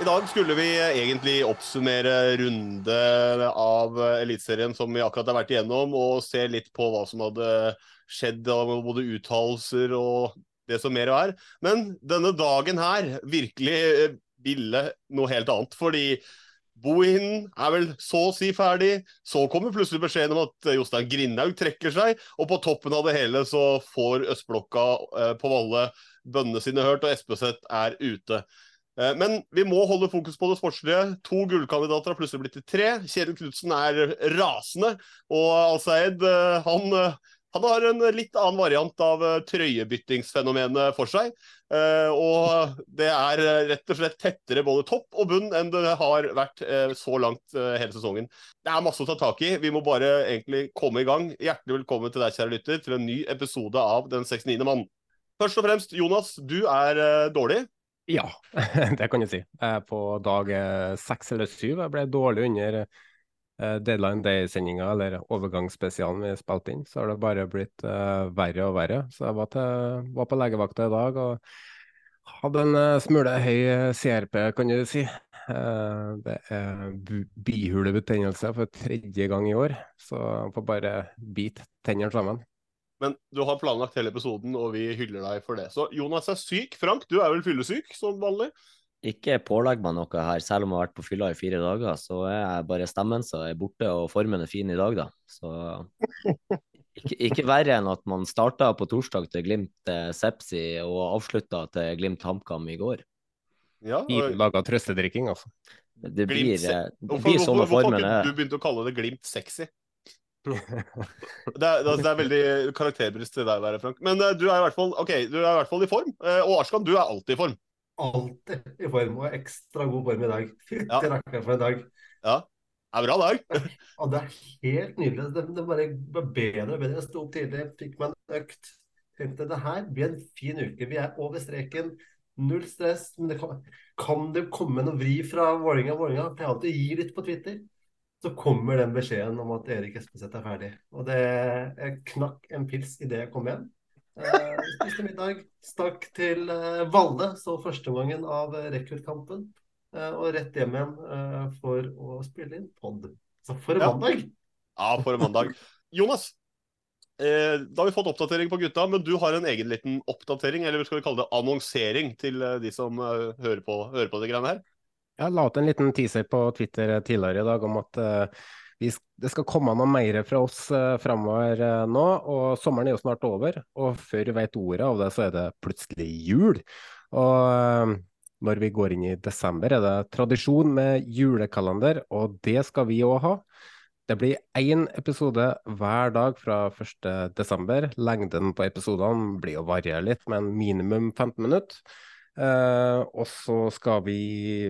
I dag skulle vi egentlig oppsummere runde av Eliteserien som vi akkurat har vært igjennom, og se litt på hva som hadde skjedd av både uttalelser og det som mer er. Men denne dagen her virkelig eh, ville noe helt annet. Fordi Bohinen er vel så å si ferdig. Så kommer plutselig beskjeden om at Jostein Grindhaug trekker seg. Og på toppen av det hele så får østblokka eh, på Valle bønnene sine hørt, og Espeseth er ute. Eh, Men vi må holde fokus på det sportslige. To gullkandidater har plutselig blitt til tre. Kjetil Knutsen er rasende, og Al-Saed eh, han, eh, han har en litt annen variant av trøyebyttingsfenomenet for seg. Og det er rett og slett tettere både topp og bunn enn det har vært så langt hele sesongen. Det er masse å ta tak i. Vi må bare egentlig komme i gang. Hjertelig velkommen til deg, kjære lytter, til en ny episode av Den 69. mann. Først og fremst, Jonas, du er dårlig. Ja, det kan du si. Eh, På dag eh, seks eller syv jeg ble dårlig under eh, deadline day-sendinga, eller overgangsspesialen vi spilte inn. Så har det bare blitt verre og verre. Så jeg var, til, var på legevakta i dag og hadde en smule høy CRP, kan du si. Det er bihulebetennelse for tredje gang i år, så jeg får bare bite tennene sammen. Men du har planlagt hele episoden, og vi hyller deg for det. Så Jonas er syk. Frank, du er vel fyllesyk som vanlig? Ikke pålegg meg noe her, selv om jeg har vært på fylla i fire dager, så er jeg bare stemmen som er borte, og formen er fin i dag, da. Så ikke, ikke verre enn at man starta på torsdag til Glimt eh, Sepsi og avslutta til Glimt HamKam i går. Ja. og- Laga trøstedrikking, altså. Det blir, se- eh, det blir sånn formen er. ikke du begynt å kalle det Glimt sexy? Det er, det er- er veldig karakterbrist til deg være, Frank. Men uh, du er i hvert fall ok, du er i hvert fall i form. Uh, og Arskan, du er alltid i form. Alltid i form, og ekstra god form i dag. Fytti Ja. rakkeren for en dag. Ja, det er bra dag. Og det er helt nydelig. Det, det bare ble bedre og bedre. Jeg sto opp tidlig, fikk meg en økt. Tenkte det her blir en fin uke. Vi er over streken. Null stress. Men det kan, kan det komme noe vri fra Vålerenga? Vålerenga pleier alltid å gi litt på Twitter. Så kommer den beskjeden om at Erik Espeseth er ferdig. Og det Jeg knakk en pils idet jeg kom hjem. Eh, spiste middag, stakk til eh, Valle, så førsteomgangen av eh, rekruttkampen. Eh, og rett hjem igjen eh, for å spille inn pod. Så for en Ja. mandag! Ja, for en mandag. Jonas, eh, da har vi fått oppdatering på gutta, men du har en egen liten oppdatering, eller skal vi kalle det annonsering, til eh, de som hører på, hører på det greiene her. Jeg la ut en liten teaser på Twitter tidligere i dag om at eh, vi, det skal komme noe mer fra oss uh, framover uh, nå. og Sommeren er jo snart over, og før vi vet ordet av det, så er det plutselig jul. Og uh, når vi går inn i desember, er det tradisjon med julekalender, og det skal vi òg ha. Det blir én episode hver dag fra 1. desember. Lengden på episodene blir å variere litt, men minimum 15 minutter. Eh, og så skal vi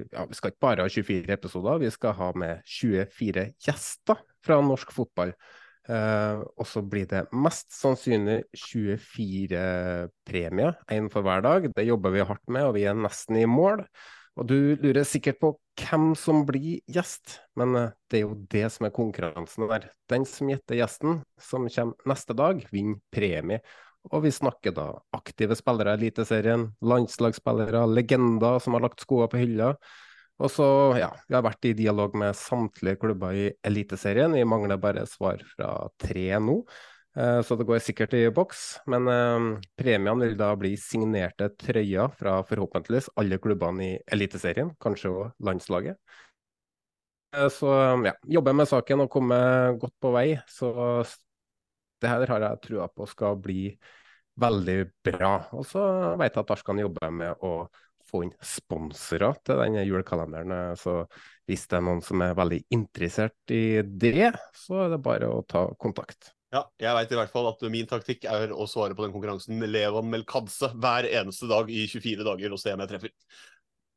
ja, vi skal ikke bare ha 24 episoder, vi skal ha med 24 gjester fra norsk fotball. Uh, og så blir det mest sannsynlig 24 premier, én for hver dag. Det jobber vi hardt med, og vi er nesten i mål. Og du lurer sikkert på hvem som blir gjest, men eh, det er jo det som er konkurransen der. Den som gjetter gjesten, som kommer neste dag, vinner premie. Og vi snakker da aktive spillere i Eliteserien, landslagsspillere, legender som har lagt skoene på hylla. Og så, ja, vi har vært i dialog med samtlige klubber i Eliteserien. Vi mangler bare svar fra tre nå. Eh, så det går sikkert i boks. Men eh, premiene vil da bli signerte trøyer fra forhåpentligvis alle klubbene i Eliteserien, kanskje òg landslaget. Eh, så ja, jobber med saken og kommer godt på vei. Så det her har jeg trua på skal bli veldig bra. Og så vet jeg at Arskan jobber med å få inn sponsorer til denne julekalenderen. Så hvis det er noen som er veldig interessert i det, så er det bare å ta kontakt. Ja, jeg veit i hvert fall at min taktikk er å svare på den konkurransen Levan Melkadze hver eneste dag i 24 dager og se om jeg treffer.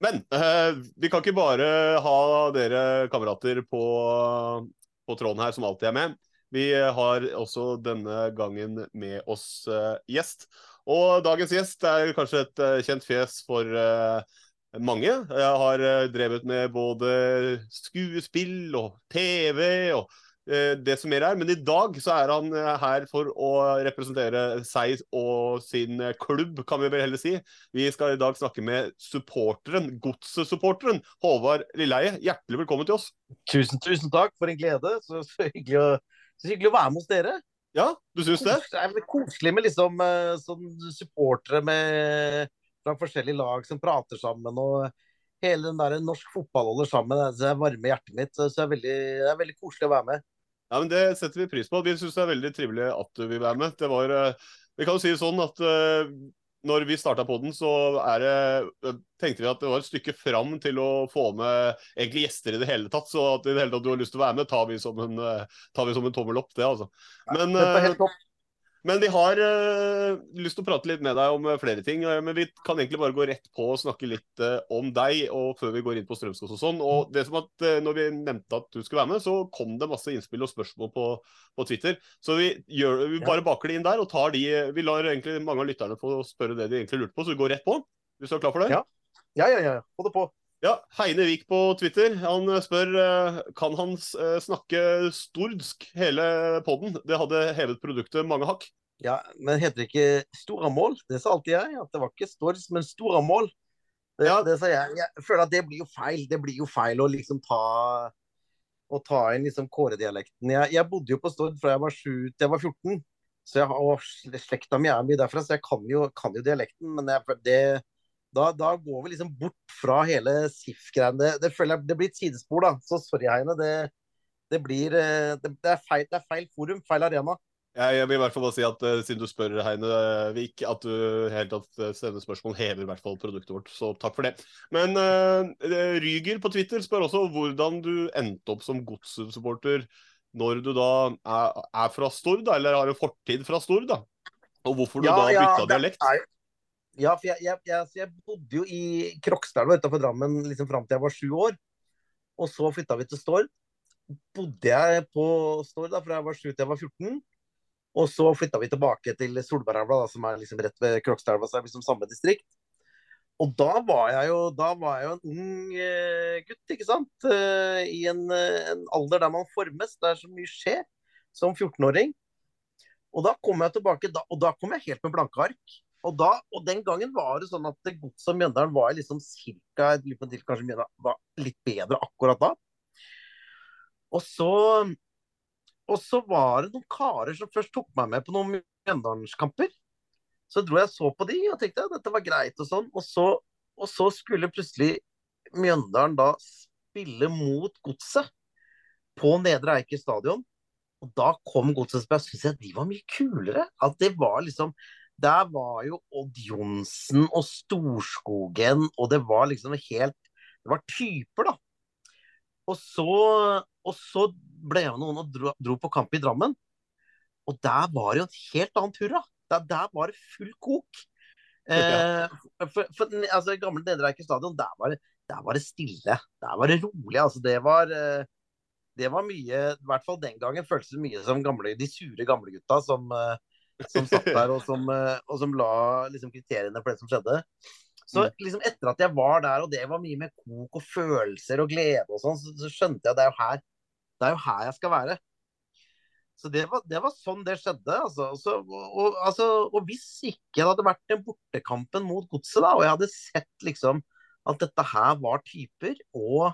Men eh, vi kan ikke bare ha dere kamerater på, på tråden her som alltid er med. Vi har også denne gangen med oss eh, gjest. Og dagens gjest er kanskje et eh, kjent fjes for eh, mange. Jeg har eh, drevet med både skuespill og TV og Eh, det som mer er. Men i dag så er han eh, her for å representere seg og sin eh, klubb, kan vi vel heller si. Vi skal i dag snakke med supporteren, godssupporteren, Håvard Lilleheie. Hjertelig velkommen til oss. Tusen, tusen takk. For en glede. Så, hyggelig, å, så hyggelig å være med hos dere. Ja, du syns det? Det er koselig med liksom sånn supportere med, fra forskjellige lag som prater sammen. og hele den der norsk fotball holder sammen. Det varmer hjertet mitt. Så det er, veldig, det er veldig koselig å være med. Ja, men Det setter vi pris på. Vi syns det er veldig trivelig at du vil være med. Det var, eh, Vi kan jo si sånn at uh, når vi starta på den, så det, eh, tenkte vi at det var et stykke fram til å få med egentlig gjester i det hele tatt. Så at i det hele tatt du har lyst til å være med, tar vi som en, tar vi som en tommel opp, det altså. Men, ja, Men vi har uh, lyst til å prate litt med deg om uh, flere ting. Uh, men vi kan egentlig bare gå rett på og snakke litt om deg og før vi går inn på Strømskog og sånn. Og det som at når vi nevnte at du skulle være med, så kom det masse innspill og spørsmål på, på Twitter. Så vi, gjør, vi bare baker det inn der og tar de Vi lar egentlig mange av lytterne få spørre det de egentlig lurte på, så vi går rett på. Hvis du er klar for det? Ja, ja, ja. ja. Få det på. Ja, Heine Vik på Twitter han spør kan han snakke stordsk hele poden. Det hadde hevet produktet mange hakk. Ja, Men heter det ikke Storamål? Det sa alltid jeg. At det var ikke Stordsk, men Storamål. Det, ja. det sa jeg. Jeg føler at det blir jo feil. Det blir jo feil å liksom ta å ta inn liksom kåredialekten. Jeg, jeg bodde jo på Stord fra jeg var 7 til jeg var 14. Så jeg har, Slekta mi er mye derfra, så jeg kan jo, kan jo dialekten. Men jeg, det, da, da, går vi liksom bort fra hele SIF-greiene. Det, det, føler jeg, det blir et sidespor, da. Så sorry, Heine. Det, det blir eh, det, det, er feil, det er feil forum, feil arena. Jeg, vil i hvert fall bare si at uh, Siden du spør, Heine Vik, at du helt tatt sender spørsmål, hever i hvert fall produktet vårt. Så takk for det. Men uh, Ryger på Twitter spør også hvordan du endte opp som godssupporter når du da er, er fra Stord, eller har en fortid fra Stord. da. Og hvorfor du ja, da bytta ja, dialekt. Er, ja, for jeg, jeg, jeg, jeg, bodde jo i Krokstadelva utenfor Drammen liksom fram til jeg var sju år. Og så flytta vi til Stord. Bodde jeg på Stord da fra jeg var sju til jeg var 14. Og så flytta vi tilbake til Solbergelva, som er liksom rett ved Krokstadelva, så er liksom samme distrikt. Og da var jeg jo, var jeg jo en ung uh, gutt, ikke sant. Uh, I en, uh, en, alder der man formes, der så mye skjer som 14-åring. Og da kom jeg tilbake, da, og da kom jeg helt med blanke ark. Og, da, og den gangen var det sånn at Godset og Mjøndalen var liksom cirka kanskje Mjøndalen var litt bedre akkurat da. Og så og så var det noen karer som først tok meg med på noen Mjøndalenskamper. Så dro jeg så på de og tenkte at dette var greit og sånn. Og så, og så skulle plutselig Mjøndalen da spille mot Godset på Nedre Eiker stadion. Og da kom Godset, og jeg syntes de var mye kulere. At det var liksom Der var jo Odd Johnsen og Storskogen, og det var liksom helt Det var typer, da. Og så, og så ble jeg med noen og dro, dro, på kamp i Drammen. Og der var det jo en helt annen hurra. Der, der var det full kok. Eh, for, for, altså, gamle Nedre Eiker stadion, der var, der var, det, stille. Der var det rolig. Altså, det var eh, det var mye, i hvert fall den gangen, føltes det mye som gamle, de sure gamlegutta som, eh, som satt der og som, eh, og som la liksom, kriteriene for det som skjedde. Så liksom etter at jeg var der, og det var mye med kok og følelser og glede og sånn, så, så skjønte jeg at det er jo her det er jo her jeg skal være. Så det var, det var sånn det skjedde. Altså. Så, og, altså, og hvis ikke det hadde vært den bortekampen mot Godset, da, og jeg hadde sett liksom at dette her var typer, og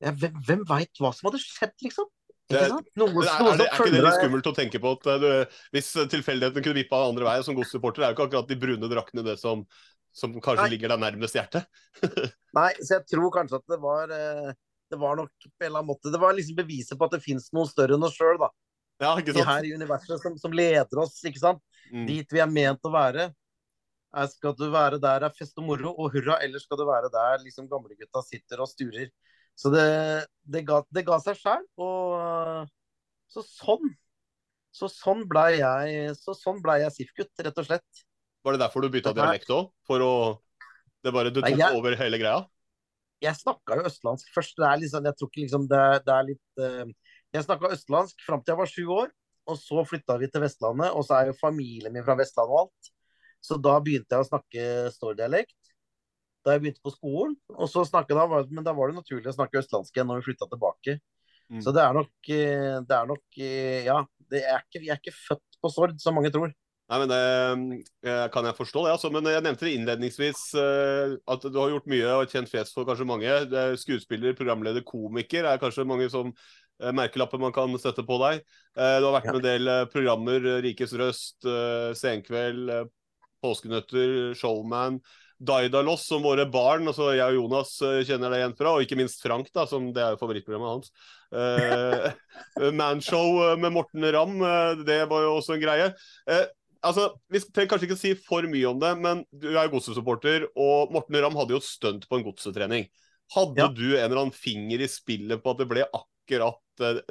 ja, hvem, hvem veit hva som hadde skjedd, liksom? Det? Noe, er, noe er, det, er ikke det litt skummelt å tenke på at eh, du, hvis tilfeldigheten kunne vippa andre veien som godssupporter, er jo ikke akkurat de brune draktene det som, som kanskje Nei. ligger deg nærmest hjertet? Nei, så jeg tror kanskje at det var eh, Det var nok på en eller annen måte Det var liksom beviset på at det fins noe større enn oss sjøl, da. Ja, ikke De her i universet som, som leder oss, ikke sant. Mm. Dit vi er ment å være. Er, skal du være der er fest og moro og hurra, eller skal du være der liksom gamlegutta sitter og sturer? Så det, det, ga, det ga seg sjæl. Og så sånn. Så sånn blei jeg, så sånn ble jeg SIF-gutt, rett og slett. Var det derfor du bytta dialekt òg? For å Det bare Du Nei, tok jeg- over hele greia? jeg snakka jo østlandsk først. Det er liksom, jeg tror ikke liksom det, det er litt uh, Jeg snakka østlandsk fram til jeg var sju år, og så flytta vi til Vestlandet. Og så er jo familien min fra Vestlandet og alt. Så da begynte jeg å snakke storddialekt. Da jeg begynte på skolen. Og så snakket da, Men da var det naturlig å snakke østlandsk igjen når vi flytta tilbake. Mm. Så det er nok eh, Det er nok eh, Ja. Det er ikke, vi er ikke født på Stord, som mange tror. Nei, men Det eh, kan jeg forstå. det, altså. Men jeg nevnte det innledningsvis at du har gjort mye og kjent fjes for kanskje mange. Er Skuespiller, programleder, komiker er kanskje mange som merkelapper man kan sette på deg. Du har vært med en del programmer. Rikes Røst, Senkveld, Påskenøtter, Showman. Daidalos, som våre barn, altså jeg og Jonas eh, kjenner det igjen fra, og ikke minst Frank, da, som det er jo favorittprogrammet hans. Eh, Manshow eh, med Morten Ramm, eh, det var jo også en greie. Eh, altså, Vi trenger kanskje ikke si for mye om det, men du er godsesupporter, og Morten Ramm hadde jo stunt på en godsetrening. Hadde du en eller annen finger i spillet på at det ble akkurat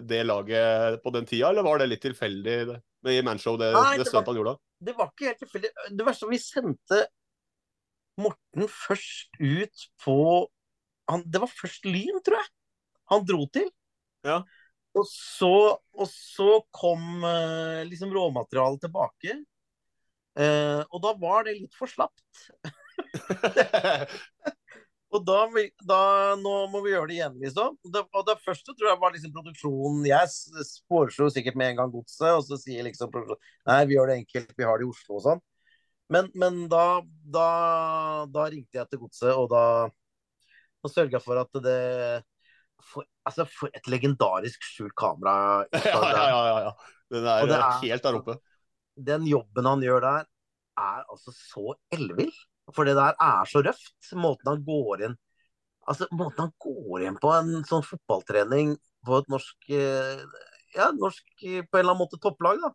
det laget på den tida, eller var det litt tilfeldig i Manshow, det, Nei, det det stuntet han gjorde? det var ikke helt tilfeldig. Det verste var vi sendte Morten først ut på han, Det var først Lyn, tror jeg. Han dro til. Ja. Og så, og så kom eh, liksom råmaterialet tilbake. Eh, og da var det litt for slapt. og da, da Nå må vi gjøre det igjen, liksom. Det, og det første tror jeg var liksom produksjonen. Jeg foreslo sikkert med en gang godset, og så sier liksom produksjonen Nei, vi gjør det enkelt, vi har det i Oslo og sånn. Men, men da, da, da ringte jeg til godset, og da, da sørga for at det for, Altså, for et legendarisk skjult kamera. ja, ja, ja, ja. Den er, det er- helt der oppe. Den jobben han gjør der, er altså så ellevill. For det der er så røft. Måten han går inn Altså, måten han går inn på en sånn fotballtrening på et norsk eh, Ja, norsk på en eller annen måte topplag, da.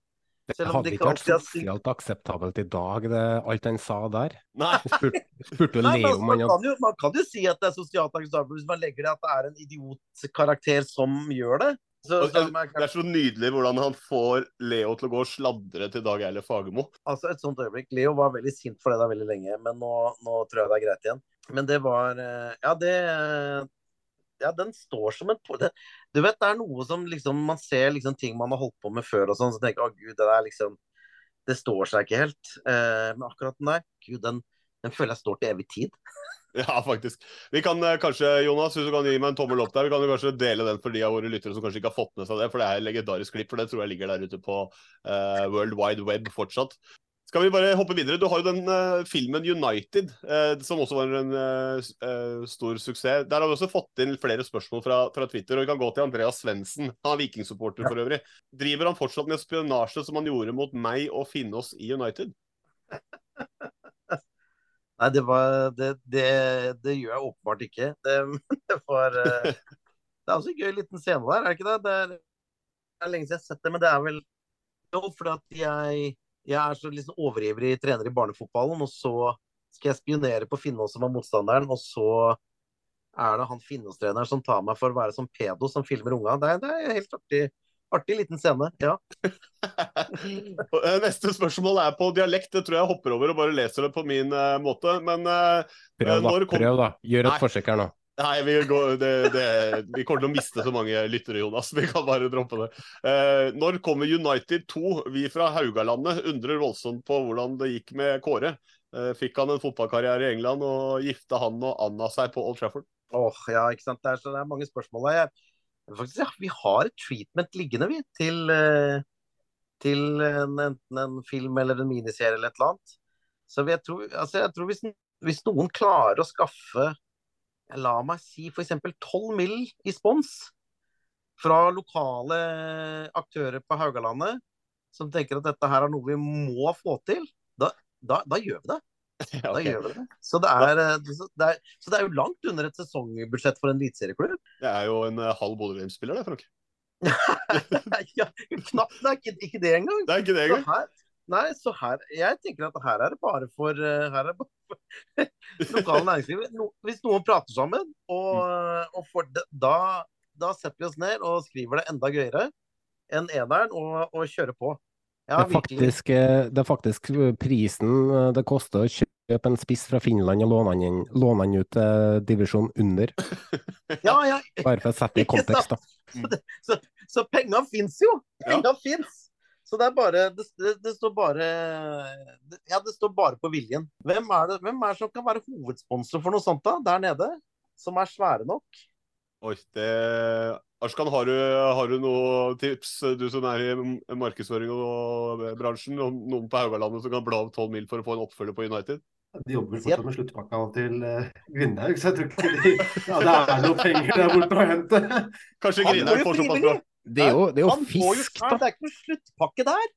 Det Selv om hadde ikke vært sosialt akseptabelt i dag, det, alt han sa der. Nei. Spurt, spurte Nei, Leo altså, man, kan jo, man kan jo si at det er sosialt akseptabelt hvis man legger det at det er en idiotkarakter som gjør det. Så, så, Det er så nydelig hvordan han får Leo til å gå og sladre til Dag Eile Fagermo. altså et sånt øyeblikk. Leo var veldig sint for det da veldig lenge, men nå, nå tror jeg det er greit igjen. Men det var eh, Ja, det Ja, den står som en Du vet, det er noe som liksom Man ser liksom ting man har holdt på med før og sånn, så tenker jeg oh, gud, det der liksom Det står seg ikke helt. Eh, men akkurat den der, gud, den, den føler jeg står til evig tid. Ja, faktisk. Vi kan eh, kanskje, Jonas, hvis du kan gi meg en tommel opp der, vi kan kanskje dele den for de av våre lyttere som kanskje ikke har fått med seg det, for det er et legendarisk klipp, for det tror jeg ligger der ute på uh, World Wide Web fortsatt. Skal vi bare hoppe videre? Du har jo den uh, filmen United, uh, som også var en uh, stor suksess. Der har vi også fått inn flere spørsmål fra, fra Twitter, og vi kan gå til Andreas Svendsen. Han er vikingsupporter for øvrig. Driver han fortsatt med spionasje som han gjorde mot meg og Finnås i United? Nei, det var Det, det, det gjør jeg åpenbart ikke. Det, det var Det er også en gøy liten scene der, er det ikke det? Det er, det er lenge siden jeg har sett det, men det er vel Jo, fordi at jeg, jeg er så liksom overivrig trener i barnefotballen, og så skal jeg spionere på Finnås som er motstanderen, og så er det han Finnås-treneren som tar meg for å være som pedo som filmer unga. Det, er- det er en helt artig, artig liten scene. Ja. Eh, Neste spørsmål er på dialekt. Det tror jeg hopper over og bare leser det på min uh, måte. Men uh, Prøv, da. når kom- Prøv, da. Gjør et Nei. forsøk her nå. Nei, vi, går, det, det, vi kommer til å miste så mange lyttere, Jonas. Vi kan bare droppe det. Eh, når kommer United 2? Vi fra Haugalandet undrer voldsomt på hvordan det gikk med Kåre. Eh, Fikk han en fotballkarriere i England, og gifta han og Anna seg på Old Trafford? Åh, ja, ikke sant. Det er, det er mange spørsmål der. Faktisk, ja, vi har et treatment liggende, vi, til, eh, til en, enten en film eller en miniserie eller et eller annet. Så jeg tror, altså, jeg tror hvis, hvis noen klarer å skaffe, la meg si f.eks. 12 mill. i spons fra lokale aktører på Haugalandet, som tenker at dette her er noe vi må få til, da, da, da gjør vi det. Da okay. gjør vi det. Så det, er, eh, det er, så det er jo langt under et sesongbudsjett for en eliteserieklubb. Det er jo en eh, halv Bodø-Glimt-spiller, det, Frank. ja, knapt det er ikke, ikke det engang. Det er ikke det engang. Så her, nei, så her Jeg tenker at her er det bare for, eh, her er det bare for lokale næringsliv. No, hvis noen prater sammen, og, og for, det, da, da setter vi oss ned og skriver det enda gøyere enn eneren, og, og kjører på. Ja, Det er, faktisk, eh, det er faktisk prisen eh, det koster å kjøpe en spiss fra Finland og låne han ut til divisjon under. Ja, ja. Bare for å sette det i kontekst, da. Så, så, så penga fins jo! Penga fins! Så det er bare det, det, det står bare Ja, det står bare på viljen. Hvem er det hvem er det som kan være hovedsponsor for noe sånt da, der nede? Som er svære nok? Oi, det Arskan, har du, har du noe tips, du som er i markedsføring og bransjen, om noen på Haugalandet som kan bla opp 12 mil for å få en oppfølger på United? De jobber vel fortsatt med sluttpakka til uh, Grindhaug, så jeg tror ikke de, ja, det er noen penger der borte å hente. Kanskje Grindhaug får såpass frivillig. Det er jo, det er jo fisk, jo da. Det er ikke noe sluttpakke der.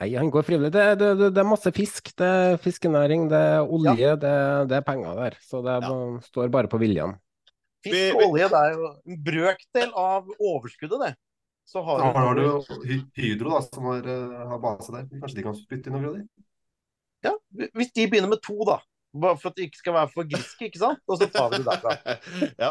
Nei, han går frivillig. Det, det, det, det er masse fisk. Det er fiskenæring, det er olje, det, det er penger der. Så det ja. står bare på viljen. Fisk og olje det er jo en brøkdel av overskuddet, det. Så har Da har du Hydro, da, som har, eh, har base der. Kanskje de kan spytte inn noen kroner? Ja, hvis de begynner med to, da. Bare for at det ikke skal være for griske, ikke sant? Og så tar vi det derfra. ja.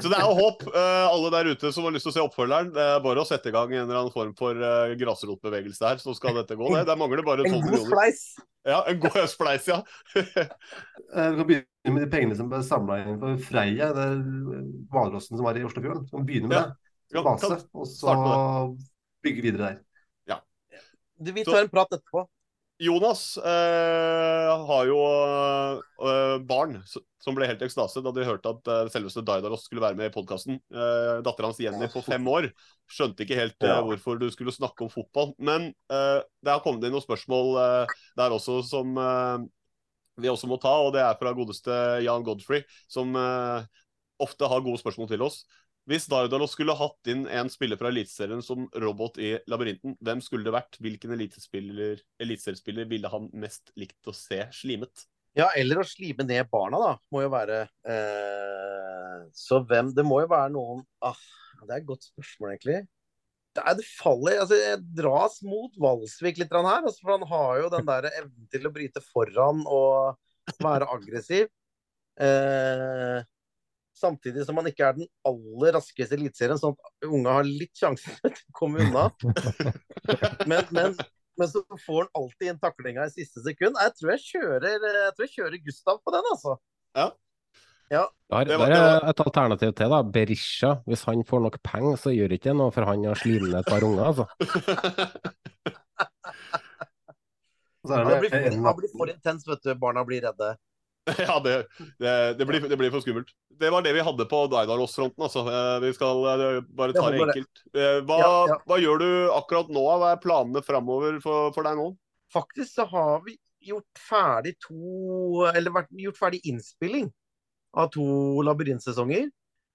Så det er jo håp, eh, alle der ute som har lyst til å se oppfølgeren. Det er bare å sette i gang en eller annen form for uh, grasrotbevegelse her, så skal dette gå. Det, det mangler bare 12 En god spleis. Ja, en god spleis, ja. Vi kan begynne med de pengene som ble samla inn for Freia, det er hvalrossen som er i Oslofjorden. Vi kan begynne med Ja. det Ja, base, kan og så bygge videre der. Ja. Vi tar en prat etterpå. Jonas eh, har jo eh, barn som ble helt i ekstase da de hørte at eh, selveste Daidalos skulle være med i podkasten. Uh, Dattera hans Jenny på fem år skjønte ikke helt hvorfor du skulle snakke om fotball. Men eh, det har kommet inn noen spørsmål der også som vi også må ta, og det er fra godeste Jan Godfrey, som ofte har gode spørsmål til oss. Hvis Dardalos skulle hatt inn en spiller fra Eliteserien som robot i Labyrinten, hvem skulle det vært? Hvilken eliteseriespiller ville han mest likt å se slimet? Ja, eller å slime ned barna, da. Må jo være eh, Så hvem Det må jo være noen ah, Det er et godt spørsmål, egentlig. Det, er, det faller altså, Jeg dras mot Valsvik litt her. Altså, for han har jo den der evnen til å bryte foran og være aggressiv. Eh, samtidig som han ikke er den aller raskeste i Eliteserien, sånn at unga har litt sjanse til å komme unna. Men, men, men så får han alltid inn taklinga i siste sekund. Jeg tror jeg kjører, jeg tror jeg kjører Gustav på den, altså. Ja. Ja. Der, Det der er et alternativ til, da. Berisha. Hvis han får nok penger, så gjør ikke det noe for han å slime ned et par unger, altså. Er det blir, for, blir for intens, vet du. Barna blir redde. Ja, det, det, det, blir, det blir for skummelt. Det var det vi hadde på Daidalos-fronten. Altså. Eh, Vi skal eh, bare ta det enkelt. Eh, Hva, Ja, ja. hva gjør du akkurat nå? Hva er planene framover for, for deg nå? Faktisk så har vi gjort ferdig to Eller vært, gjort ferdig innspilling av to labyrintsesonger.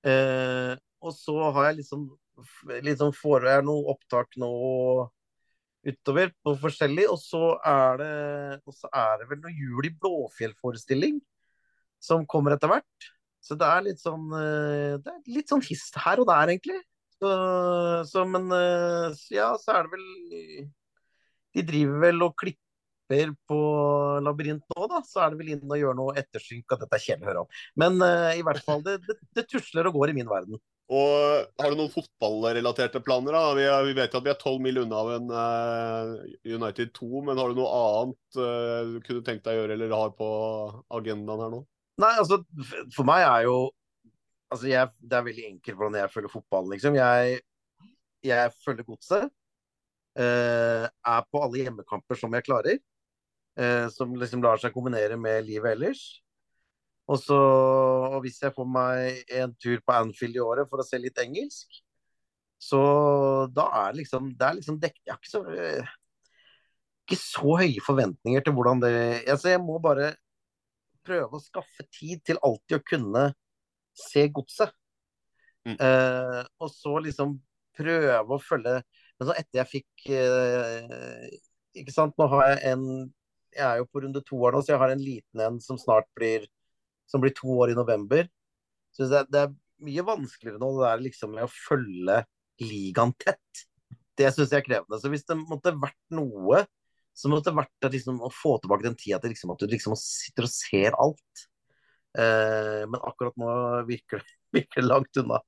Eh, og så har jeg liksom liksom får jeg noe opptak nå utover på forskjellig. Og så er det, er det vel noe Jul i Blåfjell-forestilling som kommer etter hvert. Så det er litt sånn eh, Det er litt sånn hist her og der, egentlig. Så, så men eh, ja, så er det vel De driver vel og klipper på Labyrint nå, da. Så er det vel inn og gjør noe ettersynk at dette er kjedelig å høre om. Men uh, i hvert fall, det, det, det tusler og går i min verden. Og Har du noen fotballrelaterte planer? da? Vi, er, vi vet at vi er 12 mil unna av en uh, United 2, men har du noe annet eh, du kunne tenkt deg å gjøre eller har på agendaen her nå? Nei, altså, for meg er jo Altså, jeg, det er veldig enkelt hvordan jeg følger fotballen, liksom. Jeg, jeg følger godset. Uh, er på alle hjemmekamper som jeg klarer. som liksom lar seg kombinere med livet ellers. Og så, og hvis jeg får meg en tur på Anfield i året for å se litt engelsk, så da er liksom Det er liksom dekket Jeg har ikke så, eh, ikke så høye forventninger til hvordan det altså Jeg må bare prøve å skaffe tid til alltid å kunne se godset. Eh, og så liksom prøve å følge Men så etter jeg fikk eh, Ikke sant, nå har jeg en Jeg er jo på runde to år nå, så jeg har en liten en som snart blir Som blir to år i november. Så det, det er mye vanskeligere nå det der liksom med å følge ligaen tett. Det syns jeg er krevende. Så hvis det måtte vært noe så måtte det vært liksom, å få tilbake den tida til liksom, at du liksom sitter og ser alt. Eh, men akkurat nå virker det, virker langt unna.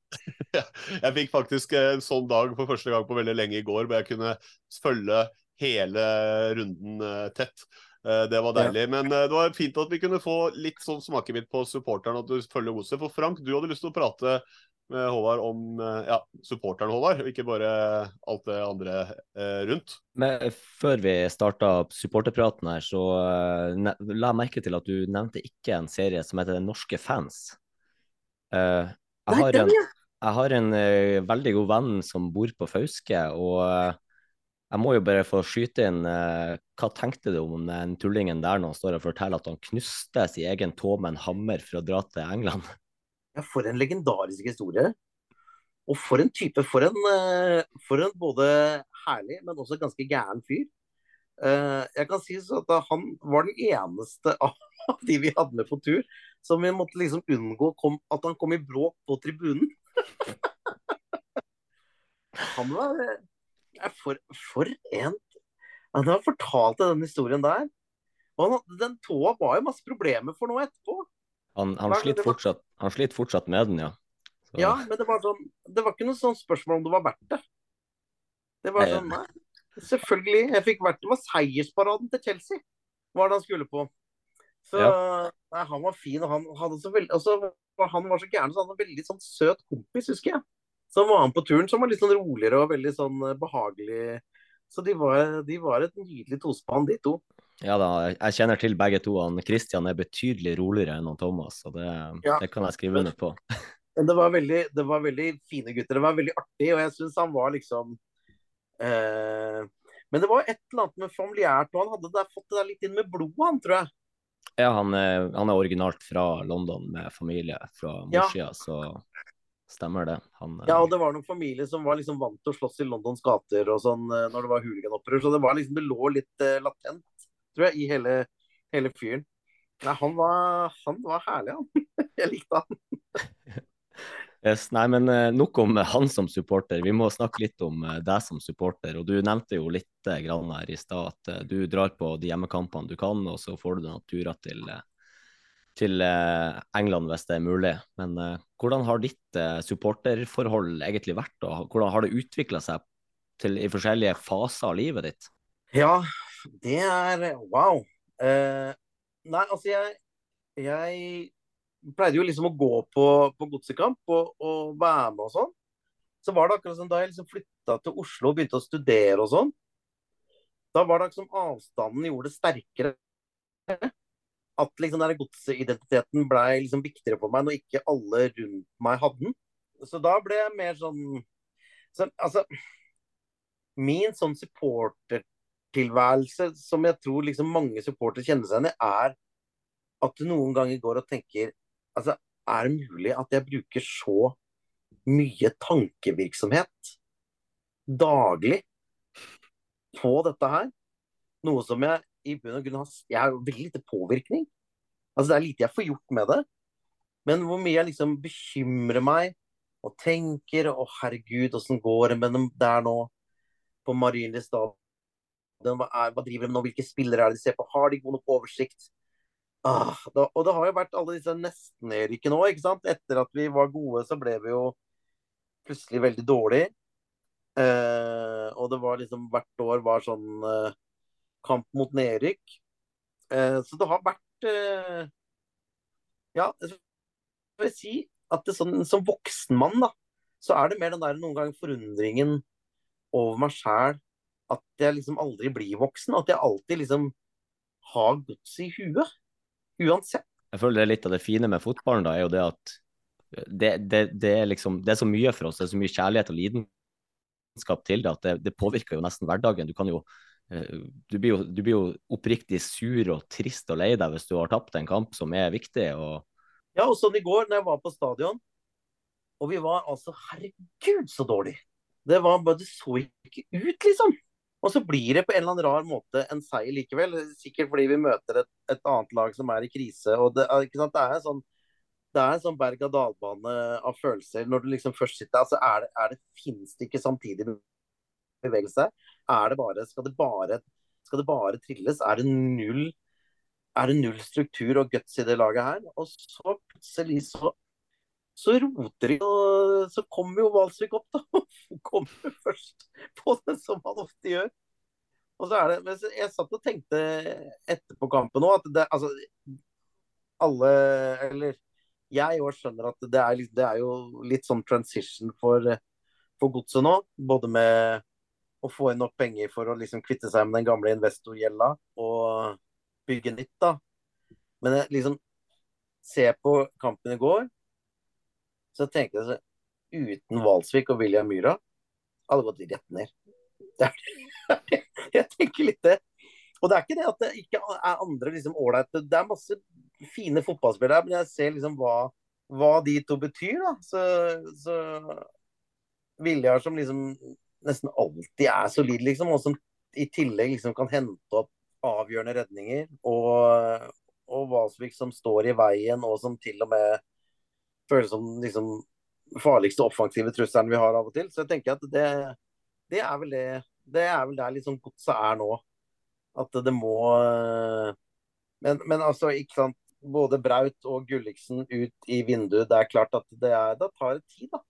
Jeg fikk faktisk en sånn dag for første gang på veldig lenge i går, hvor jeg kunne følge hele runden eh, tett. Eh, Det var deilig. Men eh, det var fint at vi kunne få litt sånn smakebit på supporteren, at du følger godset. For Frank, du hadde lyst til å prate med Håvard om eh, ja, supporteren Håvard, og ikke bare alt det andre eh, rundt. Men før vi starta supporterpraten her, så la jeg merke til at du nevnte ikke en serie som heter Den Norske fans. Eh, jeg, har en, jeg har en veldig god venn som bor på Fauske, og jeg må jo bare få skyte inn eh, Hva tenkte du om den tullingen der når han står og forteller at han knuste sin egen tå med en hammer for å dra til England? Ja, for en legendarisk historie. Og for en type For en, eh, for en både herlig, men også ganske gæren fyr. Eh, Jeg kan si så at han var den eneste av de vi hadde med på tur, som vi måtte liksom unngå kom, at han kom i bråk på tribunen. Han var for, for en Han har fortalt den historien der. Og han, den tåa var jo masse problemer for noe etterpå. Han, han, sliter fortsatt, han sliter fortsatt med den, ja. Så, Ja, men det var sånn Det var ikke noe sånn spørsmål om det var verdt det. Det var sånn, nei. Selvfølgelig. Jeg fikk vært Det var seiersparaden til Chelsea, var det han skulle på. Så nei, han var fin, og han hadde så veldig Og så var han var så gæren, så han hadde en veldig sånn søt kompis, husker jeg. Som var med på turen, som var litt sånn roligere og veldig sånn eh, behagelig. Så de var, de var et nydelig tospann, de to. Ja da, jeg- kjenner til begge to. Han Christian er betydelig roligere enn han Thomas, og det, Ja. det kan jeg skrive under på. Men det var veldig, det var veldig fine gutter. Det var veldig artig, og jeg syns han var liksom eh, Men det var et eller annet med familiært, og han hadde der, fått det der litt inn med blodet, han, tror jeg. Ja, han er, han er originalt fra London med familie fra Ja. så stemmer det. Han, eh, Ja, og det var noen familier som var liksom vant til å slåss i Londons gater og sånn eh, når det var hooliganopprør, så det var liksom, det lå litt uh, latent, tror jeg, i hele, hele fyren. Nei, han var, han var herlig, han. Jeg likte han. Yes, nei, men nok om han som supporter. Vi må snakke litt om deg som supporter. og Du nevnte jo litt grann her i stad at du drar på de hjemmekampene du kan, og så får du noen turer til, eh, til eh, England hvis det er mulig. Men eh, hvordan har ditt eh, supporterforhold egentlig vært, og hvordan har det utvikla seg til, i forskjellige faser av livet ditt? Ja, det er wow. Eh, nei, altså jeg, jeg pleide jo liksom å gå på, på godsekamp og, og være med og sånn. Så var det akkurat som da jeg liksom flytta til Oslo og begynte å studere og sånn. Da var det akkurat som avstanden gjorde det sterkere. At liksom den godseidentiteten ble liksom viktigere for meg når ikke alle rundt meg hadde den. Så da ble jeg mer sånn så, Altså, min sånn supportertilværelse som jeg tror liksom mange supportere kjenner seg igjen i, er at du noen ganger går og tenker Altså, er det mulig at jeg bruker så mye tankevirksomhet daglig på dette her? Noe som jeg i bunn og grunn har Jeg har veldig lite påvirkning. Altså, det er lite jeg får gjort med det. Men hvor mye jeg liksom bekymrer meg og tenker Å, herregud, åssen går det med dem der nå på Marienlyst stadion? Hva, hva driver de nå? Hvilke spillere er det de ser på? Har de god nok oversikt? Ah, da, og det har jo vært alle disse nesten-nedrykkene òg, ikke sant? Etter at vi var gode, så ble vi jo plutselig veldig dårlige. Eh, og det var liksom hvert år var sånn eh, kamp mot nedrykk. Eh, så det har vært eh, Ja, jeg vil si at det sånn, som voksen mann, da, så er det mer den der noen ganger forundringen over meg sjæl. At jeg liksom aldri blir voksen. At jeg alltid liksom har gods i huet. Uansett. Jeg føler det er litt av det fine med fotballen, da, er jo det at det, det, det, er liksom, det er så mye for oss, det er så mye kjærlighet og lidenskap til det, at det, det påvirker jo nesten hverdagen. Du kan jo du blir, jo, du blir jo oppriktig sur og trist og lei deg hvis du har tapt en kamp som er viktig. Og... Ja, og sånn i går når jeg var på stadion, og vi var altså Herregud, så dårlig! Det, var, det så ikke ut, liksom. Og så blir det på en eller annen rar måte en seier likevel. Sikkert fordi vi møter et, et annet lag som er i krise. og Det, en sånn det er en sånn berg-og-dal-bane av følelser. Når du liksom først sitter altså er det, er det, Finnes det ikke samtidig bevegelse? Er det bare, skal, det bare, skal det bare trilles? Er det null er det null struktur og guts i det laget her? Og så plutselig så, så roter de, og så kommer jo Valsvik opp, da. Kommer først på det som han ofte gjør. Og så er det, Jeg satt og tenkte etterpå kampen òg at det, altså, alle Eller jeg òg skjønner at det er, det er, jo litt sånn transition for, for godset nå. Både med å få inn nok penger for å liksom kvitte seg med den gamle investorgjelda og bygge nytt. da. Men jeg liksom ser på kampen i går, så tenker jeg så uten Valsvik og William Myhra hadde gått rett ned. jeg tenker litt det. Og det er ikke det at det ikke er andre liksom ålreite Det er masse fine fotballspillere, men jeg ser liksom hva, hva de to betyr. da. Så, så Viljar som liksom nesten alltid er solid, liksom, og som i tillegg liksom kan hente opp avgjørende redninger. Og, og Valsvik som står i veien, og som til og med føles som liksom farligste offensive trusselen vi har av og til. Så jeg tenker at det, det er vel det det er vel der liksom godset er nå. At det må men, men altså, ikke sant både Braut og Gulliksen ut i vinduet. Det er klart at det, er, Da tar det tid, da.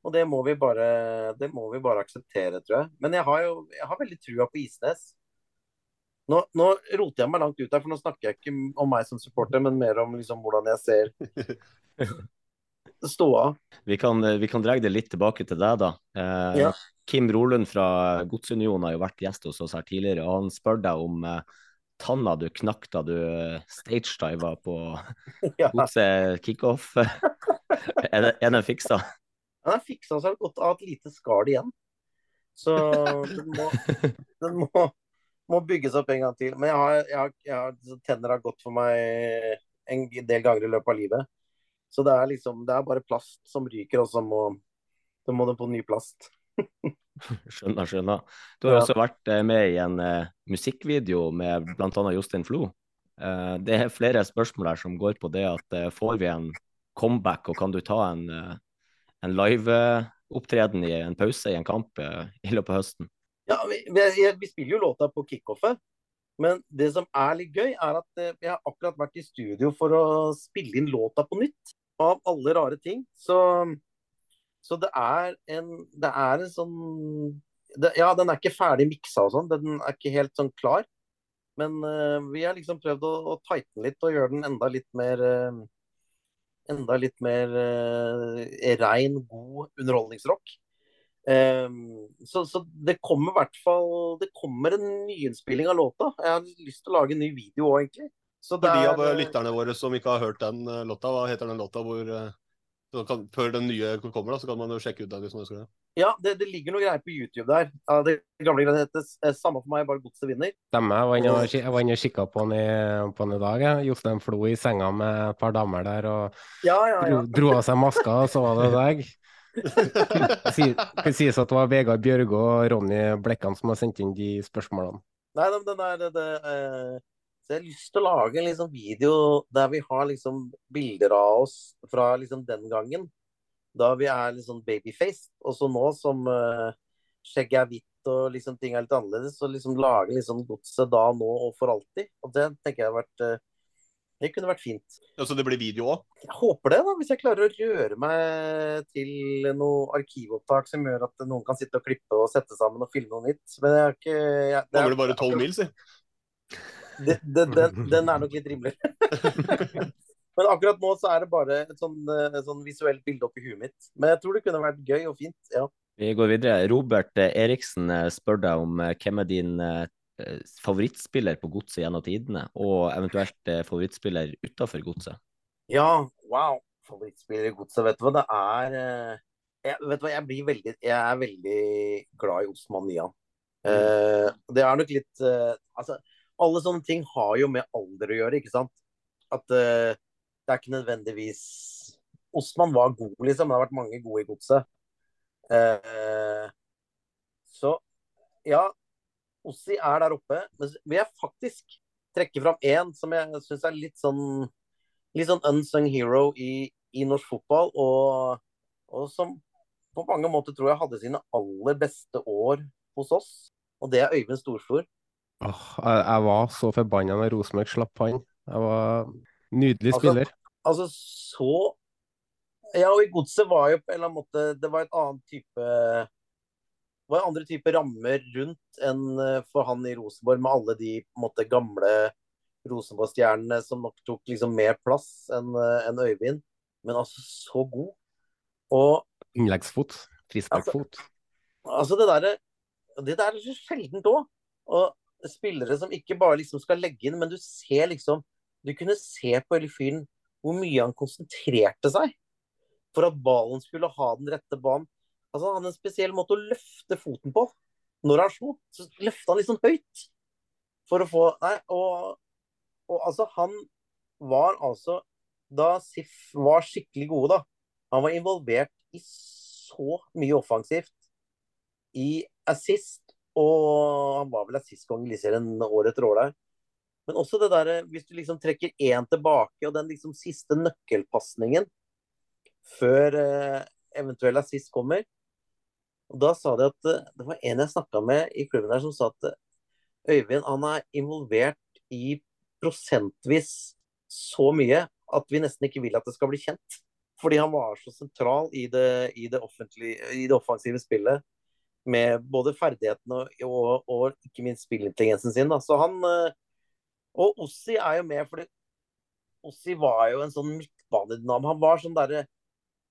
Og det må, vi bare, det må vi bare akseptere, tror jeg. Men jeg har jo jeg har veldig trua på Isnes. Nå, nå, roter jeg meg langt ut her, for nå snakker jeg ikke om meg som supporter, men mer om liksom, hvordan jeg ser ståa. Vi kan, vi kan dra det litt tilbake til deg, da. Eh, ja. Kim Rolund fra Godsunionen har jo vært gjest hos oss her tidligere, og han spør deg om eh, tanna du knakk da du stagediva på ja. godset kickoff. er den fiksa? Den har fiksa, seg godt av et lite skall igjen. Så den må, den må, må, bygges opp en gang til. Men jeg har, jeg har, jeg har, tenner har gått for meg en del ganger i løpet av livet. Så det er liksom, det er bare plast som ryker, og så må, så må det på ny plast. skjønner, skjønner. Du har ja. også vært eh, med i en uh, musikkvideo med bl.a. Jostein Flo. Uh, det er flere spørsmål her som går på det at uh, får vi en comeback, og kan du ta en, en liveopptreden i en pause i en kamp i løpet av høsten? Ja, vi, vi, vi spiller jo låta på kickoffet. Men det som er litt gøy, er at vi har akkurat vært i studio for å spille inn låta på nytt. Av alle rare ting. Så så det er en, det er en sånn det, Ja, den er ikke ferdig miksa og sånn, den er ikke helt sånn klar. Men uh, vi har liksom prøvd å, å tighten litt og gjøre den enda litt mer uh, Enda litt mer eh, rein, god underholdningsrock. Eh, så, så, det kommer i hvert fall Det kommer en nyinnspilling av låta. Jeg har lyst til å lage en ny video òg, egentlig. Så For de av lytterne våre som ikke har hørt den låta, hva heter den låta hvor kan, før den nye kommer, da, så kan man jo sjekke ut den hvis man ønsker det. Ja, det, det, ligger noe greier på YouTube der. Det gamle greiene heter Samme for meg, bare godset vinner. Stemmer. Jeg var inne og kikka på den i, den dag. Ja. Jostein Flo i senga med et par damer der og ja, ja, dro, dro, av seg maska, og så var det deg. Det sies at det var Vegard Bjørge og Ronny Blekkan som har sendt inn de spørsmålene. Nei, den er det, det, eh, så jeg har lyst til å lage en liksom video der vi har liksom bilder av oss fra liksom den gangen. Da vi er sånn babyface. Og så nå som uh, skjegget er hvitt og liksom ting er litt annerledes, så liksom lage liksom godset da, nå og for alltid. Og det tenker jeg har vært uh, det kunne vært fint. Ja, Så det blir video òg? Jeg håper det, da. Hvis jeg klarer å røre meg til noe arkivopptak som gjør at noen kan sitte og klippe og sette sammen og filme noe nytt. Men jeg har ikke jeg, Mangler bare tolv mil, si den, den, er nok litt rimelig. Men akkurat nå så er det bare et sånn, et sånn visuelt bilde oppi huet mitt. Men jeg tror det kunne vært gøy og fint. ja. Vi går videre. Robert Eriksen eh, spør deg om eh, hvem er din eh, eh, favorittspiller på godset gjennom tidene, og eventuelt eh, favorittspiller utafor godset? Ja, wow. Favorittspiller i godset, vet du hva det er? eh, Jeg, vet du hva, jeg, blir veldig, jeg er veldig glad i Osman Nian. Eh, det er nok litt uh, Altså, alle sånne ting har jo med alder å gjøre, ikke sant? At uh, det er ikke nødvendigvis Osman var god, liksom. Det har vært mange gode i godset. Uh, så ja, Ossi er der oppe. Men vil jeg faktisk trekke fram én som jeg syns er litt sånn litt sånn unsung hero i, i norsk fotball, og, og som på mange måter tror jeg hadde sine aller beste år hos oss. Og det er Øyvind Storflor. Åh, jeg, jeg var så forbanna når Rosenborg slapp han. Jeg var nydelig spiller. Altså, så Ja, og i Godset var jo på en eller annen måte Det var et annet type det var andre typer rammer rundt enn eh, for han i Rosenborg, med alle de måte, gamle Rosenborg-stjernene som nok tok liksom mer plass enn en Øyvind. Men altså, så god. Og Innleggsfot. Frisparkfot. altså, det derre Det der er så sjeldent òg. Og spillere som ikke bare liksom skal legge inn, men du ser liksom Du kunne se på hele fyren hvor mye han konsentrerte seg for at ballen skulle ha den rette banen. Altså, han hadde en spesiell måte å løfte foten på. Når han slo, så løfta han sånn høyt. For å få Nei, og, og altså, han var altså Da SIF var skikkelig gode, da. Han var involvert i så mye offensivt. I assist, og han var vel assistkonge i Eliteserien år etter år der. Men også det derre Hvis du liksom trekker én tilbake, og den liksom siste nøkkelpasningen før eh, eventuell assist kommer, og Da sa de at eh, det var en jeg snakka med i klubben der som sa at eh, Øyvind han er involvert i prosentvis så mye at vi nesten ikke vil at det skal bli kjent. Fordi han var så sentral i det, i det, i det offensive spillet. Med både ferdighetene og, og, og ikke minst spillintelligensen sin. Da. Så han eh, Og Ossi er jo med, fordi Ossi var jo en sånn midtbanedynam. Han var sånn derre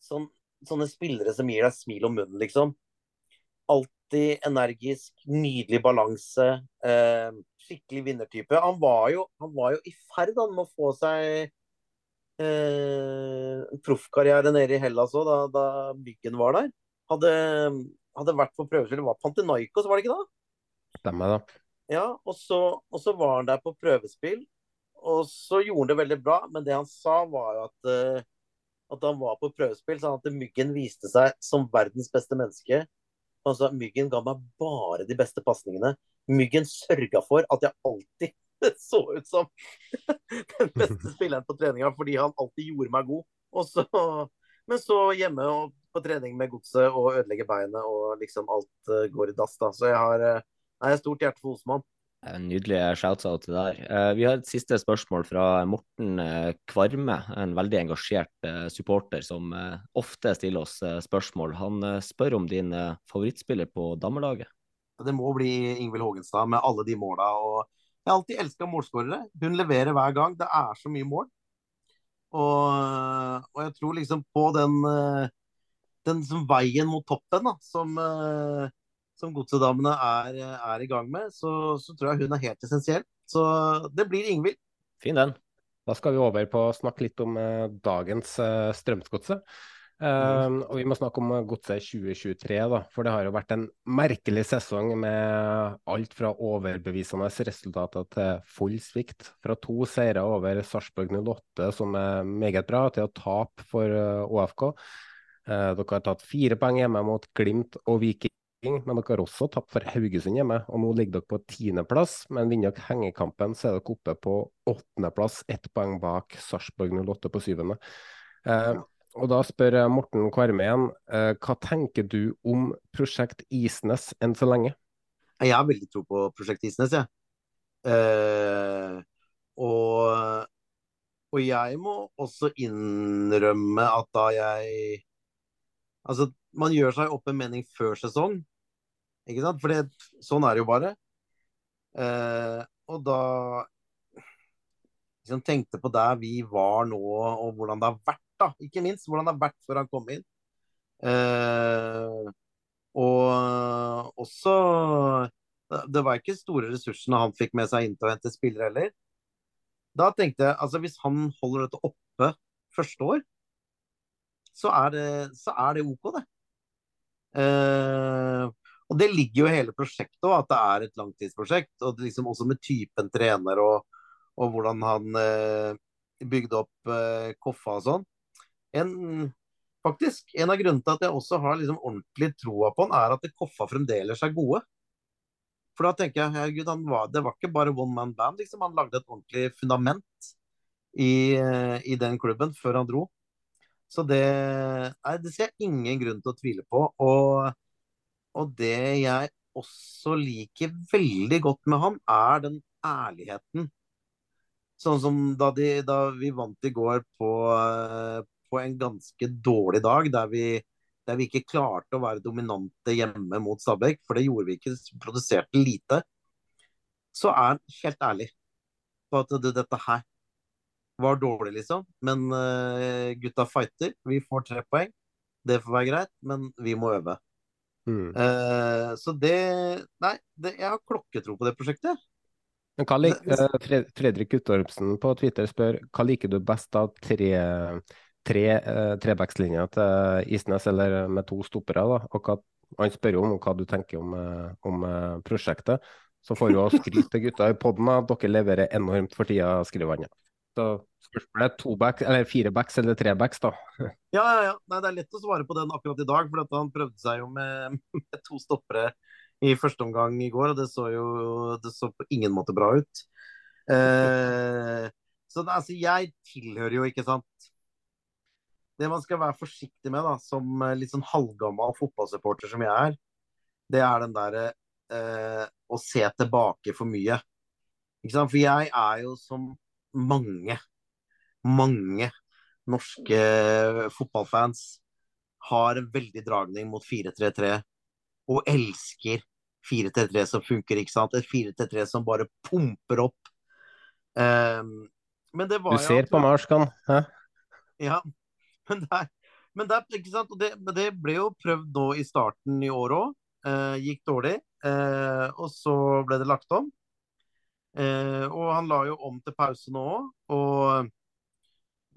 sånn, Sånne spillere som gir deg smil om munnen, liksom alltid energisk, nydelig balanse. Eh, skikkelig vinnertype. Han var jo, han var jo i ferd med å få seg eh, proffkarriere nede i Hellas òg, da, da Byggen var der. Hadde, hadde vært på prøvespill. Var Pantinaikos, var det ikke da? Stemmer det. Ja, og så, og så, var han der på prøvespill. Og så gjorde han det veldig bra, men det han sa, var jo at, uh, at han var på prøvespill. sånn at Myggen viste seg som verdens beste menneske. Han sa Myggen ga meg bare de beste pasningene. Myggen sørga for at jeg alltid så ut som den beste spilleren på treninga, fordi han alltid gjorde meg god. Så, men så hjemme og på trening med godset og ødelegge beinet og liksom alt uh, går i dass. da. Så jeg har, uh, jeg har stort hjerte for Osman. Nydelig shout-out til deg. Uh, vi har et siste spørsmål fra Morten Kvarme, en veldig engasjert supporter som ofte stiller oss spørsmål. Han spør om din favorittspiller på damelaget. Det må bli Ingvild Hågenstad med alle de måla. Og jeg har alltid elska målskårere. Hun leverer hver gang. Det er så mye mål. Og, og jeg tror liksom på den, den veien mot toppen da, som som Godset-damene er, er, i gang med, så, så, tror jeg hun er helt essensiell. Så det blir Ingvild. Fin den. Da skal vi over på å snakke litt om uh, dagens uh, Strømsgodset. Uh, og vi må snakke om Godset 2023, da. For det har jo vært en merkelig sesong med alt fra overbevisende resultater til full svikt. Fra to seire over Sarpsborg 08, som er meget bra, til å tape for ÅFK. Dere har tatt fire poeng hjemme mot Glimt og Viking men dere har også tapt for Haugesund hjemme. og Nå ligger dere på tiendeplass, men vinner dere hengekampen, så er dere oppe på åttendeplass, ett poeng bak Sarpsborg 08 på syvende. Eh, og Da spør Morten Kvarmeen, eh, hva tenker du om prosjekt Isnes enn så lenge? Jeg har veldig tro på prosjekt Isnes, jeg. Eh, og, og jeg må også innrømme at da jeg Altså, man gjør seg opp en mening før sesong. Ikke sant? For sånn er det jo bare. Eh, og da liksom tenkte på der vi var nå, og hvordan det har vært, da. Ikke minst hvordan det har vært før han kom inn. Eh, og også det var ikke store ressursene han fikk med seg inn til å hente spillere heller. Da tenkte jeg altså hvis han holder dette oppe første år, så er det, så er det OK, det. Uh, og det ligger jo i hele prosjektet òg, at det er et langtidsprosjekt. Og liksom også med typen trener og, og hvordan han uh, bygde opp uh, Koffa og sånn. En, faktisk, en av grunnene til at jeg også har liksom ordentlig troa på han, er at Koffa fremdeles er gode. For da tenker jeg herregud, var, det var ikke bare one man band. liksom Han lagde et ordentlig fundament i, i den klubben før han dro. Så det, nei, det ser jeg ingen grunn til å tvile på. Og, og det jeg også liker veldig godt med han, er den ærligheten. Sånn som da, de, da vi vant i går på, på en ganske dårlig dag, der vi der vi ikke klarte å være dominante hjemme mot Stabæk, for det gjorde vi ikke, produserte lite, så er han helt ærlig på at det, dette her var dårlig, liksom. Men uh, gutta fighter. Vi får tre poeng. Det får være greit, men vi må øve. Mm. Uh, så det Nei, det, jeg har klokketro på det prosjektet. Men hva lik, uh, Fredrik Guttormsen på Twitter spør hva liker du best av tre tre uh, trebackslinjer til Isnes, eller med to stoppere. da, og hva, Han spør jo om hva du tenker om, om prosjektet. Så får jo skryte til gutta i poden at dere leverer enormt for tida, skriver han. Så spørsmålet er to eller fire eller tre da. Ja, ja, ja. Nei, det er lett å svare på den akkurat i dag, for han prøvde seg jo med, med to stoppere i første omgang i går, og det så jo det så på ingen måte bra ut. Eh, så altså, jeg tilhører jo, ikke sant det man skal være forsiktig med, da, som eh, litt sånn halvgammal fotballsupporter som jeg er, det er den derre eh, å se tilbake for mye. For jeg er jo som mange, mange norske fotballfans har en veldig dragning mot 4-3-3 og elsker 4-3-3 som funker, ikke sant. Et 4-3-3 som bare pumper opp. Um, men det var Du ser på Marskan, hæ? Ja, men, men, der, ikke sant? Det, det, ble jo prøvd nå i starten i år òg. Eh, gikk dårlig. Eh, og så ble det lagt om. Eh, og han la jo om til pause nå òg. Og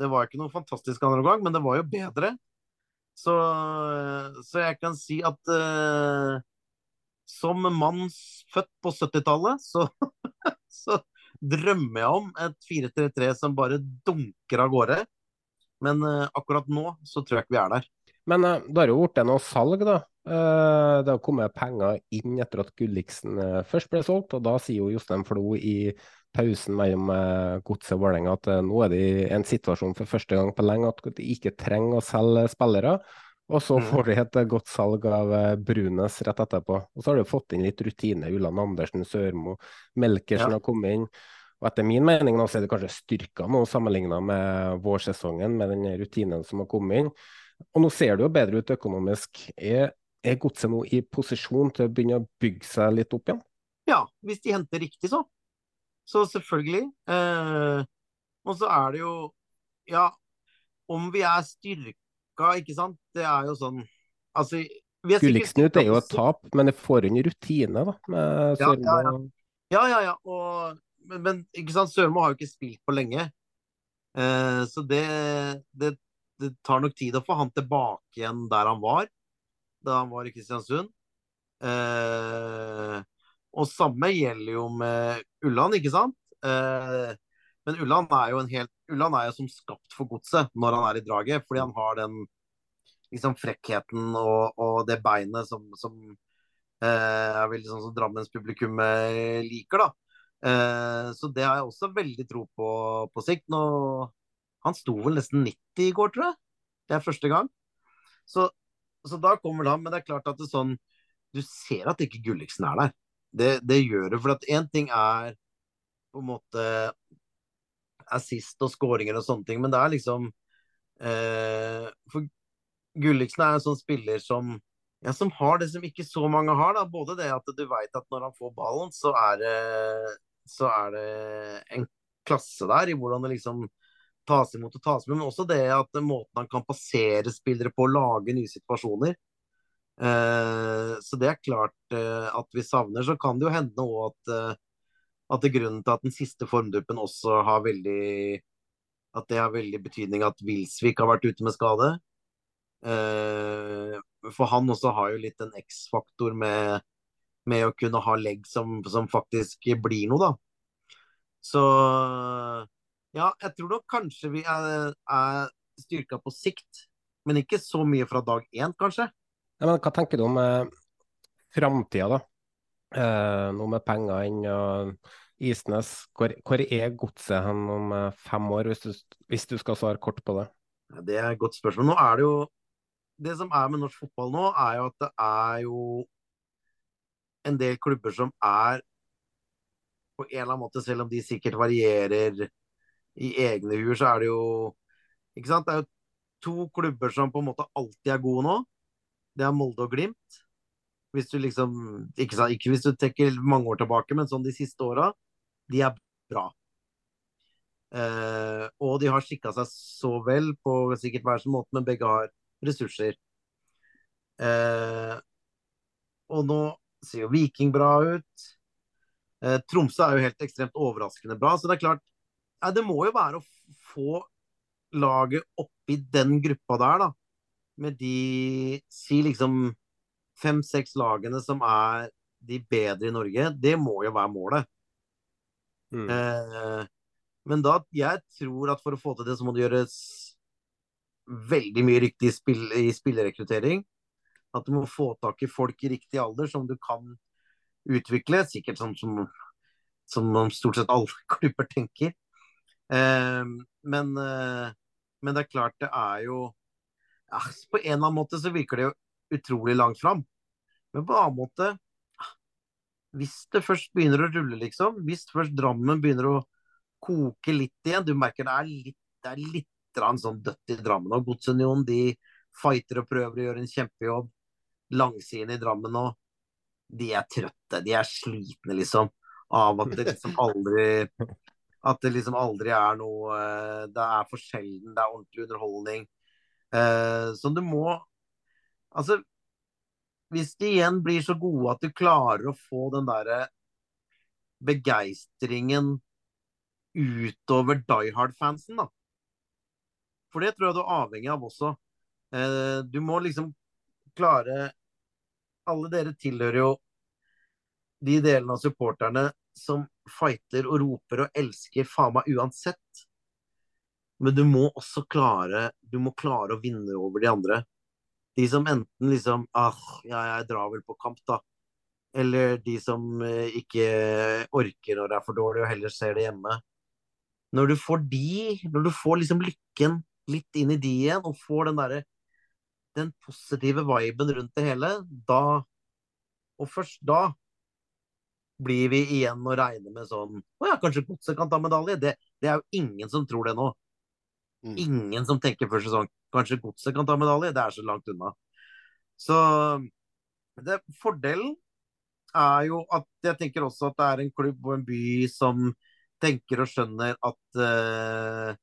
det var ikke noe fantastisk andre gang, men det var jo bedre. Så, så jeg kan si at eh, som mann født på 70-tallet, så, så, drømmer jeg om et 4-3-3 som bare dunker av gårde. Men eh, akkurat nå så tror jeg ikke vi er der. Men uh, det har jo blitt noe salg, da. Uh, det har kommet penger inn etter at Gulliksen først ble solgt, og da sier jo Jostein Flo i pausen mellom Godset og Vålerenga at nå er det en situasjon for første gang på lenge at de ikke trenger å selge spillere. Og så mm. får de et godt salg av Brunes rett etterpå. Og så har de fått inn litt rutine. Ulland Andersen, Sørmo, Melkersen ja. har kommet inn. Og etter min mening nå så er det kanskje styrka nå sammenligna med vårsesongen, med den rutinen som har kommet inn. Og nå ser det jo bedre ut økonomisk. Er, er Godset nå i posisjon til å begynne å bygge seg litt opp igjen? Ja, hvis de henter riktig, så. Så selvfølgelig. Eh, og så er det jo Ja, om vi er styrka, ikke sant. Det er jo sånn Altså Gulliksnut er jo et tap, men det får inn rutine, da. Med ja, ja, ja. ja, ja, ja. Og men, men ikke sant, Sørmo har jo ikke spilt på lenge. Eh, så det, det, det, tar nok tid å få han tilbake igjen der han var da han var i Kristiansund. Eh, og samme gjelder jo med Ulland, ikke sant? Eh, men Ulland er jo en helt Ulland er jo som skapt for godset når han er i draget, fordi han har den liksom frekkheten og, og det beinet som, som eh, er veldig sånn som Drammens publikum liker, da. Eh, så det har jeg også veldig tro på på sikt. Nå, han sto vel nesten 90 i går, tror jeg. Det er første gang. Så, så da kommer han. Men det er klart at det er sånn Du ser at ikke Gulliksen er der. Det, det gjør det. For at én ting er på en måte assist og skåringer og sånne ting, men det er liksom eh, For Gulliksen er en sånn spiller som ja, som har det som ikke så mange har. da, Både det at du veit at når han får ballen, så er det så er det en klasse der i hvordan det liksom tas imot og tas med, men også det at måten han kan passere spillere på, lage nye situasjoner. Eh, så det er klart eh, at vi savner. Så kan det jo hende òg at, eh, at det er grunnen til at den siste formduppen også har veldig At det har veldig betydning at Wilsvik har vært ute med skade. Eh, for han også har jo litt en X-faktor med, med å kunne ha legg som, som faktisk blir noe, da. Så ja, jeg tror nok kanskje vi er, er styrka på sikt, men ikke så mye fra dag én, kanskje. Ja, men hva tenker du om eh, framtida, da? Eh, nå med penger inn og Isnes. Hvor, hvor er godset hen om eh, fem år, hvis du, hvis du, skal svare kort på det? Ja, det er et godt spørsmål. Nå er det jo Det som er med norsk fotball nå, er jo at det er jo en del klubber som er på en eller annen måte, selv om de sikkert varierer i egne huer, så er det jo Ikke sant? Det er jo to klubber som på en måte alltid er gode nå. Det er Molde og Glimt. Hvis du liksom Ikke, sant? ikke hvis du trekker mange år tilbake, men sånn de siste åra. De er bra. Eh, og de har skikka seg så vel på sikkert hver sin måte, men begge har ressurser. Eh, og nå ser jo Viking bra ut. Eh, Tromsø er jo helt ekstremt overraskende bra. Så det er klart, ja, det må jo være å få laget oppi den gruppa der, da. Med de si liksom fem-seks lagene som er de bedre i Norge. Det må jo være målet. Mm. Eh, men da, jeg tror at for å få til det, så må det gjøres veldig mye riktig spill, i spillerekruttering. At du må få tak i folk i riktig alder som du kan utvikle. Sikkert sånn som, som stort sett alle klubber tenker. Eh, men, eh, men, det er klart, det er jo ja, På en eller annen måte så virker det jo utrolig langt fram. Men på en annen måte Hvis det først begynner å rulle, liksom. Hvis først Drammen begynner å koke litt igjen. Du merker det er litt, det er litt sånn dødt i Drammen. Og Godsunionen de fighter og prøver å gjøre en kjempejobb. Langsiden i Drammen òg. de er trøtte. De er slitne, liksom. Av at det liksom aldri at det liksom aldri er noe eh, Det er for sjelden, det er ordentlig underholdning. Eh, så du må Altså, hvis de igjen blir så gode at du klarer å få den derre begeistringen utover Die Hard-fansen, da. For det tror jeg du er avhengig av også. Eh, du må liksom klare Alle dere tilhører jo de delene av supporterne som fighter og roper og elsker faen meg uansett. Men du må også klare Du må klare å vinne over de andre. De som enten liksom ah, ja, jeg drar vel på kamp, da. Eller de som eh, ikke orker når det er for dårlig og heller ser det hjemme. Når du får de, når du får liksom lykken litt inn i de igjen, og får den derre den positive viben rundt det hele, da Og først da blir vi igjen å regne med sånn Å ja, kanskje Godset kan ta medalje? Det, det, er jo ingen som tror det nå. Mm. Ingen som tenker før sesong kanskje Godset kan ta medalje. Det er så langt unna. Så det, fordelen er jo at jeg tenker også at det er en klubb og en by som tenker og skjønner at uh,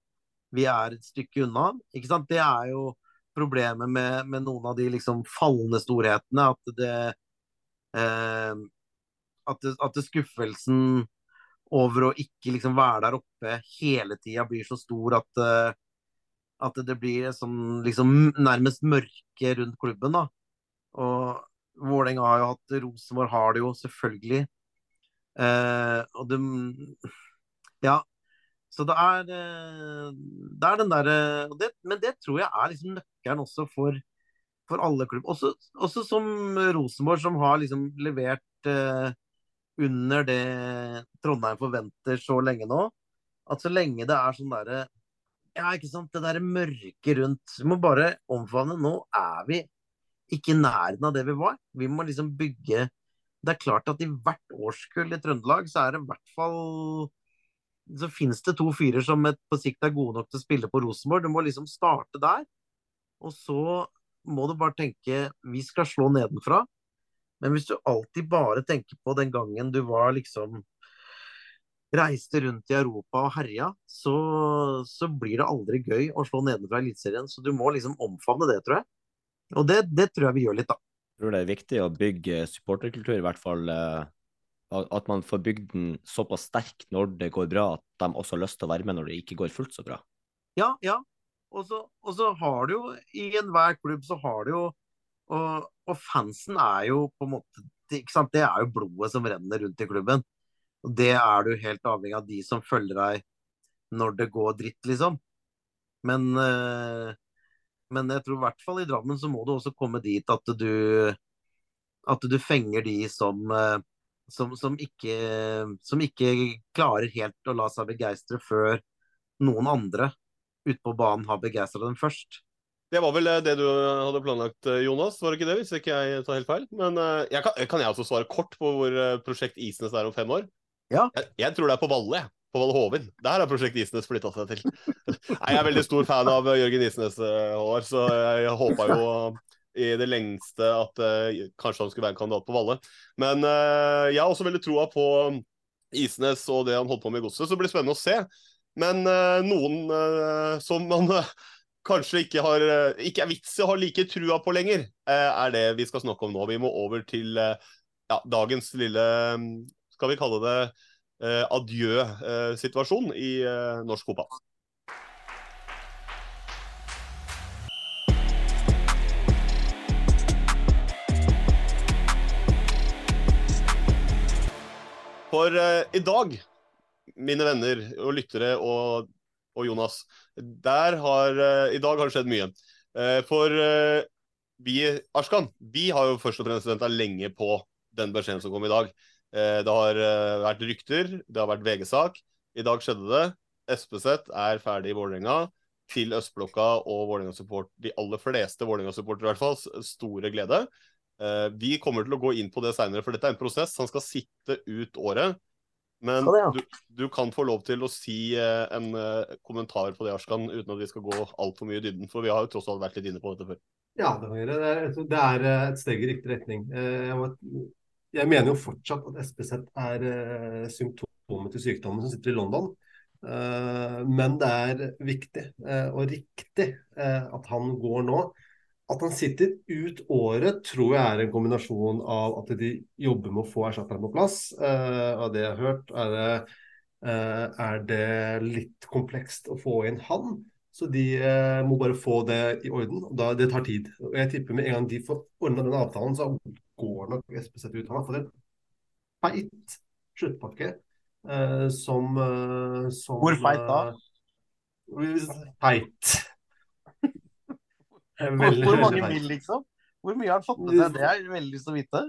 vi er et stykke unna. Ikke sant? Det er jo problemet med, med noen av de liksom fallende storhetene. At det uh, at, det, at det skuffelsen over å ikke liksom være der oppe hele tida blir så stor at, uh, at det blir sånn liksom nærmest mørke rundt klubben. da. Og Vålerenga har jo hatt Rosenborg har det jo selvfølgelig. Eh, og det Ja. Så det er, eh, det er den derre Men det tror jeg er liksom nøkkelen også for, for alle klubber. Også, også som Rosenborg, som har liksom levert uh, under det Trondheim forventer så lenge nå. At så lenge det er sånn derre Ja, ikke sant, det derre mørke rundt Vi må bare omfavne. Nå er vi ikke i nærheten av det vi var. Vi må liksom bygge Det er klart at i hvert årskull i Trøndelag så er det i hvert fall så finnes det to fyrer som på sikt er gode nok til å spille på Rosenborg. Du må liksom starte der. Og så må du bare tenke vi skal slå nedenfra. Men hvis du alltid bare tenker på den gangen du var liksom Reiste rundt i Europa og herja, så, så blir det aldri gøy å slå nedenfra Eliteserien. Så du må liksom omfavne det, tror jeg. Og det, det tror jeg vi gjør litt, da. Jeg tror det er viktig å bygge supporterkultur, i hvert fall uh, at man får bygd den såpass sterk når det går bra, at de også har lyst til å være med når det ikke går fullt så bra. Ja, ja. Og så har du jo i enhver klubb så har du jo og, og, fansen er jo på en måte? Det er jo blodet som renner rundt i klubben. Og det er du helt avhengig av de som følger deg når det går dritt, liksom. Men, øh, men jeg tror i hvert fall i Drammen så må du også komme dit at du at du fenger de som, øh, som, som, ikke, som ikke klarer helt å la seg begeistre før noen andre ute på banen har begeistra dem først. Det var vel eh, det du hadde planlagt, eh, Jonas, var det ikke det? Hvis ikke jeg tar helt feil. Men jeg kan, kan, jeg også svare kort på hvor prosjekt Isnes er om fem år? Ja. Jeg, jeg tror det er på Valle. På Valle Hovin. Der har prosjekt Isnes flytta seg til. Jeg er veldig stor fan av Jørgen Isnes, Håvard, så jeg håpa jo i det lengste at uh, kanskje han skulle være en kandidat på Valle. Men uh, jeg har også veldig troa på Isnes og det han holdt på med i Godset, så det blir spennende å se. Men uh, noen som man kanskje ikke, har, eh, ikke er vits i å ha like trua på lenger, eh, er det vi skal snakke om nå. Vi må over til eh, ja, dagens lille Skal vi kalle det adjø-situasjon i norsk fotball. For uh, i dag, mine venner og lyttere og og Jonas. Der har, uh, I dag har det skjedd mye. Uh, for uh, vi Arskan, vi har jo først og fremst venta lenge på den beskjeden som kom i dag. det har vært rykter, det har vært VG-sak. I dag skjedde det. Espeseth er ferdig i Vålerenga. Til østblokka og Vålerenga-support, de aller fleste Vålerenga-supportere i hvert fall, store glede. Vi kommer til å gå inn på det seinere, for dette er en prosess. Han skal sitte ut året. Men det, ja. du, du, kan få lov til å si eh, en uh, kommentar på det, Arskan, uten at vi skal gå altfor mye i dybden. For vi har jo tross alt vært litt inne på dette før. Ja, det, det, er, det er eh, et steg i riktig retning. Jeg, jeg mener jo fortsatt at SPZ er symptomet til sykdommen som sitter i London. Men det er viktig og riktig at han går nå. At han sitter ut året, tror jeg er en kombinasjon av at de jobber med å få erstatteren på plass. Uh, av det jeg har hørt, er det, uh, er det, litt komplekst å få inn han. Så de uh, må bare få det i orden. da, Det tar tid. Og jeg tipper med en gang de får ordna den avtalen, så går nok SPZ ut. Han har fått en feit sluttpakke som, som Hvor feit da? Feit. Veldig, hvor mange mil, liksom? Hvor mye har han fått med seg? Det har jeg veldig lyst til å vite.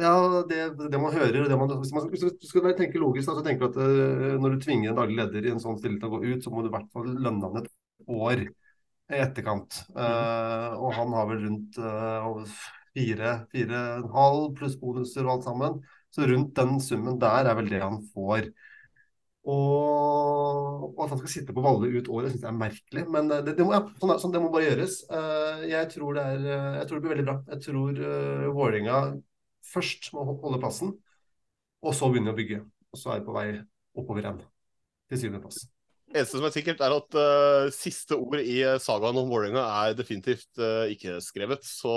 Ja, det, det man hører det man, Hvis man skal tenke logisk, da, så tenker du at uh, når du tvinger en daglig leder i en sånn stilling til å gå ut, så må du i hvert fall lønne han et år i etterkant. Uh, og han har vel rundt uh, fire, fire og en halv pluss bonuser og alt sammen. Så rundt den summen der er vel det han får. Og, og, at han skal sitte på Valle ut året, syns jeg er merkelig. Men det, det, må, ja, sånn, sånn, det, må, bare gjøres. Uh, jeg, tror det er, uh, jeg tror det blir veldig bra. Jeg tror uh, Vålerenga først må holde plassen, og så begynne å bygge. Og så er det på vei oppover igjen til syvendeplass eneste som er sikkert, er at uh, siste ord i eh, sagaen om Vålerenga er definitivt uh, ikke skrevet. Så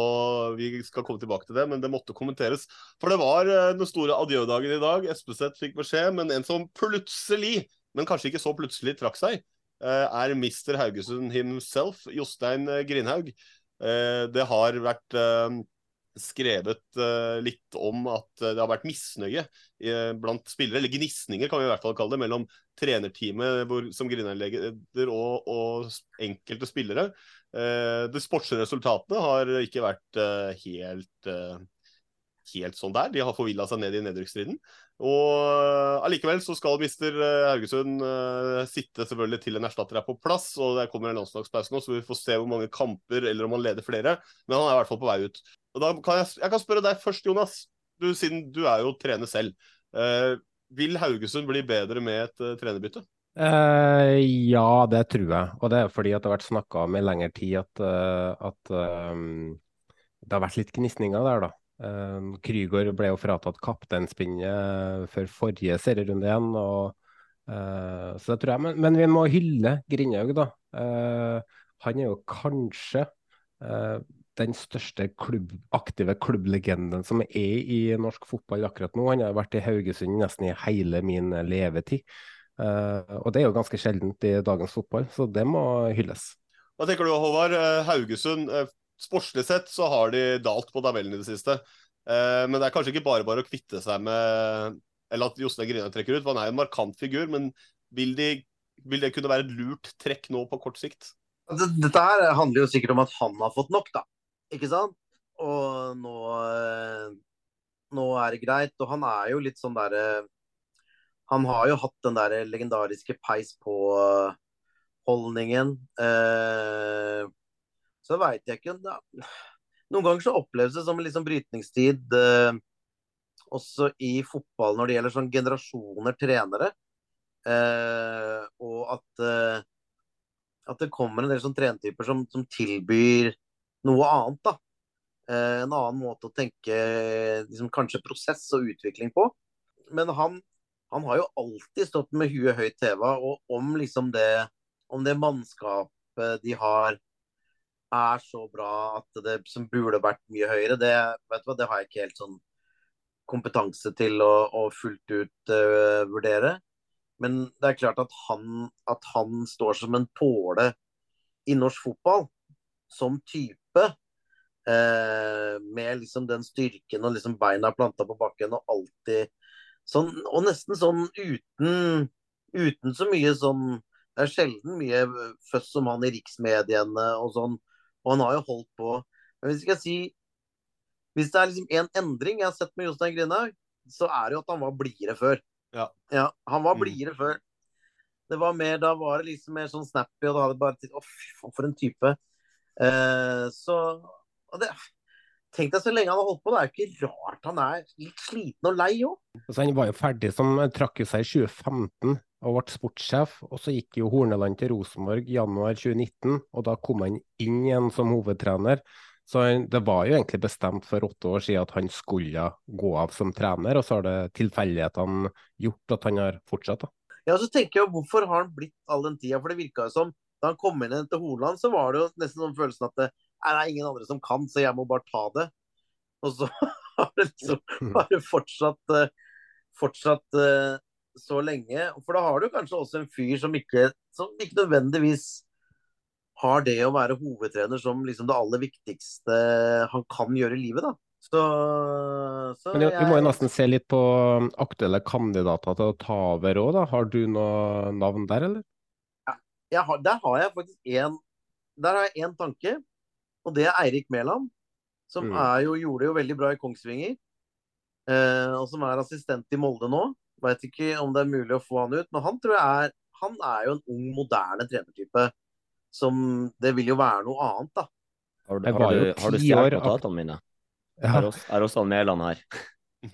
vi skal komme tilbake til det, men det måtte kommenteres. For det var uh, den store adjødagen i dag. Espeseth fikk beskjed, men en som plutselig, men kanskje ikke så plutselig, trakk seg, er Mister Haugesund himself, Jostein Grindhaug. det har vært skrevet uh, litt om at det har vært misnøye uh, blant spillere, eller gnisninger kan vi i hvert fall kalle det, mellom trenerteamet hvor, som Grindheim-leder og, og, enkelte spillere. Uh, de sportslige resultatene har ikke vært helt, helt sånn der. De har forvilla seg ned i nedrykksstriden. Og allikevel så skal mister Haugesund sitte selvfølgelig til en erstatter er på plass. og Det kommer en landslagspause nå, så vi får se hvor mange kamper eller om han leder flere. Men han er i hvert fall på vei ut. Og da kan jeg, jeg kan spørre deg først, Jonas. Du, siden du er jo trener selv. Uh, vil Haugesund bli bedre med et uh, trenerbytte? Uh, ja, det tror jeg. Og det er fordi at det har vært snakka om i lengre tid at, at um, det har vært litt gnisninger der, da. Um, Krygård ble jo fratatt kapteinspinnet før forrige serierunde igjen. Og, så det tror jeg. Men, men vi må hylle Grindhaug, da. han er jo kanskje den største klubb, aktive klubblegenden som er i norsk fotball akkurat nå. Han har vært i Haugesund nesten i hele min levetid. Uh, og det er jo ganske sjeldent i dagens fotball, så det må hylles. Hva tenker du Håvard? Haugesund, sportslig sett så har de dalt på tabellen i det siste. Eh, men det er kanskje ikke bare bare å kvitte seg med Eller at Jostein Grina trekker ut, for han er jo en markant figur. Men vil, de, vil det kunne være et lurt trekk nå på kort sikt? Dette her handler jo sikkert om at han har fått nok, da. Ikke sant? Og nå, eh, nå er det greit. Og han er jo litt sånn derre Han har jo hatt den der legendariske peis på-holdningen. Eh, så veit jeg ikke da. Noen ganger så oppleves det som en liksom brytningstid eh, også i fotball når det gjelder sånn generasjoner trenere. Eh, og at eh, at det kommer en del sånn trenertyper som, som, tilbyr noe annet. da. Eh, en annen måte å tenke liksom, kanskje prosess og utvikling på. Men han, han har jo alltid stått med huet høyt heva, og om liksom det, om det mannskapet de har er så bra at det som burde vært mye høyere, det, hva, det har jeg ikke helt sånn kompetanse til å, å fullt ut uh, vurdere. Men det er klart at han, at han står som en påle i norsk fotball, som type. Eh, med liksom den styrken og liksom beina planta på bakken og alltid sånn Og nesten sånn uten, uten så mye sånn Det er sjelden mye føss som han i riksmediene og sånn. Og han har jo holdt på Men hvis jeg skal si Hvis det er liksom en endring jeg har sett med Jostein Grinhaug, så er det jo at han var blidere før. Ja. ja han var Mm. før. Det var mer, Da var det liksom mer sånn snappy, og da hadde det bare Å, faen, for en type. Eh, så og det, Tenk deg så lenge han har holdt på. Det er jo ikke rart han er litt sliten og lei òg. Altså, han var jo ferdig som trakk jo seg i 2015 og ble sportssjef. Og så gikk jo Horneland til Rosenborg i januar 2019, og da kom han inn igjen som hovedtrener. Så han, det var jo egentlig bestemt for åtte år siden at han skulle gå av som trener, og så har det tilfeldighetene gjort at han har fortsatt. da. Ja, så tenker jeg, Hvorfor har han blitt all den tida? For det virka jo som da han kom inn til Hordaland, så var det jo nesten sånn følelsen at det er ingen andre som kan, så jeg må bare ta det. Og så har det liksom bare fortsatt, eh, fortsatt eh, så lenge. For da har du kanskje også en fyr som ikke, som ikke nødvendigvis har det å være hovedtrener som liksom det aller viktigste han kan gjøre i livet, da. Så, så Men vi må jo nesten se litt på aktuelle kandidater til å ta over òg, da. Har du noe navn der, eller? jeg har, der har jeg faktisk en Der har jeg én tanke, og det er Eirik Mæland. Som Mm. er jo, gjorde det jo veldig bra i Kongsvinger. Eh, og som er assistent i Molde nå. Veit ikke om det er mulig å få han ut, men han tror jeg er Han er jo en ung, moderne trenertype. Som Det vil jo være noe annet, da. Har, du- har, du, har du stjålet notatene mine? Ja. Er også, er også Mæland her?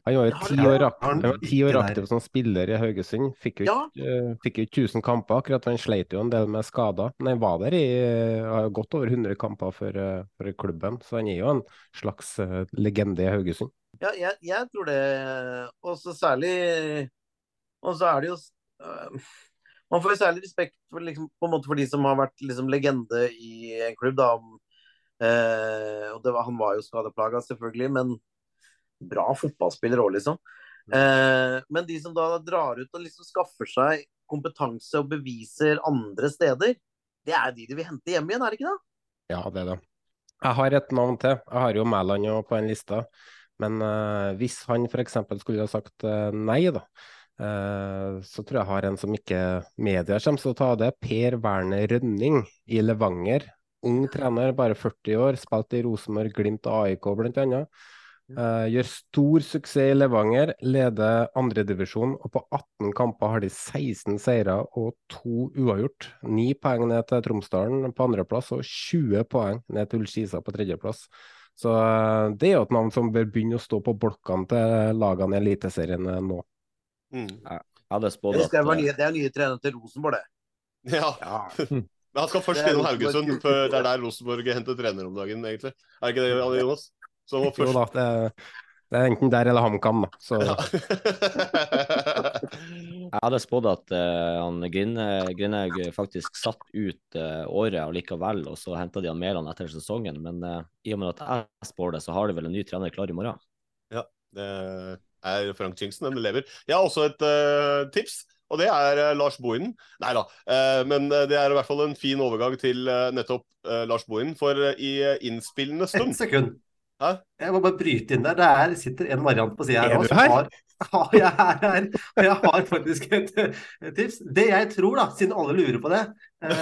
Han var jo ti år, aktiv som spiller i Haugesund. Fikk jo ikke eh, fikk jo ikke 1000 kamper, akkurat. Han sleit jo en del med skader. Men han var der i eh, har godt over 100 kamper for, eh, for klubben, så han er jo en slags eh, legende i Haugesund. Ja, jeg, jeg tror det. Og så særlig Og så er det jo øh, Man får jo særlig respekt for, liksom, på en måte for de som har vært liksom, legende i en klubb. Da. Eh, og det var, han var jo skadeplaga, selvfølgelig, men bra fotballspiller òg, liksom. Eh, men de som da drar ut og liksom skaffer seg kompetanse og beviser andre steder, det er de de vil hente hjem igjen, er det ikke det? Ja, det er det. Jeg har et navn til. Jeg har jo Mæland på den lista. Men eh, hvis han f.eks. skulle ha sagt eh, nei, da, eh, så tror jeg jeg har en som ikke media kommer til å ta det. Per Werner Rønning i Levanger. Ung trener, bare 40 år. Spilt i Rosenborg, Glimt og AIK bl.a. Uh, gjør stor suksess i Levanger, leder andredivisjon, og på 18 kamper har de 16 seire og to uavgjort. 9 poeng ned til Tromsdalen på andreplass og 20 poeng ned til Ullskisa på tredjeplass. Så uh, det er jo et navn som bør begynne å stå på blokkene til lagene i Eliteserien uh, nå. Mm. Ja, det, spådd Det, at skal være eh, nye, det er nye trener til Rosenborg, det. Ja. Men han skal først er innom Haugesund, for det er der Rosenborg henter trener om dagen, egentlig. Er ikke det, Jonas? Så må Jo da, det, det er enten der eller HamKam, da. Så Ja. Jeg hadde spådd at uh, han Grindhaug faktisk satt ut uh, året allikevel, og så henta de han Mæland etter sesongen. Men uh, i og med at jeg spår det, så har de vel en ny trener klar i morgen. Ja, det er Frank Chingson, den lever. Jeg har også et uh, tips. Og det er Lars Bohinen. Nei da, men det er i hvert fall en fin overgang til nettopp Lars Bohinen. For i innspillende stund Et sekund. Hæ? Jeg må bare bryte inn der. Der sitter en variant på sida her. Er du her? Har, ja, jeg er her. Og jeg har faktisk et, et, tips. Det jeg tror, da, siden alle lurer på det, er,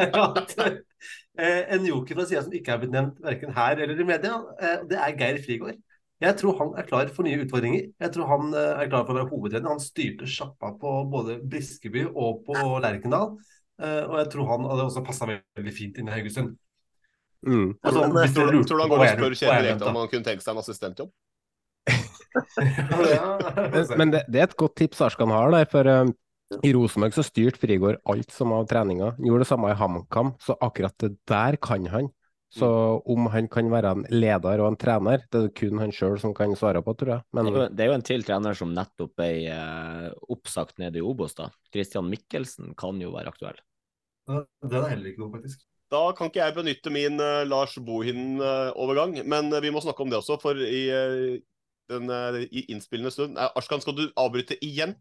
er at en joker fra sida som ikke er blitt nevnt verken her eller i media, det er Geir Frigård. Jeg tror han er klar for nye utfordringer. Jeg tror han er klar for å være hovedtrener. Han styrte sjappa på både Briskeby og på Lerkendal. Og jeg tror han hadde også passa veldig fint inn i Haugesund. Mm. Altså, tror, du, tror, du han går og spør Kjell Rekdal om han kunne tenke seg en assistentjobb? men, men det, det, er et godt tips Arskan har der, for uh, i Rosenborg så styrte Frigård alt som av treninga. Gjorde det samme i HamKam, så akkurat det der kan han. Så om han kan være en leder og en trener, det er kun han sjøl som kan svare på, tror jeg. Men... Det, er jo, det, er jo, en til trener som nettopp ble uh, oppsagt nede i Obos, da. Christian Mikkelsen kan jo være aktuell. Den det er heller ikke noe, faktisk. Da kan ikke jeg benytte min uh, Lars Bohin-overgang, men uh, vi må snakke om det også. For i, den, i innspillende stund Arskan, skal du avbryte igjen?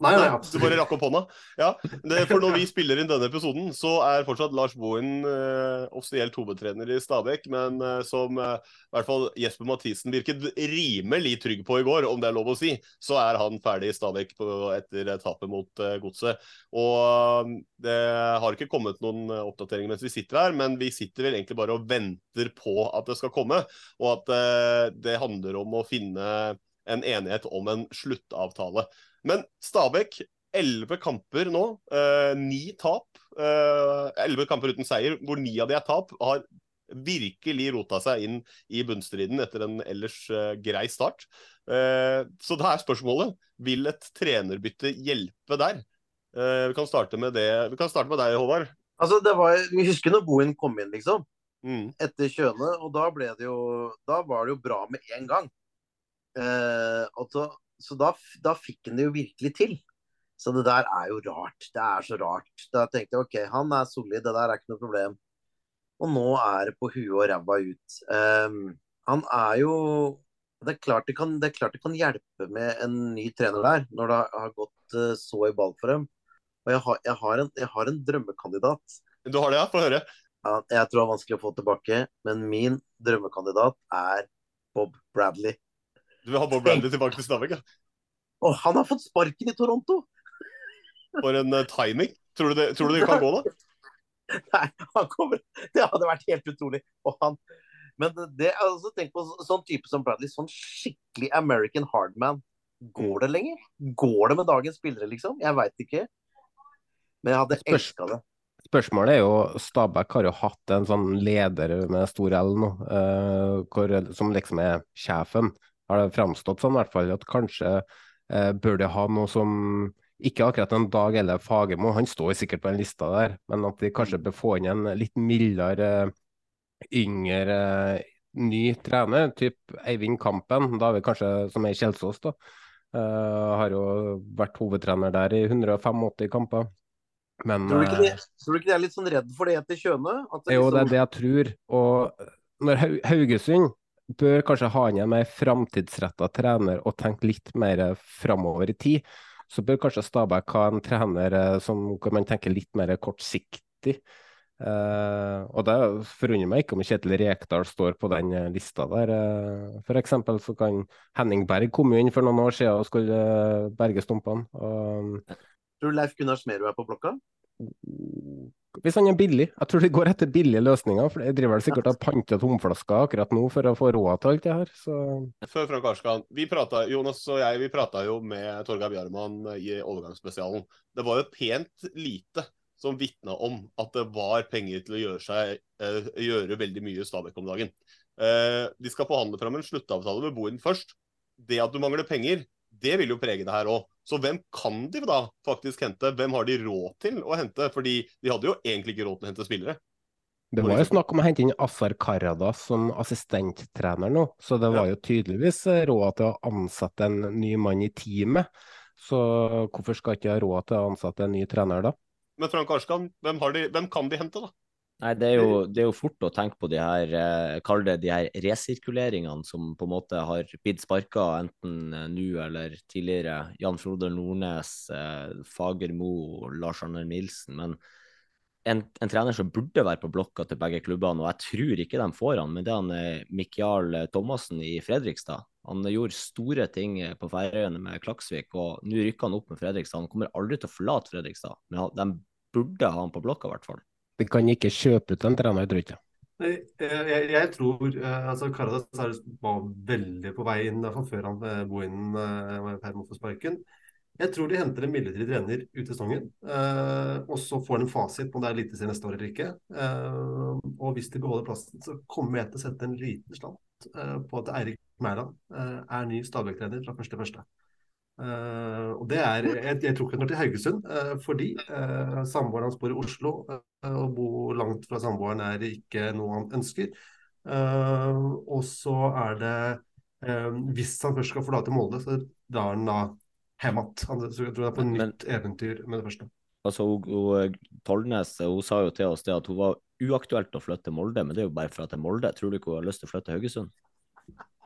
Nei, nei, absolutt. Du bare rakk opp hånda? Ja, det, for når vi spiller inn denne episoden, så er fortsatt Lars Bohin eh, offisielt hovedtrener i Stabæk, men eh, som eh, i hvert fall Jesper Mathisen virket rimelig trygg på i går, om det er lov å si, så er han ferdig i Stabæk på, etter tapet mot Godset. Og det har ikke kommet noen oppdateringer mens vi sitter her, men vi sitter vel egentlig bare og venter på at det skal komme, og at det handler om å finne en enighet om en sluttavtale. Men Stabæk, elleve kamper nå, eh, ni tap. Elleve eh, kamper uten seier, hvor ni av de er tap. Har virkelig rota seg inn i bunnstriden etter en ellers eh, grei start. Eh, så da er spørsmålet vil et trenerbytte hjelpe der. Eh, vi kan starte med det. Vi kan starte med deg, Håvard. Altså, det var, Vi husker når Bohin kom inn, liksom. Mm. Etter Kjøne. Og da ble det jo Da var det jo bra med en gang. Eh, og så da, da fikk han det jo virkelig til. Så det der er jo rart. Det er så rart. Da tenkte jeg OK, han er solid, det der er ikke noe problem. Og nå er det på huet og ræva ut. Um, han er jo det er, klart det, kan, det klart det kan hjelpe med en ny trener der, når det har gått uh, så i ball for dem. Og jeg har, jeg, har en, jeg har, en, drømmekandidat. Du har det, ja? Få høre. Ja, jeg tror det er vanskelig å få tilbake, men min drømmekandidat er Bob Bradley. Du vil ha Bob Bradley tilbake til Stabæk, ja? Og han har fått sparken i Toronto! For en uh, timing. Tror du, det, tror du det kan gå, da? Nei, han kommer Det hadde vært helt utrolig. Og han Men det, altså, tenk på sånn type som Bradley. Sånn skikkelig American hardman. Går det lenger? Går det med dagens spillere, liksom? Jeg veit ikke. Men jeg hadde elska det. Spørsmålet er jo Stabæk har jo hatt en sånn leder med stor L nå, uh, hvor, som liksom er sjefen har det framstått sånn i hvert fall, at kanskje eh, bør det ha noe som ikke akkurat en Dag eller Fagermo, han står sikkert på den lista der, men at de kanskje bør få inn en litt mildere, yngre, ny trener, typ Eivind Kampen, da er vi kanskje som er i Kjelsås, da. Uh, har jo vært hovedtrener der i 185 kamper. Men, tror, du ikke de, tror du ikke de er litt sånn redd for det etter Kjøne? Det jo, det er liksom- det jeg tror. Og når Haugesund bør kanskje ha inn en mer framtidsretta trener og tenke litt mer framover i tid. Så bør kanskje Stabæk ha en trener eh, som man tenker litt mer kortsiktig. Uh, og det forundrer meg ikke om Kjetil Rekdal står på den eh, lista der. Uh, F.eks. så kan Henning Berg komme inn for noen år siden og skulle berge stumpene. Og, Tror du Leif Gunnar Smerud er på blokka? Hvis han er billig. Jeg tror de går etter billige løsninger. for Jeg driver vel sikkert og panter tomflasker akkurat nå for å få råd til alt det her. Så. Før Frank Arskan, vi pratet, Jonas og jeg vi prata jo med Torgeir Bjarmann i overgangsspesialen. Det var jo pent lite som vitna om at det var penger til å gjøre, seg, uh, gjøre veldig mye i Stabæk om dagen. Uh, de skal forhandle fram en sluttavtale med Bohin først. Det at du mangler penger, det vil jo prege det her òg. Så hvem kan de da faktisk hente? Hvem har de råd til å hente? Fordi de hadde jo egentlig ikke råd til å hente spillere. Det var jo snakk om å hente inn Afar Karadas som assistenttrener nå, så det var jo tydeligvis råd til å ansette en ny mann i teamet. Så hvorfor skal ikke ha råd til å ansette en ny trener da? Men Frank Arskan, hvem, de, hvem kan de hente, da? Nei, det er, jo, det er, jo, fort å tenke på de her, eh, kall det de her resirkuleringene som på en måte har blitt sparka enten eh, nå eller tidligere. Jan Frode Nordnes, eh, Fagermo, Lars Arne Nilsen. Men en, en, trener som burde være på blokka til begge klubbene, og jeg tror ikke de får han, men det er han eh, Mikjal Thomassen i Fredrikstad. Han gjorde store ting på Færøyene med Klaksvik, og nå rykker han opp med Fredrikstad. Han kommer aldri til å forlate Fredrikstad, men de burde ha han på blokka, i hvert fall. Vi kan ikke kjøpe ut en trener, tror jeg. Jeg, jeg, jeg tror eh, altså Karadas var veldig på vei inn, iallfall før han eh, Bohinen eh, var i ferd med å få sparken. Jeg tror de henter en midlertidig trener ut sesongen, eh, og så får de en fasit på om det er eliteserie neste år eller ikke. Eh, og hvis de beholder plassen, så kommer jeg til å sette en liten slant eh, på at Eirik Mæland er ny Stabæk-trener fra 1.1. Uh, og det er, jeg, jeg han drar til Haugesund, uh, fordi uh, samboeren hans bor i Oslo. Å bo langt fra samboeren er ikke noe han ønsker. og så er det Hvis han først skal forlate Molde, så drar han da hjem igjen. Jeg tror det er på et nytt eventyr med det første. Altså, hun, Tollnes hun sa jo til oss det at hun var uaktuelt å flytte til Molde, men det er jo bare for at det er Molde. Tror du ikke hun har lyst til å flytte til Haugesund?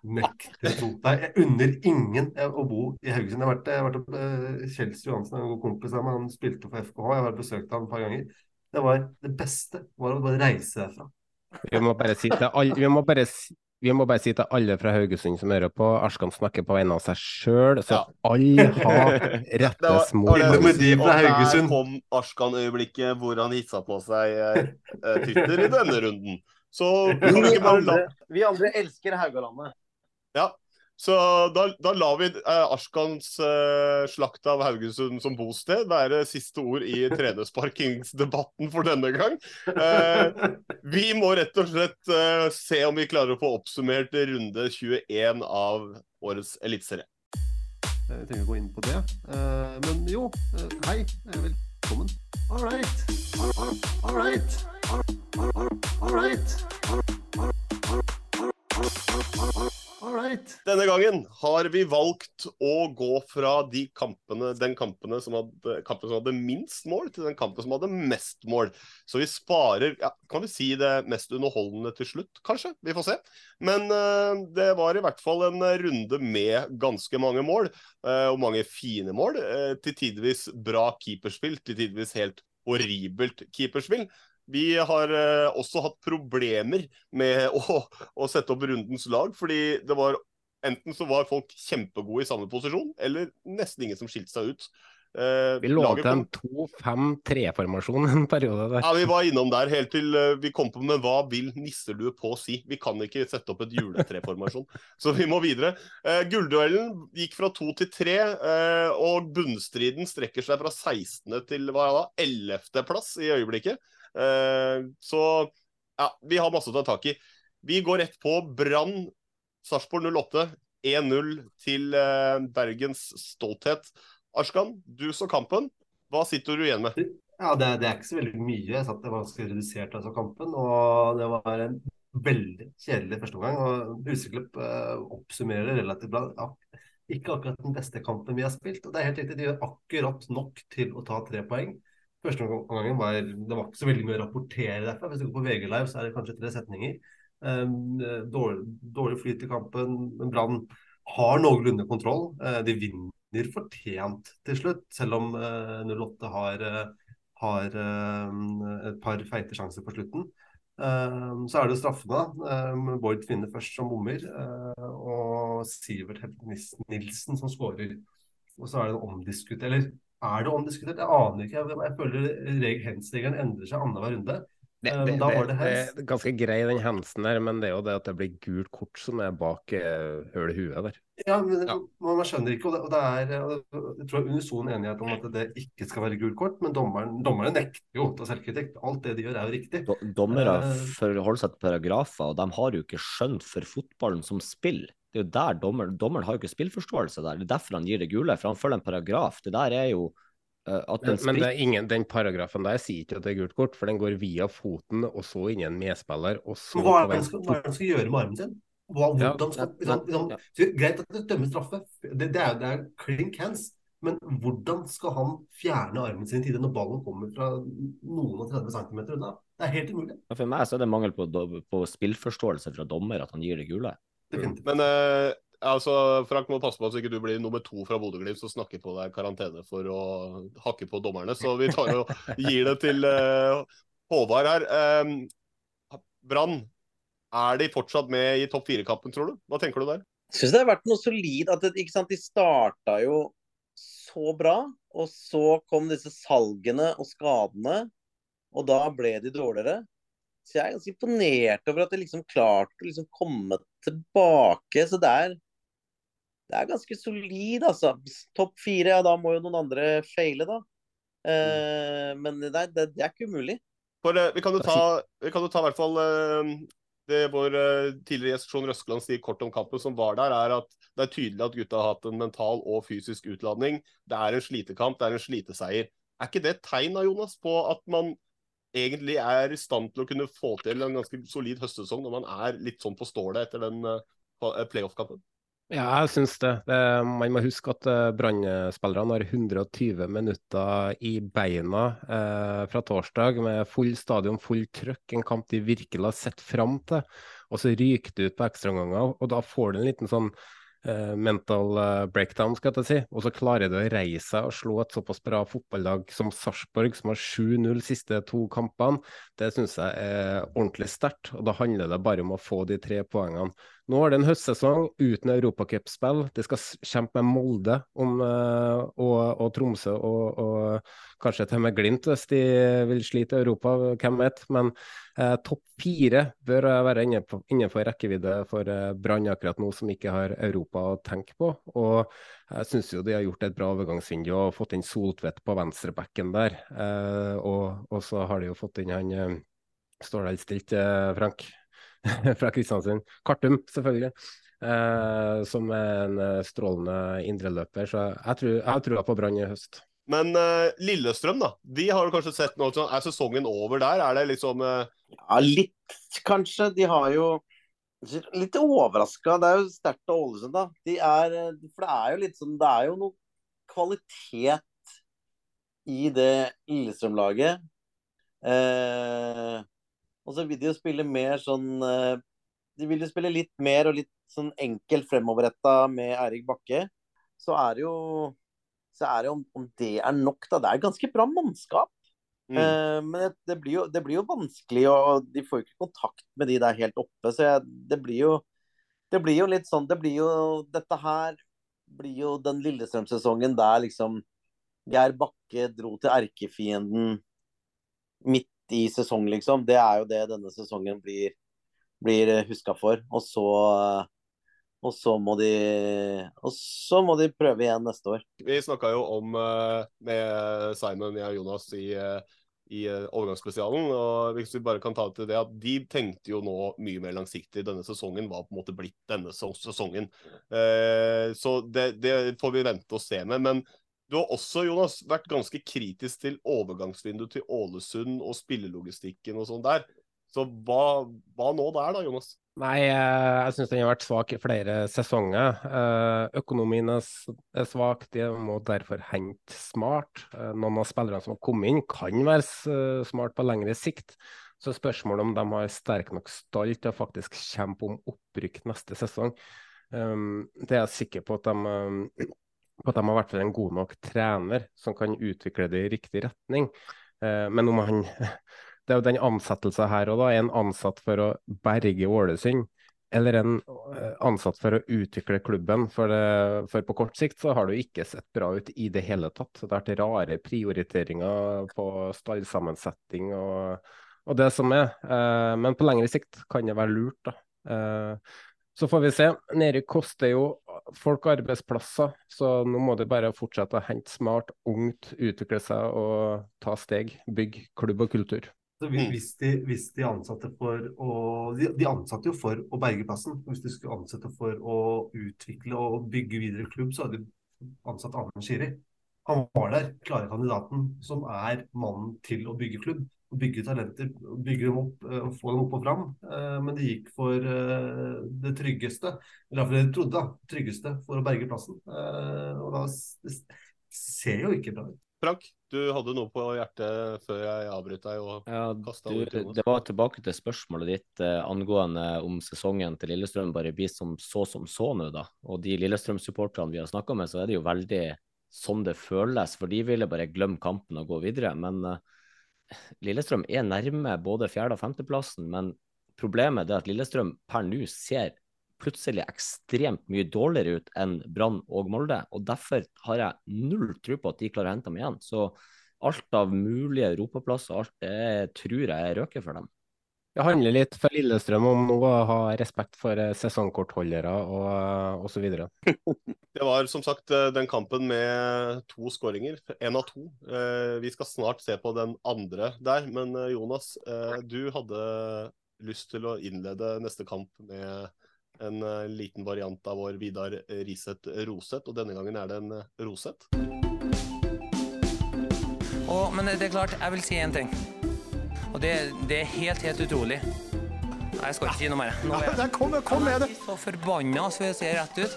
Nekter jeg unner ingen å bo i Haugesund. Jeg har vært, jeg har vært opp, Kjels Johansen, en god kompis av meg, han spilte for FKH. Jeg har besøkt ham et par ganger. Det var det beste var å bare reise derfra. Vi må bare si til alle, vi må bare, vi må bare si til alle fra Haugesund som hører på, Arskan snakker på vegne av seg sjøl, så ja. alle har rettesmord. Og der kom Arskan-øyeblikket hvor han hissa på seg uh, Twitter i denne runden. Så vi andre, vi andre elsker Haugalandet. Ja, så da, da lar vi eh, Askans eh, slakt av Haugesund som bosted være siste ord i trenersparkingsdebatten for denne gang. Eh, vi må rett og slett eh, se om vi klarer å få oppsummert runde 21 av årets eliteserie. Jeg trenger å gå inn på det. Eh, men jo, eh, hei. Velkommen. All right. All, right. all right. All, all, all, all right. All, all, all, denne gangen har vi valgt å gå fra de kampene, den kampene som, hadde, kampen som hadde minst mål, til den kampen som hadde mest mål. Så vi sparer ja, Kan vi si det mest underholdende til slutt, kanskje? Vi får se. Men uh, det var i hvert fall en runde med ganske mange mål, uh, og mange fine mål. Uh, til tidvis bra keeperspill, til tidvis helt horribelt keeperspill. Vi har eh, også hatt problemer med å, å, sette opp rundens lag, fordi det var enten så var folk kjempegode i samme posisjon, eller nesten ingen som skilte seg ut. Eh, vi lå til en 2-5-3-formasjon en periode der. Ja, vi var innom der helt til uh, vi kom på Men hva vil nisselue på si? Vi kan ikke sette opp et juletreformasjon, så vi må videre. Eh, gullduellen gikk fra to til tre, uh, og bunnstriden strekker seg fra 16. til hva da, 11. plass i øyeblikket. Eh, så ja, vi har masse å ta tak i. Vi går rett på Brann Sarpsborg 08. 1-0 til eh, Bergens stolthet. Arskan, du så kampen. Hva sitter du igjen med? Ja, det, det er ikke så veldig mye. Jeg satt det var ganske redusert av kampen. Og det var en veldig kjedelig førsteomgang. Og Huseklubb eh, oppsummerer det relativt bra. Ja, ikke akkurat den beste kampen vi har spilt. Og det er helt riktig, de gjør akkurat nok til å ta tre poeng. Første omgang var det var ikke så veldig mye å rapportere derfra. Hvis du går på VG Live, så er det kanskje tre setninger. Um, dårlig, dårlig flyt i kampen. men Brann har noenlunde kontroll. Uh, de vinner fortjent til slutt, selv om uh, eh, 08 har, uh, har et par feite sjanser på slutten. så er det straffene. Um, Bård finner først som bommer, og Sivert Nilsen som skårer. Og så er det omdiskutert Eller er det omdiskutert? Jeg aner ikke. Jeg, føler hens-regelen endrer seg annenhver runde. Det, det, det, det, er ganske grei den hensen der, men det er jo det at det blir gult kort som er bak høl i huet der. Ja, men ja. Man, man, skjønner ikke, og det, og det er jeg tror unison enighet om at det ikke skal være gult kort, men dommeren, dommerne nekter jo til selvkritikk. Alt det de gjør er jo riktig. Dommere uh, forholder seg til paragrafer, og de har jo ikke skjønt for fotballen som spill. Det er jo der dommer, Dommeren har jo ikke spillforståelse der. Det er derfor han gir det gule, for han følger en paragraf. Det der er jo men, men ingen, den paragrafen der sier ikke at det er gult kort, for den går via foten og så inn i en medspiller. Og så hva er det han skal, gjøre med armen sin? Hva, hvordan skal, liksom, liksom, Greit at det dømmes straffe, det, det er, det er klink hands. Men hvordan skal han fjerne armen sin i tide når ballen kommer fra noen og 30 cm unna? Det er helt umulig. For meg så er det mangel på, på spillforståelse fra dommer at han gir det gule. Men eh, altså, Frank må passe på at ikke du blir nummer to fra Bodø-Glimt som snakker på deg karantene for å hakke på dommerne. Så vi tar og gir det til eh, Håvard her. Eh, Brann, er de fortsatt med i topp fire-kampen, tror du? Hva tenker du der? Jeg syns det har vært noe solid. at det, sant, De starta jo så bra. Og så kom disse salgene og skadene, og da ble de dårligere. Så jeg er ganske imponert over at de liksom klarte å liksom komme tilbake. Så det er, det er ganske solid, altså. Topp fire, ja da må jo noen andre feile, da. Eh, men nei, det, det, er ikke umulig. For, uh, vi kan jo ta, vi kan jo ta i hvert fall uh, det vår uh, tidligere gjest Røskeland sier kort om kampen som var der, er at det er tydelig at gutta har hatt en mental og fysisk utladning. Det er en slitekamp, det er en sliteseier. Er ikke det et tegn Jonas, på at man egentlig er i stand til å kunne få til en ganske solid høstsesong når man er litt sånn på stålet etter den uh, playoff-kampen? Ja, jeg syns det. Man må huske at uh, Brann-spillerne har 120 minutter i beina uh, fra torsdag med full stadion, full trøkk. En kamp de virkelig har sett fram til. Og så ryker det ut på ekstraomganger, og da får du en liten sånn uh, mental breakdown, skal jeg si. Og så klarer du å reise seg og slå et såpass bra fotballag som Sarpsborg, som har 7-0 siste to kampene. Det syns jeg er ordentlig sterkt. Og da handler det bare om å få de tre poengene. Nå er det en høstsesong uten europacupspill. De skal kjempe med Molde om, uh, og, og, Tromsø og, og, kanskje til og med Glimt hvis de vil slite Europa, hvem vet. Men eh, topp fire bør være innenfor rekkevidde for uh, Brann akkurat nå, som ikke har Europa å tenke på. Og jeg syns jo de har gjort et bra overgangsvindu og fått inn Soltvedt på venstrebacken der. Og, og, så har de jo fått inn han Står der stilt, Frank? fra Kristiansund. Kartum, selvfølgelig. Eh, som er en eh, strålende indreløper. Så jeg tror jeg har trua på Brann i høst. Men eh, Lillestrøm, da. De har du kanskje sett nå. Er sesongen over der? Er det liksom eh... Ja, litt, kanskje. De har jo Litt overraska. Det er jo sterkt av Ålesund, da. De er, for det er jo litt sånn Det er jo noe kvalitet i det Lillestrøm-laget. Eh, og så vil de jo spille mer sånn eh, De vil jo spille litt mer og litt sånn enkelt fremoverretta med Eirik Bakke. Så er det jo så er det om, om det er nok, da. Det er ganske bra mannskap. Mm. Uh, men det, det, blir jo, det, blir jo, vanskelig, og de får jo ikke kontakt med de der helt oppe. Så jeg, det blir jo det blir jo litt sånn Det blir jo Dette her blir jo den Lillestrøm-sesongen der liksom Geir Bakke dro til erkefienden midt i sesong, liksom. Det er jo det denne sesongen blir, blir huska for. Og så, og så må de Og så må de prøve igjen neste år. Vi snakka jo om eh, med Simon og Jonas i, eh, i eh, overgangsspesialen. og hvis vi bare kan ta til det at De tenkte jo nå mye mer langsiktig. Denne sesongen var på en måte blitt denne sesongen. Så det, det får vi vente og se med. men du har også Jonas, vært ganske kritisk til overgangsvinduet til Ålesund og spillelogistikken og sånn der. Så hva, hva, nå der da, Jonas? Nei, eh, jeg syns den har vært svak i flere sesonger. Eh, økonomien er svak, de må derfor hente smart. Eh, noen av spillerne som har kommet inn, kan være smart på lengre sikt. Så spørsmålet om de har sterk nok stall til å faktisk kjempe om opprykk neste sesong, det er jeg sikker på at de på at de har vært en god nok trener som kan utvikle det i riktig retning. Eh, men om han Det er jo den ansettelsen her og da. Er en ansatt for å berge Ålesund, eller en eh, ansatt for å utvikle klubben? For, det, for, på kort sikt så har det jo ikke sett bra ut i det hele tatt. Det har vært rare prioriteringer på stallsammensetning og, og det som er. Eh, men på lengre sikt kan det være lurt, da. Så får vi se. Nedrykk koster jo folk arbeidsplasser, så nå må de bare fortsette å hente smart, ungt, utvikle seg og ta steg. Bygge klubb og kultur. Hvis de, hvis de, ansatte for å de, de, ansatte jo for å berge plassen. Hvis de skulle ansette for å utvikle og bygge videre klubb, så hadde de ansatt Amund Shiri. Han var der, klare kandidaten, som er mannen til å bygge klubb. Bygge talenter, bygge dem opp, eh, få dem opp og fram. Eh, men de gikk for eh, det tryggeste, eller iallfall det de trodde, da, tryggeste for å berge plassen. Og da ser jo ikke bra ut. Frank, du hadde noe på hjertet før jeg avbrøt deg og ja, kasta du, Det var tilbake til spørsmålet ditt eh, angående om sesongen til Lillestrøm bare blir som så som så nå, da. Og de Lillestrøm-supporterne vi har snakka med, så er det jo veldig sånn det føles. For de ville bare glemme kampen og gå videre. Men eh, Lillestrøm er nærme både fjerde- og femteplassen. Men problemet er at Lillestrøm per nå ser plutselig ekstremt mye dårligere ut enn Brann og Molde. og Derfor har jeg null tro på at de klarer å hente dem igjen. Så alt av mulige europaplasser, alt det tror jeg er røker for dem. Det handler litt for Lillestrøm om nå å ha respekt for eh, sesongkortholdere og osv. det var som sagt eh, den kampen med to skåringer. Én av to. Eh, vi skal snart se på den andre der. Men Jonas, du hadde lyst til å innlede neste kamp med en liten variant av vår Vidar Riseth Roseth, og denne gangen er det en Roseth. Oh, men det er klart, jeg vil si én ting. Og det, det, er helt, helt utrolig. Nei, jeg skal ikke si noe mer. Nå er jeg, kom, kom med det. så forbanna, så jeg ser rett ut.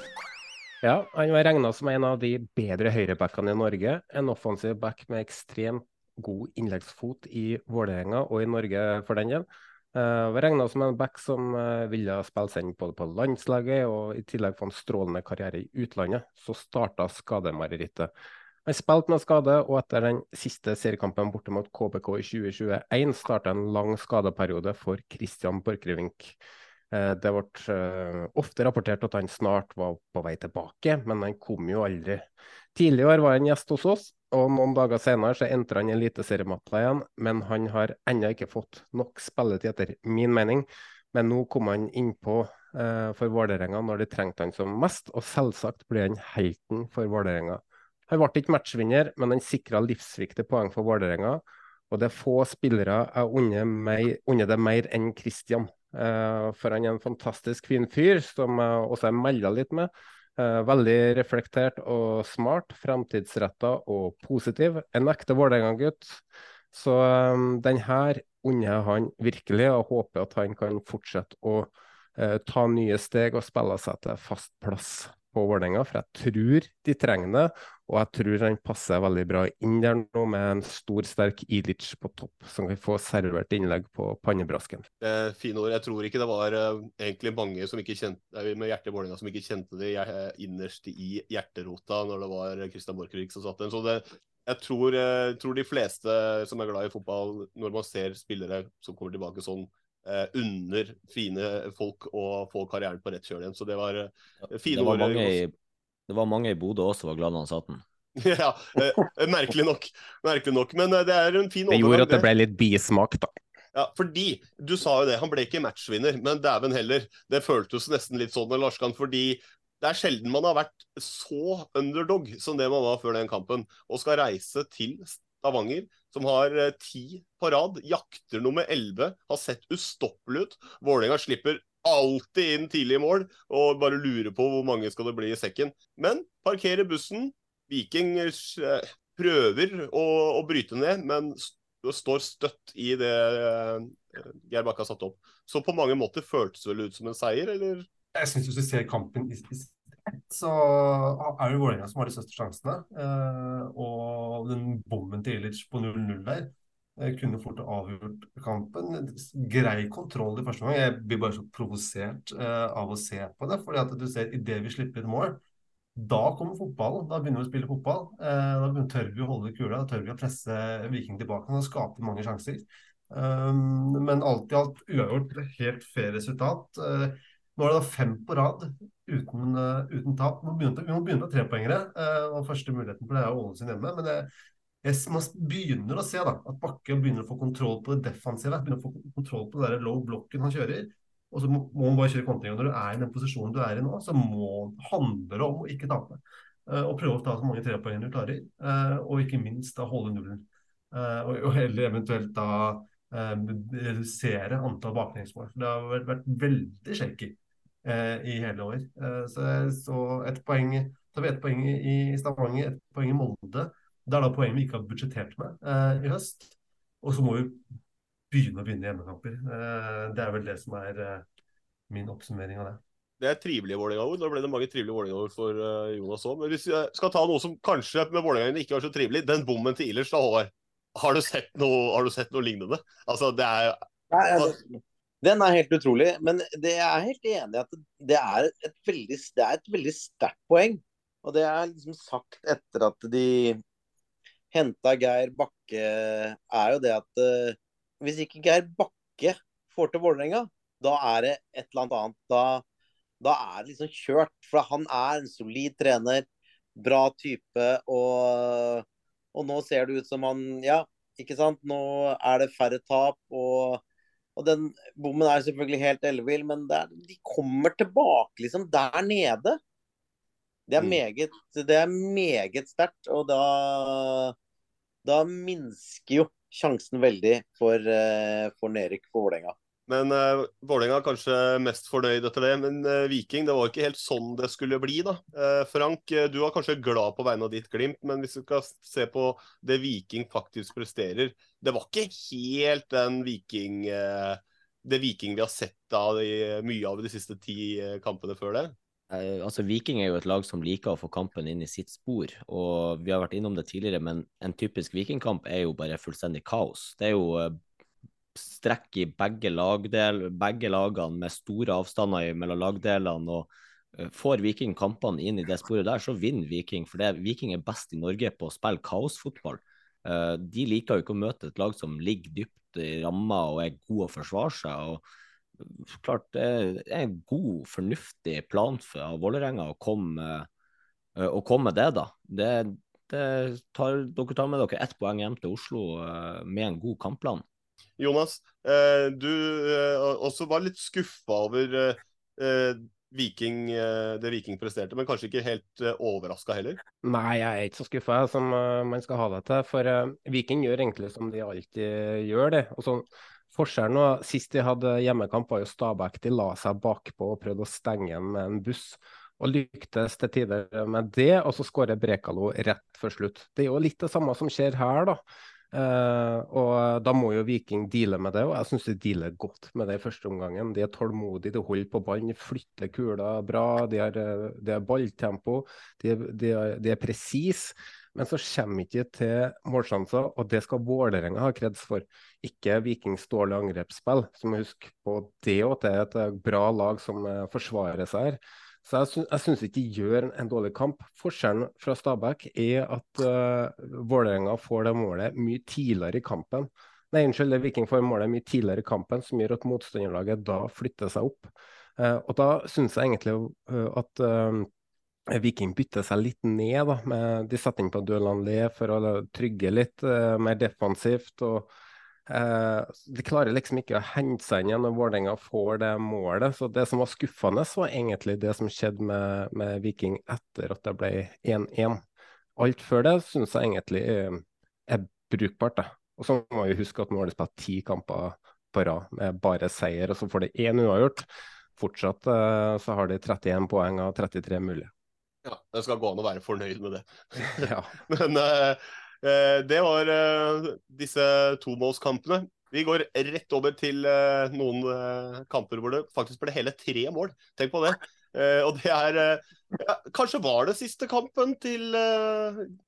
Ja, han var regna som en av de bedre høyrebackene i Norge. En offensiv back med ekstremt god innleggsfot i Vålerenga og i Norge for den del. Uh, var regna som en back som uh, ville spille seg inn både på landslaget og i tillegg få en strålende karriere i utlandet. Så starta skademarerittet. Han spilte med skade, og etter den siste seriekampen borte mot KBK i 2021 starta en lang skadeperiode for Christian Borchgrevink. Uh, det ble ofte rapportert at han snart var på vei tilbake, men han kom jo aldri. Tidligere var han gjest hos oss, og noen dager senere så entrer han eliteseriematta igjen, men han har ennå ikke fått nok spilletid, etter min mening. Men nå kom han innpå eh, for Vålerenga når de trengte han som mest, og selvsagt blir han helten for Vålerenga. Han ble ikke matchvinner, men han sikra livsviktige poeng for Vålerenga. Og det er få spillere jeg unner det mer enn Christian. Uh, for han er en fantastisk fin fyr, som jeg også er melda litt med. Uh, veldig reflektert og smart, fremtidsretta og positiv. En ekte Vålerenga-gutt. Så um, den her unner han virkelig, og håper at han kan fortsette å uh, ta nye steg og spille seg til fast plass på Vålerenga, for jeg tror de trenger det. Og jeg tror han passer veldig bra inn der nå, med en stor, sterk Ilic på topp, som kan få servert innlegg på pannebrasken. Eh, fine ord. Jeg tror ikke det var eh, egentlig mange som ikke kjente, eh, med hjertet i Vålerenga som ikke kjente det innerst i hjerterota når det var Christian Borchgrevink som satt den. Så det, jeg tror, jeg tror, de fleste som er glad i fotball, når man ser spillere som kommer tilbake sånn, eh, unner fine folk å få karrieren på rett kjøl igjen. Så det var eh, fine år. Mange det var mange i Bodø også som var glad da han satt den. ja, eh, merkelig nok. Merkelig nok. Men det er en fin overgang. Det gjorde at det ble litt bismak, da. Ja, fordi, du sa jo det, han ble ikke matchvinner, men dæven heller. Det føltes nesten litt sånn, Larskan, fordi det er sjelden man har vært så underdog som det man var før den kampen. Og skal reise til Stavanger, som har eh, ti på rad, jakter nummer elleve, har sett ustoppelig ut. Vålerenga slipper alltid inn tidlig i mål og bare lurer på hvor mange skal det bli i sekken. Men parkerer bussen. Viking eh, prøver å, å bryte ned, men står støtt i det uh, Geir Bakke har satt opp. Så på mange måter føltes det vel ut som en seier, eller? Jeg syns hvis du ser kampen i så er det Vålerenga som har de største sjansene. Uh, og den bommen til Ilic på 0-0 der Eh, kunne fort avgjort kampen. Grei kontroll i første gang. Jeg blir bare så provosert uh, av å se på det. fordi at du ser Idet vi slipper et mål, da kommer fotballen. Da begynner vi å spille fotball. Da tør vi å holde kula, da tør vi å presse Viking tilbake. Da skaper mange sjanser. Men alt i alt uavgjort. Helt fair resultat. Nå er det da fem på rad uten, uten tap. Vi må begynne, vi må begynne på trepoengere. Uh, og første muligheten for det er Ålesund hjemme. men det man begynner å se da, at Bakke begynner å få kontroll på det defensive. Begynner å få kontroll på den low blocken han kjører. Og så må, man bare kjøre kontring. Når du er i den posisjonen du er i nå, så må, handler det om å ikke tape. Uh, og prøve å ta så mange trepoeng du klarer. Og ikke minst da holde nullen. Og, heller eventuelt da redusere antall baklengsmål. Det har vært, vært veldig shaky i hele år. så, så et poeng Så vi et poeng i Stavanger, et poeng i Molde. Det er da poeng vi ikke har budsjettert med eh, i høst. Og så må vi begynne å vinne hjemmekamper. Eh, det er vel det som er eh, min oppsummering av det. Det er trivelige Vålerenga-ord. Nå ble det mange trivelige Vålerenga-ord for uh, Jonas òg. Men hvis jeg skal ta noe som kanskje med Vålerenga ikke var så trivelig, den bommen til Ilers da, Håvard. Har du sett noe, har du sett noe lignende? Altså, det er Nei, altså, Den er helt utrolig. Men det jeg er helt enig i at det er et veldig, veldig sterkt poeng. Og det er liksom sagt etter at de henta Geir Bakke, er jo det at uh, hvis ikke Geir Bakke får til Vålerenga, da er det et eller annet. Da, da er det liksom kjørt. For han er en solid trener, bra type. Og, og nå ser det ut som han Ja, ikke sant. Nå er det færre tap. og og den bommen er selvfølgelig helt ellevill, men er, de kommer tilbake liksom der nede. Det er Mm. meget, det er meget sterkt, og da, da minsker jo sjansen veldig for, eh, for Nerik for Vålerenga. Men uh, Vålerenga er kanskje mest fornøyd etter det. Men uh, Viking, det var ikke helt sånn det skulle bli, da. Uh, Frank, du var kanskje glad på vegne av ditt Glimt, men hvis du skal se på det Viking faktisk presterer Det var ikke helt den Viking eh, det Viking vi har sett av de, mye av de siste ti eh, kampene før det. Eh, altså Viking er jo et lag som liker å få kampen inn i sitt spor, og vi har vært innom det tidligere, men en typisk Vikingkamp er jo bare fullstendig kaos. Det er jo strekk i begge, lagdel, begge lagene med store avstander mellom lagdelene. og Får Viking kampene inn i det sporet der, så vinner Viking. For det, Viking er best i Norge på å spille kaosfotball. Eh, De liker jo ikke å møte et lag som ligger dypt i ramma og er god å forsvare seg. og klart Det er en god, fornuftig plan for Vålerenga å komme, eh, å komme det, da. Det, det tar, dere tar med dere ett poeng hjem til Oslo eh, med en god kampplan. Jonas, du også var litt skuffa over Viking, eh, det Viking presterte, men kanskje ikke helt uh, overraska heller? Nei, jeg er ikke så skuffa som uh, man skal ha det til. For Viking gjør egentlig som de alltid gjør det. Og så, Forskjellen nå, Sist de hadde hjemmekamp, var jo Stabæk. De la seg bakpå og prøvde å stenge igjen med en buss. Og lyktes til tider med det, og så skårer Brekalo rett før slutt. Det er jo litt det samme som skjer her, da. Uh, og da må jo Viking deale med det, og jeg syns de dealer godt med det i første omgangen. De er tålmodige, de holder på ballen, de flytter kula bra, de har, har balltempo, de, de, de er presise. Men så kommer ikke til målsjanser, og det skal Vålerenga ha kreds for. Ikke Vikings dårlige angrepsspill, som husk på det at det er et bra lag som forsvarer seg her. Så jeg, sy syns ikke de gjør en dårlig kamp. Forskjellen fra Stabæk er at uh, Vålerenga får det målet mye tidligere i kampen. Nei, unnskyld, det Viking får målet mye tidligere i kampen, som gjør at motstanderlaget da flytter seg opp. Uh, og da syns jeg egentlig uh, at Viking bytter seg litt ned. da, med De setter inn på Duelanlé for å trygge litt mer defensivt. og de klarer liksom ikke å hente seg inn igjen når Vålerenga får det målet. Så Det som var skuffende, var egentlig det som skjedde med, med Viking etter at det ble 1-1. Alt før det syns jeg egentlig er, er brukbart. det. Og så må vi huske at nå har de spilt ti kamper på rad med bare seier, og så får de én uavgjort. Fortsatt eh, så har de 31 poeng av 33 mulige. Ja, det skal gå an å være fornøyd med det. ja. Men eh, det var disse tomålskampene. Vi går rett over til noen kamper hvor det faktisk ble hele tre mål. Tenk på det. Og det er ja, Kanskje var det siste kampen til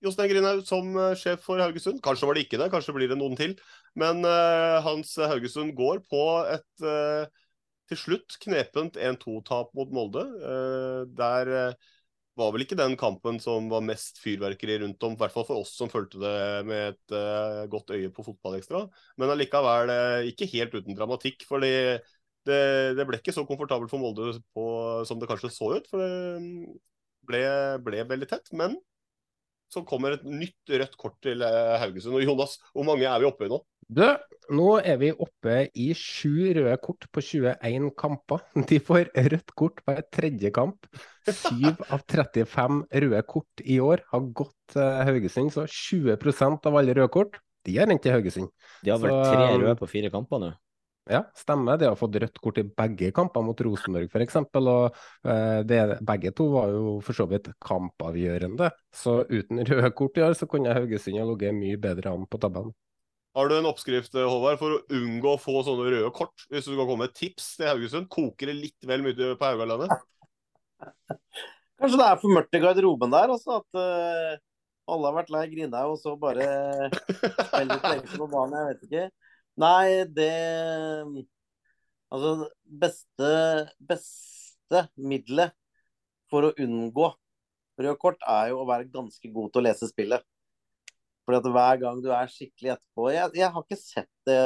Jostein Grinaud som sjef for Haugesund. Kanskje var det ikke det, kanskje blir det noen til. Men Hans Haugesund går på et til slutt knepent 1-2-tap mot Molde. Der var vel ikke den kampen som var mest fyrverkeri rundt om, i hvert fall for oss som fulgte det med et uh, godt øye på fotballekstra. Men allikevel uh, ikke helt uten dramatikk, for det, det, ble ikke så komfortabelt for Molde på, som det kanskje så ut. For det ble, ble veldig tett. Men så kommer et nytt rødt kort til uh, Haugesund. Og Jonas, hvor mange er vi oppe i nå? Du, nå er vi oppe i sju røde kort på 21 kamper. De får rødt kort hver tredje kamp. Syv av 35 røde kort i år har gått til Haugesund, så 20% av alle røde kort de har rent til Haugesund. De har vel så, tre røde på fire kamper nå? Ja, stemmer. De har fått rødt kort i begge kamper mot Rosenborg f.eks. Og eh, det, begge to var jo for så vidt kampavgjørende. Så uten røde kort i år, så kunne Haugesund ha ligget mye bedre an på tabellen. Har du en oppskrift Håvard, for å unngå å få sånne røde kort? Hvis du skal komme med tips til Haugesund, koker det litt vel mye på Haugalandet? Kanskje det er for mørkt i garderoben der, Også, At uh, alle har vært lei grina, og så bare spiller på banen. Jeg vet ikke. Nei, det Altså, beste, beste middelet for å unngå rød kort er jo å være ganske god til å lese spillet. Fordi at hver gang du er skikkelig etterpå Jeg, jeg har ikke sett det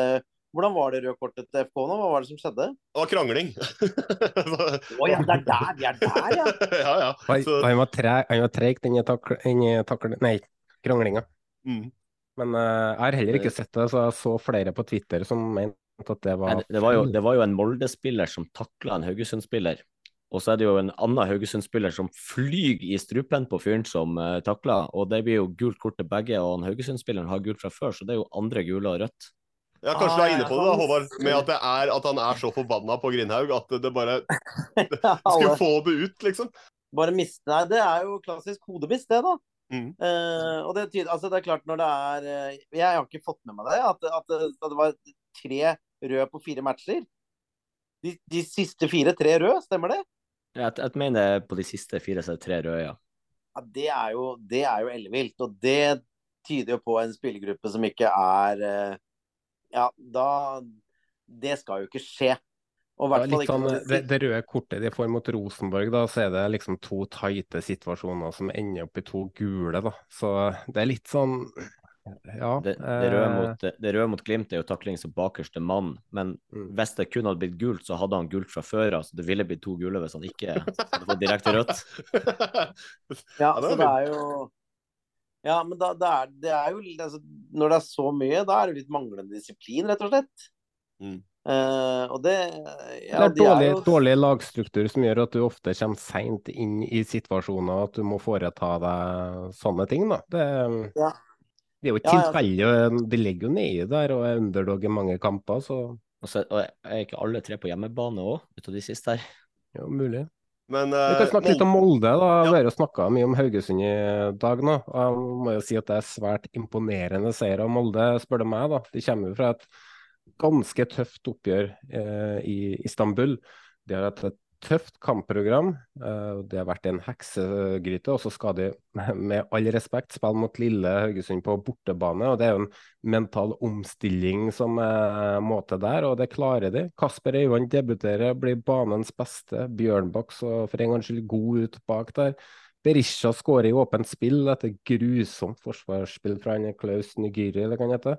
Hvordan var det røde kortet til FK nå? Hva var det som skjedde? Det var krangling. Å oh, ja, det er der! Vi er der, ja! ja, ja. Så... Han var treig, den taklinga Nei, kranglinga. Mm. Men uh, jeg har heller ikke sett det, så jeg så flere på Twitter som mente at det var Nei, det, var jo, det var jo en Molde-spiller som takla en Haugesund-spiller. Og så er det jo en annen Haugesund-spiller som flyr i strupen på fyren som uh, takler. Og det blir jo gult kort til begge, og han Haugesund-spilleren har gult fra før, så det er jo andre gule og rødt. Ja, Kanskje ah, du er inne på det, da, Håvard, med at, det er, at han er så forbanna på Grindhaug at det bare Skulle få det ut, liksom. Bare miste Nei, det er jo klassisk hodemist, det, da. Mm. Uh, og det, altså, det, er klart når det er uh, Jeg har ikke fått med meg det. At, at, at det var tre røde på fire matcher. De, de, siste fire tre røde, stemmer det? Ja, jeg, jeg mener på de siste fire så er det tre røde, ja. ja det er jo, det er jo ellevilt. Og det tyder jo på en spillergruppe som ikke er uh, Ja, da Det skal jo ikke skje. Ja, sånn, det, det, røde kortet de får mot Rosenborg, da, så er det liksom to tighte situasjoner som ender opp i to gule. Da. Så det er litt sånn ja. Det, det, røde, eh, mot, det røde, mot, Glimt er jo takling som bakerste mann, men mm. hvis det kun hadde blitt gult, så hadde han gult fra før av. Så det ville blitt to gule hvis han ikke hadde fått direkte rødt. ja, så det er jo Ja, men da, det, er, det er jo altså, Når det er så mye, da er det litt manglende disiplin, rett og slett. Mm. Uh, og det ja, Det er dårlig, jo... dårlig, lagstruktur som gjør at du ofte kommer seint inn i situasjoner at du må foreta deg sånne ting. da. Det, ja. Det er jo ikke tilfeldig. Ja, ja. De ligger jo nede der og er underdog i mange kamper. så... Og, så, og er ikke alle tre på hjemmebane òg, ut av de siste her? Ja, mulig. Men, uh, Vi kan snakke litt om Molde. da. Vi har jo snakka mye om Haugesund i dag nå. og Jeg må jo si at det er svært imponerende seier av Molde, spør du meg. da. De kommer jo fra et ganske tøft oppgjør eh, i Istanbul. De har hatt et tøft kampprogram. Eh, det har vært en heksegryte. Og så skal de med all respekt spille mot lille Haugesund på bortebane. og Det er jo en mental omstilling som må til der, og det klarer de. Kasper Øyvand debuterer, blir banens beste. Bjørnbakk så for en gangs skyld god ut bak der. Berisha skårer i åpent spill etter grusomt forsvarsspill fra Klaus Nygyri, eller hva han heter.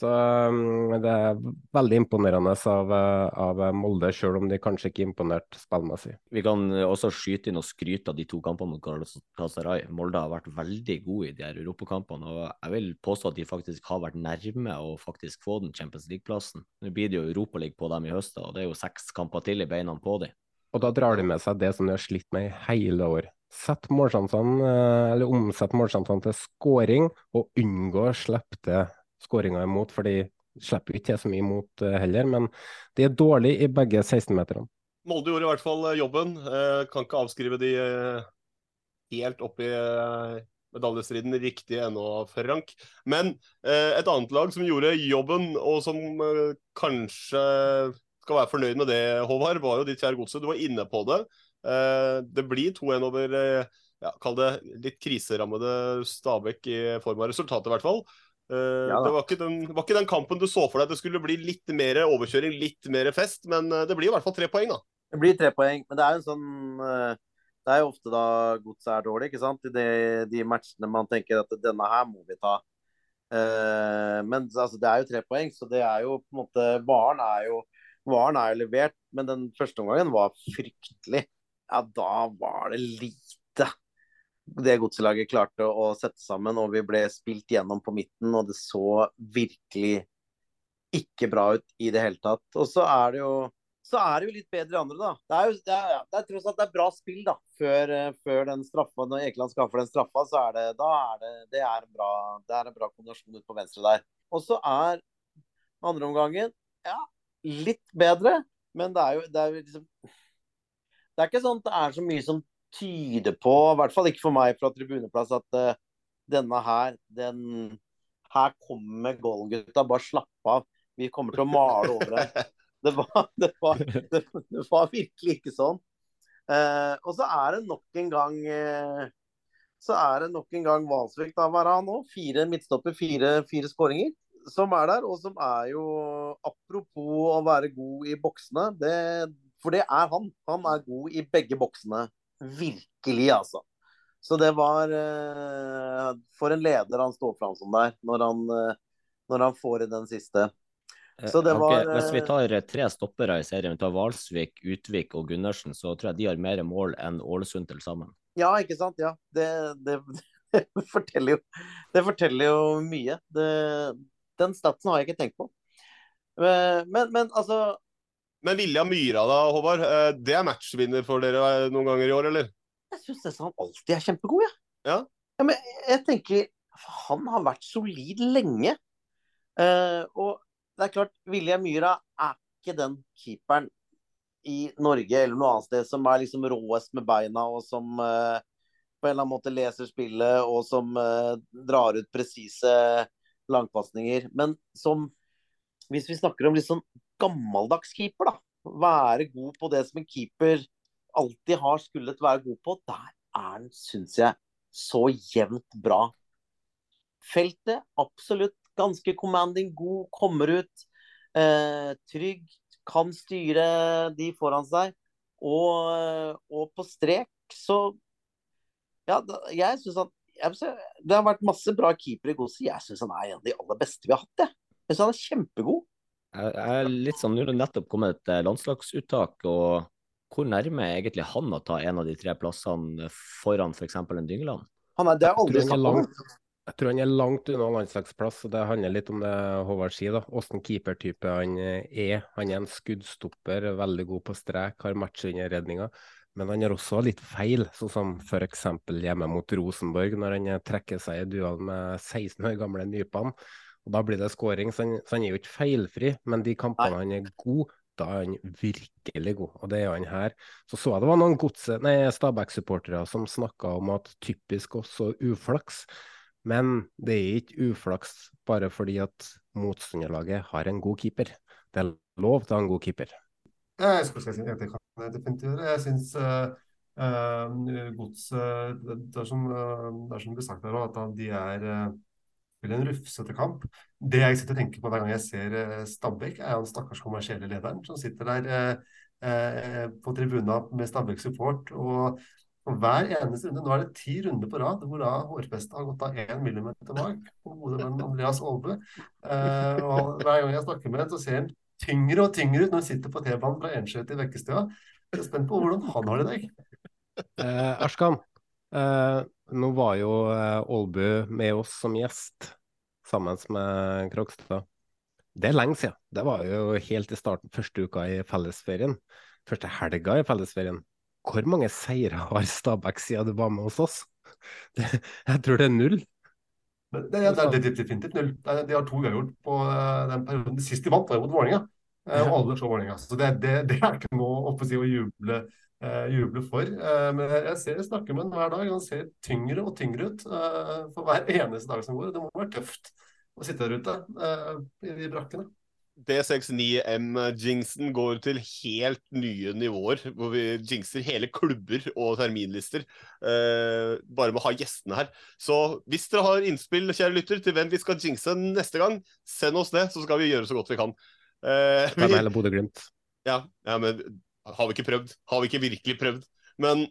Så um, det er veldig imponerende av, av Molde, selv om de kanskje ikke imponerte imponert spillmessig. Vi kan også skyte inn og skryte av de to kampene mot Galatasaray. Molde har vært veldig gode i de her europakampene, og jeg vil påstå at de faktisk har vært nærme å faktisk få den Champions League-plassen. Nå blir det jo Europaliga på dem i høst, og det er jo seks kamper til i beina på dem. Og da drar de med seg det som de har slitt med i hele år. Sett målsjansene, eh, eller omsett målsjansene til skåring, og unngå å slippe til skåringa imot, for de slipper ikke til så mye imot uh, heller. Men de er dårlige i begge 16-meterne. Molde gjorde i hvert fall eh, jobben. Uh, kan ikke avskrive de helt opp i medaljestriden riktig ennå, Frank. Men et annet lag som gjorde jobben, og som kanskje skal være fornøyd med det, Håvard, var jo ditt kjære godset. Du var inne på det. det blir 2-1 over ja, kall det litt kriserammede Stabæk i form av resultatet, i hvert fall. Uh, ja, det var ikke, den, var ikke, den, kampen du så for deg det skulle bli litt mer overkjøring, litt mer fest, men uh, det blir i hvert fall tre poeng, da. Det blir tre poeng, men det er jo sånn uh, Det er jo ofte da godset er dårlig, ikke sant? I de, de, matchene man tenker at denne her må vi ta. men altså, det er jo tre poeng, så det er jo på en måte Varen er jo Varen er jo levert, men den første omgangen var fryktelig. Ja, da var det lite det godselaget klarte å sette sammen, og vi ble spilt gjennom på midten, og det så virkelig ikke bra ut i det hele tatt. Og så er det jo er det jo litt bedre i andre, da. Det er jo det er, det er tross alt det er bra spill, da. Før, eh, før den straffa, når Ekeland skaffer den straffa, så er det da er det, det er bra, det er en bra kombinasjon ut på venstre der. Og så er andreomgangen Ja, litt bedre, men det er jo det er, liksom Det er ikke sånn at det er så mye som tyder på, i hvert fall ikke for meg fra tribuneplass, at uh, denne her, den Her kommer Golden-gutta, bare slapp av. Vi kommer til å male over den. Det var, det var, det, det var virkelig ikke sånn. Uh, og så er det nok en gang uh, så er det nok en gang Valsvik. Da var han nå. Fire midtstopper, fire, fire skåringer som er der. Og som er jo Apropos å være god i boksene. Det, for det er han. Han er god i begge boksene. Virkelig, altså. Så det var uh, For en leder han står fram som der, når han, uh, når han får i den siste. Så det var okay, Hvis vi tar tre stoppere i serien, vi tar Valsvik, Utvik og Gundersen, så tror jeg de har mer mål enn Ålesund til sammen. Ja, ikke sant. Ja. Det, det, det, forteller, jo, det forteller jo mye. den statsen har jeg ikke tenkt på. Men, men altså Men Vilja Myra da, Håvard. Eh, det er matchvinner for dere eh, noen ganger i år, eller? Jeg syns nesten han alltid er kjempegod, jeg. Ja. ja. men jeg tenker Han har vært solid lenge. Uh, og det er klart, Vilja Myra er ikke den keeperen i Norge eller noe annet sted som er liksom råest med beina, og som uh, på en eller annen måte leser spillet, og som uh, drar ut presise langpasninger. Men som Hvis vi snakker om litt sånn gammeldags keeper, da. Være god på det som en keeper alltid har skullet være god på. Der er han, syns jeg, så jevnt bra. Feltet absolutt ganske commanding, god, kommer ut. Eh, trygg, kan styre de foran seg. Og, og på strek så Ja, jeg syns han Det har vært masse bra keepere i Godset. Jeg syns han er en av de aller beste vi har hatt. Jeg, jeg syns han er kjempegod. Jeg er litt sånn, Nå har det nettopp kommet et eh, landslagsuttak. og Hvor nærme er egentlig han å ta en av de tre plassene foran f.eks. en Dyngeland? Han er, det er aldri snakk. Jeg tror han er langt unna landslagsplass. og Det handler litt om det Håvard sier. da, Åssen keepertype han eh, er. Han er en skuddstopper, veldig god på strek, har matchvinnerredninger. Men han har også litt feil, sånn som f.eks. hjemme mot Rosenborg, når han eh, trekker seg i duell med 16 år gamle Nypan. Og Da blir det skåring, så han, så han er jo ikke feilfri. Men de kampene han er god, da er han virkelig god, og det er han her. Så så jeg det var noen Stabæk-supportere som snakka om at typisk også uflaks. Men det er ikke uflaks bare fordi at motstanderlaget har en god keeper. Det er lov til å ha en god keeper. Jeg skulle si at det kan jeg definitivt gjøre. Jeg syns uh, uh, Godset det, det, er som det blir sagt her at de er uh, en rufsete kamp. Det jeg sitter og tenker på hver gang jeg ser uh, Stabæk, er han stakkars kommersielle lederen som sitter der på tribuna med Stabæk support. og og hver eneste runde, Nå er det ti runder på rad hvor da hårfestet har gått av én millimeter bak på hodet med Andreas Aalbø. Eh, og hver gang jeg snakker med ham, så ser han tyngre og tyngre ut når han sitter på T-banen fra Ensjø til Vekkestua. Jeg er spent på hvordan han har det i dag. Eh, Arskan, uh, nå var jo Aalbu med oss som gjest sammen med Krokstad. Det er lenge siden. Det var jo helt i starten, første uka i fellesferien. Første helga i fellesferien. Hvor mange seire har Stabæk siden du var med hos oss? Det, jeg tror det er null. Det, det, det, det er definitivt null. De har to uavgjort på eh, den perioden. Sist de vant, var jo mot Vålerenga. Eh, og alle slår Vålerenga. Så det, er ikke noe å, å juble, juble, for. Uh, men jeg ser jeg snakker med ham hver dag. Han ser tyngre og tyngre ut uh, for hver eneste dag som går. Det må være tøft å sitte der ute i de brakkene. D69M-jinxen går til helt nye nivåer, hvor vi jinxer hele klubber og terminlister. Uh, bare med å ha gjestene her. Så hvis dere har innspill kjære lytter, til hvem vi skal jinxe neste gang, send oss det, så skal vi gjøre så godt vi kan. Uh, vi, eller Bodø-Glimt. Ja, ja, men har vi ikke prøvd? Har vi ikke virkelig prøvd? Men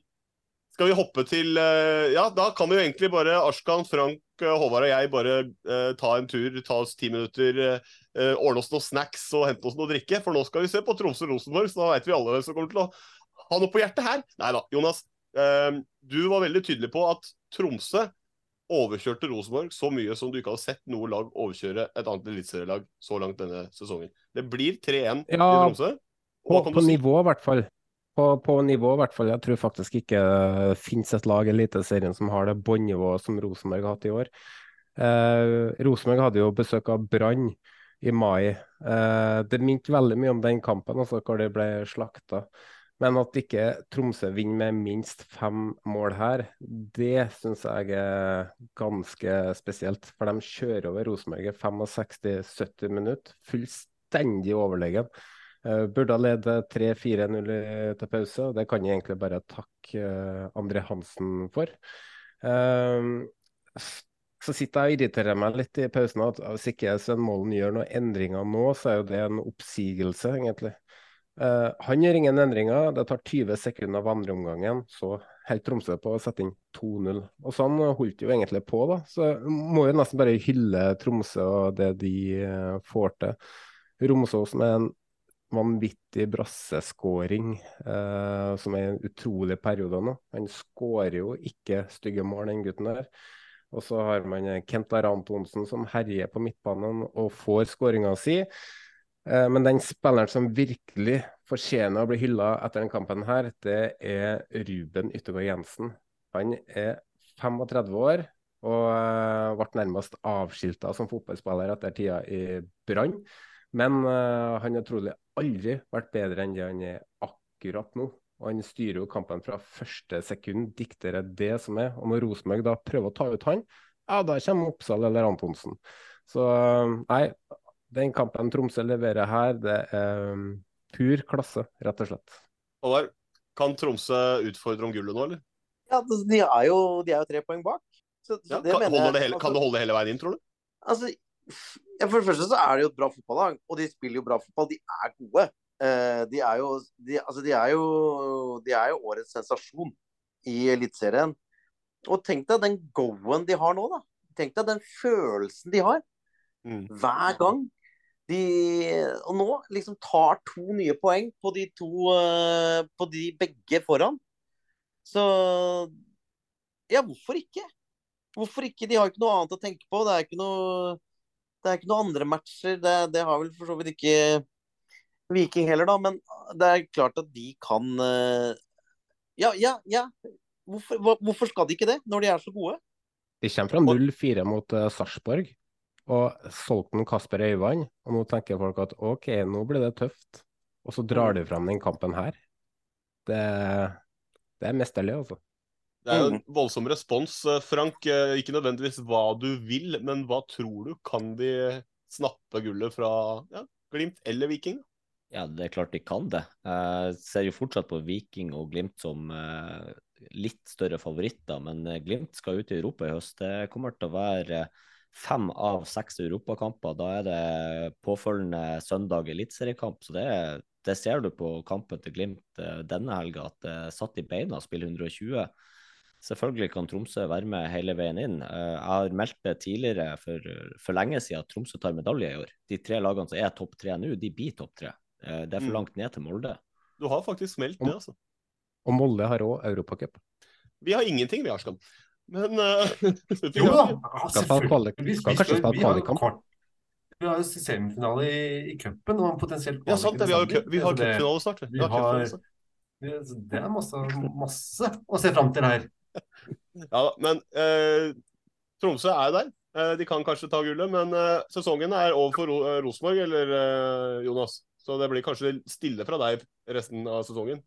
skal vi hoppe til uh, Ja, da kan vi jo egentlig bare Ashkan, Frank, Håvard og jeg bare ta en tur, ta oss ti minutter ordne oss noen snacks og hente oss noe drikke. For nå skal vi se på Tromsø-Rosenborg, så da veit vi alle hvem som kommer til å ha noe på hjertet her. Nei da, Jonas. Du var veldig tydelig på at Tromsø overkjørte Rosenborg så mye som du ikke hadde sett noe lag overkjøre et annet eliteserielag så langt denne sesongen. Det blir 3-1 ja, i Tromsø. På, på nivå, i hvert fall. På, på, nivå, i hvert fall. Jeg tror faktisk ikke det finnes et lag i Eliteserien som har det båndnivået som Rosenborg har hatt i år. Eh, Rosenborg hadde jo besøk av Brann i mai. Eh, det minte veldig mye om den kampen, altså, hvor de ble slakta. Men at ikke Tromsø vinner med minst fem mål her, det syns jeg er ganske spesielt. For de kjører over Rosenborg i 65-70 minutter, fullstendig overlegen. Uh, burde ha ledet 3-4-0 til pause, og det kan jeg egentlig bare takke uh, André Hansen for. Uh, så sitter jeg og irriterer meg litt i pausen at hvis ikke Sven Målen gjør noen endringer nå, så er jo det en oppsigelse, egentlig. Han gjør ingen endringer. Det tar 20 sekunder av andreomgangen. Så helt Tromsø på å sette inn 2-0. Og sånn holdt jo egentlig på, da. Så må jo nesten bare hylle Tromsø og det de får til. Romsås med en vanvittig brasseskåring, eh, som er en utrolig periode nå. Han skårer jo ikke stygge mål, den gutten der. Og så har man Kent Are Antonsen som herjer på midtbanen og får skåringa si. Eh, men den spilleren som virkelig fortjener å bli hylla etter denne kampen, her, det er Ruben Yttergård Jensen. Han er 35 år og eh, ble nærmest avskilta som fotballspiller etter tida i Brann. Men uh, han er trolig aldri vært bedre enn det han er akkurat nå. Og Han styrer jo kampen fra første sekund, dikterer det som er. Og når Rosenborg da prøver å ta ut han, ja, da kommer Oppsal eller Antonsen. Så nei, den kampen Tromsø leverer her, det er um, pur klasse, rett og slett. Håvard, kan Tromsø utfordre om gullet nå, eller? Ja, de er jo, de er jo tre poeng bak. Så, så ja, kan, det hele, altså, kan, det holde hele veien inn, tror du? Altså, ja, For det første så er det jo et bra fotballag, og de spiller jo bra fotball. De er gode. Eh, de, er jo, de, altså, de, er jo, de er jo årets sensasjon i Eliteserien. Og tenk deg den go-en de har nå, da. Tenk deg den følelsen de har. Mm. Hver gang de, og nå liksom tar to nye poeng på de to uh, På de begge foran. Så ja, hvorfor ikke? Hvorfor ikke? De har ikke noe annet å tenke på. Det er ikke noe, det er ikke noen andre matcher. Det, det, har vel for så vidt ikke Viking heller, da. Men det er klart at de kan uh, Ja, ja, ja. Hvorfor, hvorfor, skal de ikke det, når de er så gode? De kommer fra 0-4 mot uh, Sarpsborg og solgte Kasper Øyvand. Og nå tenker folk at OK, nå blir det tøft. Og så drar de fram den kampen her. Det, det er mesterlig, altså. Det er jo en voldsom respons, eh, Frank. Eh, ikke nødvendigvis hva du vil, men hva tror du? Kan de snappe gullet fra ja, Glimt eller Viking? Ja, det er klart de kan det. Jeg ser jo fortsatt på Viking og Glimt som eh, litt større favoritter, men Glimt skal ut i Europa i høst. Det kommer til å være fem av seks europakamper. Da er det påfølgende søndag eliteseriekamp. Så det, det, ser du på kampen til Glimt denne helga, at det er satt i beina å spille 120. Selvfølgelig kan Tromsø være med hele veien inn. Eh, jeg har meldt det tidligere for, for lenge siden at Tromsø tar medalje i år. De tre lagene som er topp tre nå, de blir topp tre. Eh, det er for mm. langt ned til Molde. Du har faktisk meldt det, altså. Og Molde har òg Europacup. Vi har ingenting, vi, Arskan. Men uh, Jo da, selvfølgelig. Skal kanskje spille kvalikkamp? Vi har jo semifinale i, i cupen og potensielt kvalik. Ja, sant det. Vi har, vi har cupfinale snart. Vi har, vi, det er masse, masse å se fram til her. Ja, men eh, Tromsø er der. Eh, de kan kanskje ta gullet, men eh, sesongen er over for Ro Rosenborg, eller Jonas? Så det blir kanskje stille fra deg resten av sesongen?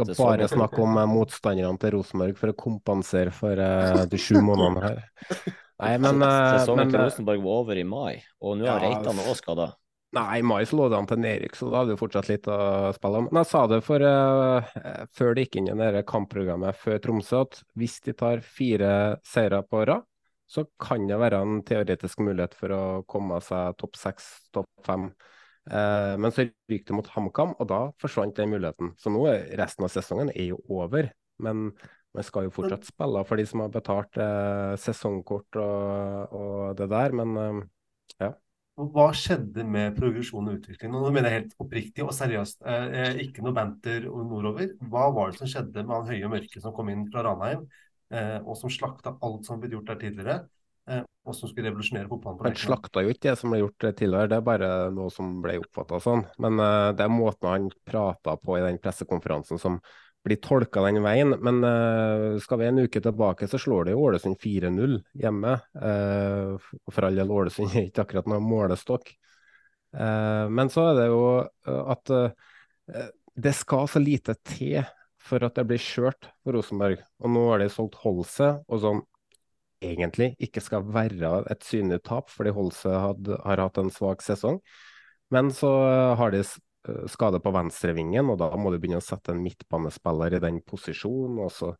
skal bare snakke om motstanderne til Rosenborg for å kompensere for de sju månedene her. Nei, men Sesongen til eh, Rosenborg var over i mai, og nå har ja, Reitan òg skada. Nei, i mai så lå det an til Erik, så da hadde vi fortsatt litt å spille om. Men jeg sa det for, uh, før det gikk inn i det kampprogrammet før Tromsø, at hvis de tar fire seire på rad, så kan det være en teoretisk mulighet for å komme seg topp seks, topp fem. Uh, men så ryker det mot HamKam, og da forsvant den muligheten. Så nå er resten av sesongen er jo over. Men man skal jo fortsatt spille for de som har betalt uh, sesongkort og, og, det der, men. Hva skjedde med progresjon og utvikling? Nå mener jeg helt oppriktig og seriøst. Eh, ikke noe banter nordover. Hva var det som skjedde med han høye og mørke som kom inn fra Ranheim, eh, og som slakta alt som ble gjort der tidligere? Eh, og som skulle revolusjonere fotballen. Han slakta jo ikke det som ble gjort tidligere, det er bare noe som ble oppfatta sånn. Men uh, det er måten han prata på i den pressekonferansen som blir tolka den veien. Men uh, skal vi en uke tilbake, så slår det Ålesund 4-0 hjemme. Uh, for all del, Ålesund er ikke akkurat noen målestokk. Uh, men så er det jo at det skal så lite til for at det blir kjørt for Rosenborg. Og nå har de solgt Holse, og som egentlig ikke skal være et synlig tap, fordi Holse had, har hatt en svak sesong. Men så har de skade på venstrevingen, og da må du begynne å sette en midtbanespiller i den posisjonen. og så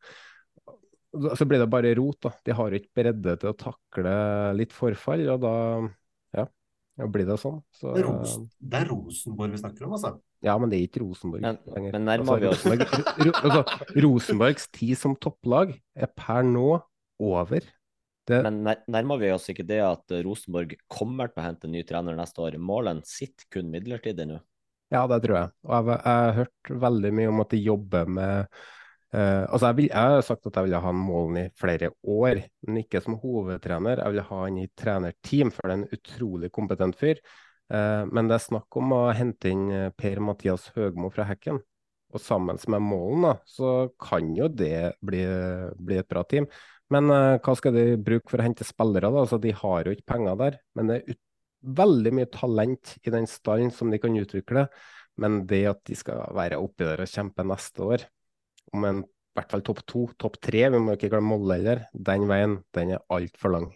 så blir det bare rot. da. De har ikke bredde til å takle litt forfall, og da ja, ja blir det sånn. Så, det, er Rosen, det er Rosenborg vi snakker om, altså? Ja, men det er ikke Rosenborg men, lenger. Men nærmer vi oss Rosenborg, altså, Rosenborgs tid som topplag er per nå over. Det... Men nærmer vi oss ikke det at Rosenborg kommer til å hente en ny trener neste år? Målen sitter kun midlertidig nå? Ja, det tror jeg. Og jeg, har hørt veldig mye om at de jobber med Uh, altså jeg, vil, jeg, har sagt at jeg ville ha Målen i flere år, men ikke som hovedtrener. Jeg vil ha han i trenerteam, for det er en utrolig kompetent fyr. Uh, men det er snakk om å hente inn eh, Per-Mathias Høgmo fra Hekken. Og sammen med Målen da, så kan jo det bli, bli et bra team. Men uh, hva skal de bruke for å hente spillere? da? Altså, de har jo ikke penger der. Men det er veldig mye talent i den stallen som de kan utvikle. Men det at de skal være oppi der og kjempe neste år om en i hvert fall topp to, topp tre, vi må ikke glemme Molde heller, den veien den er altfor lang.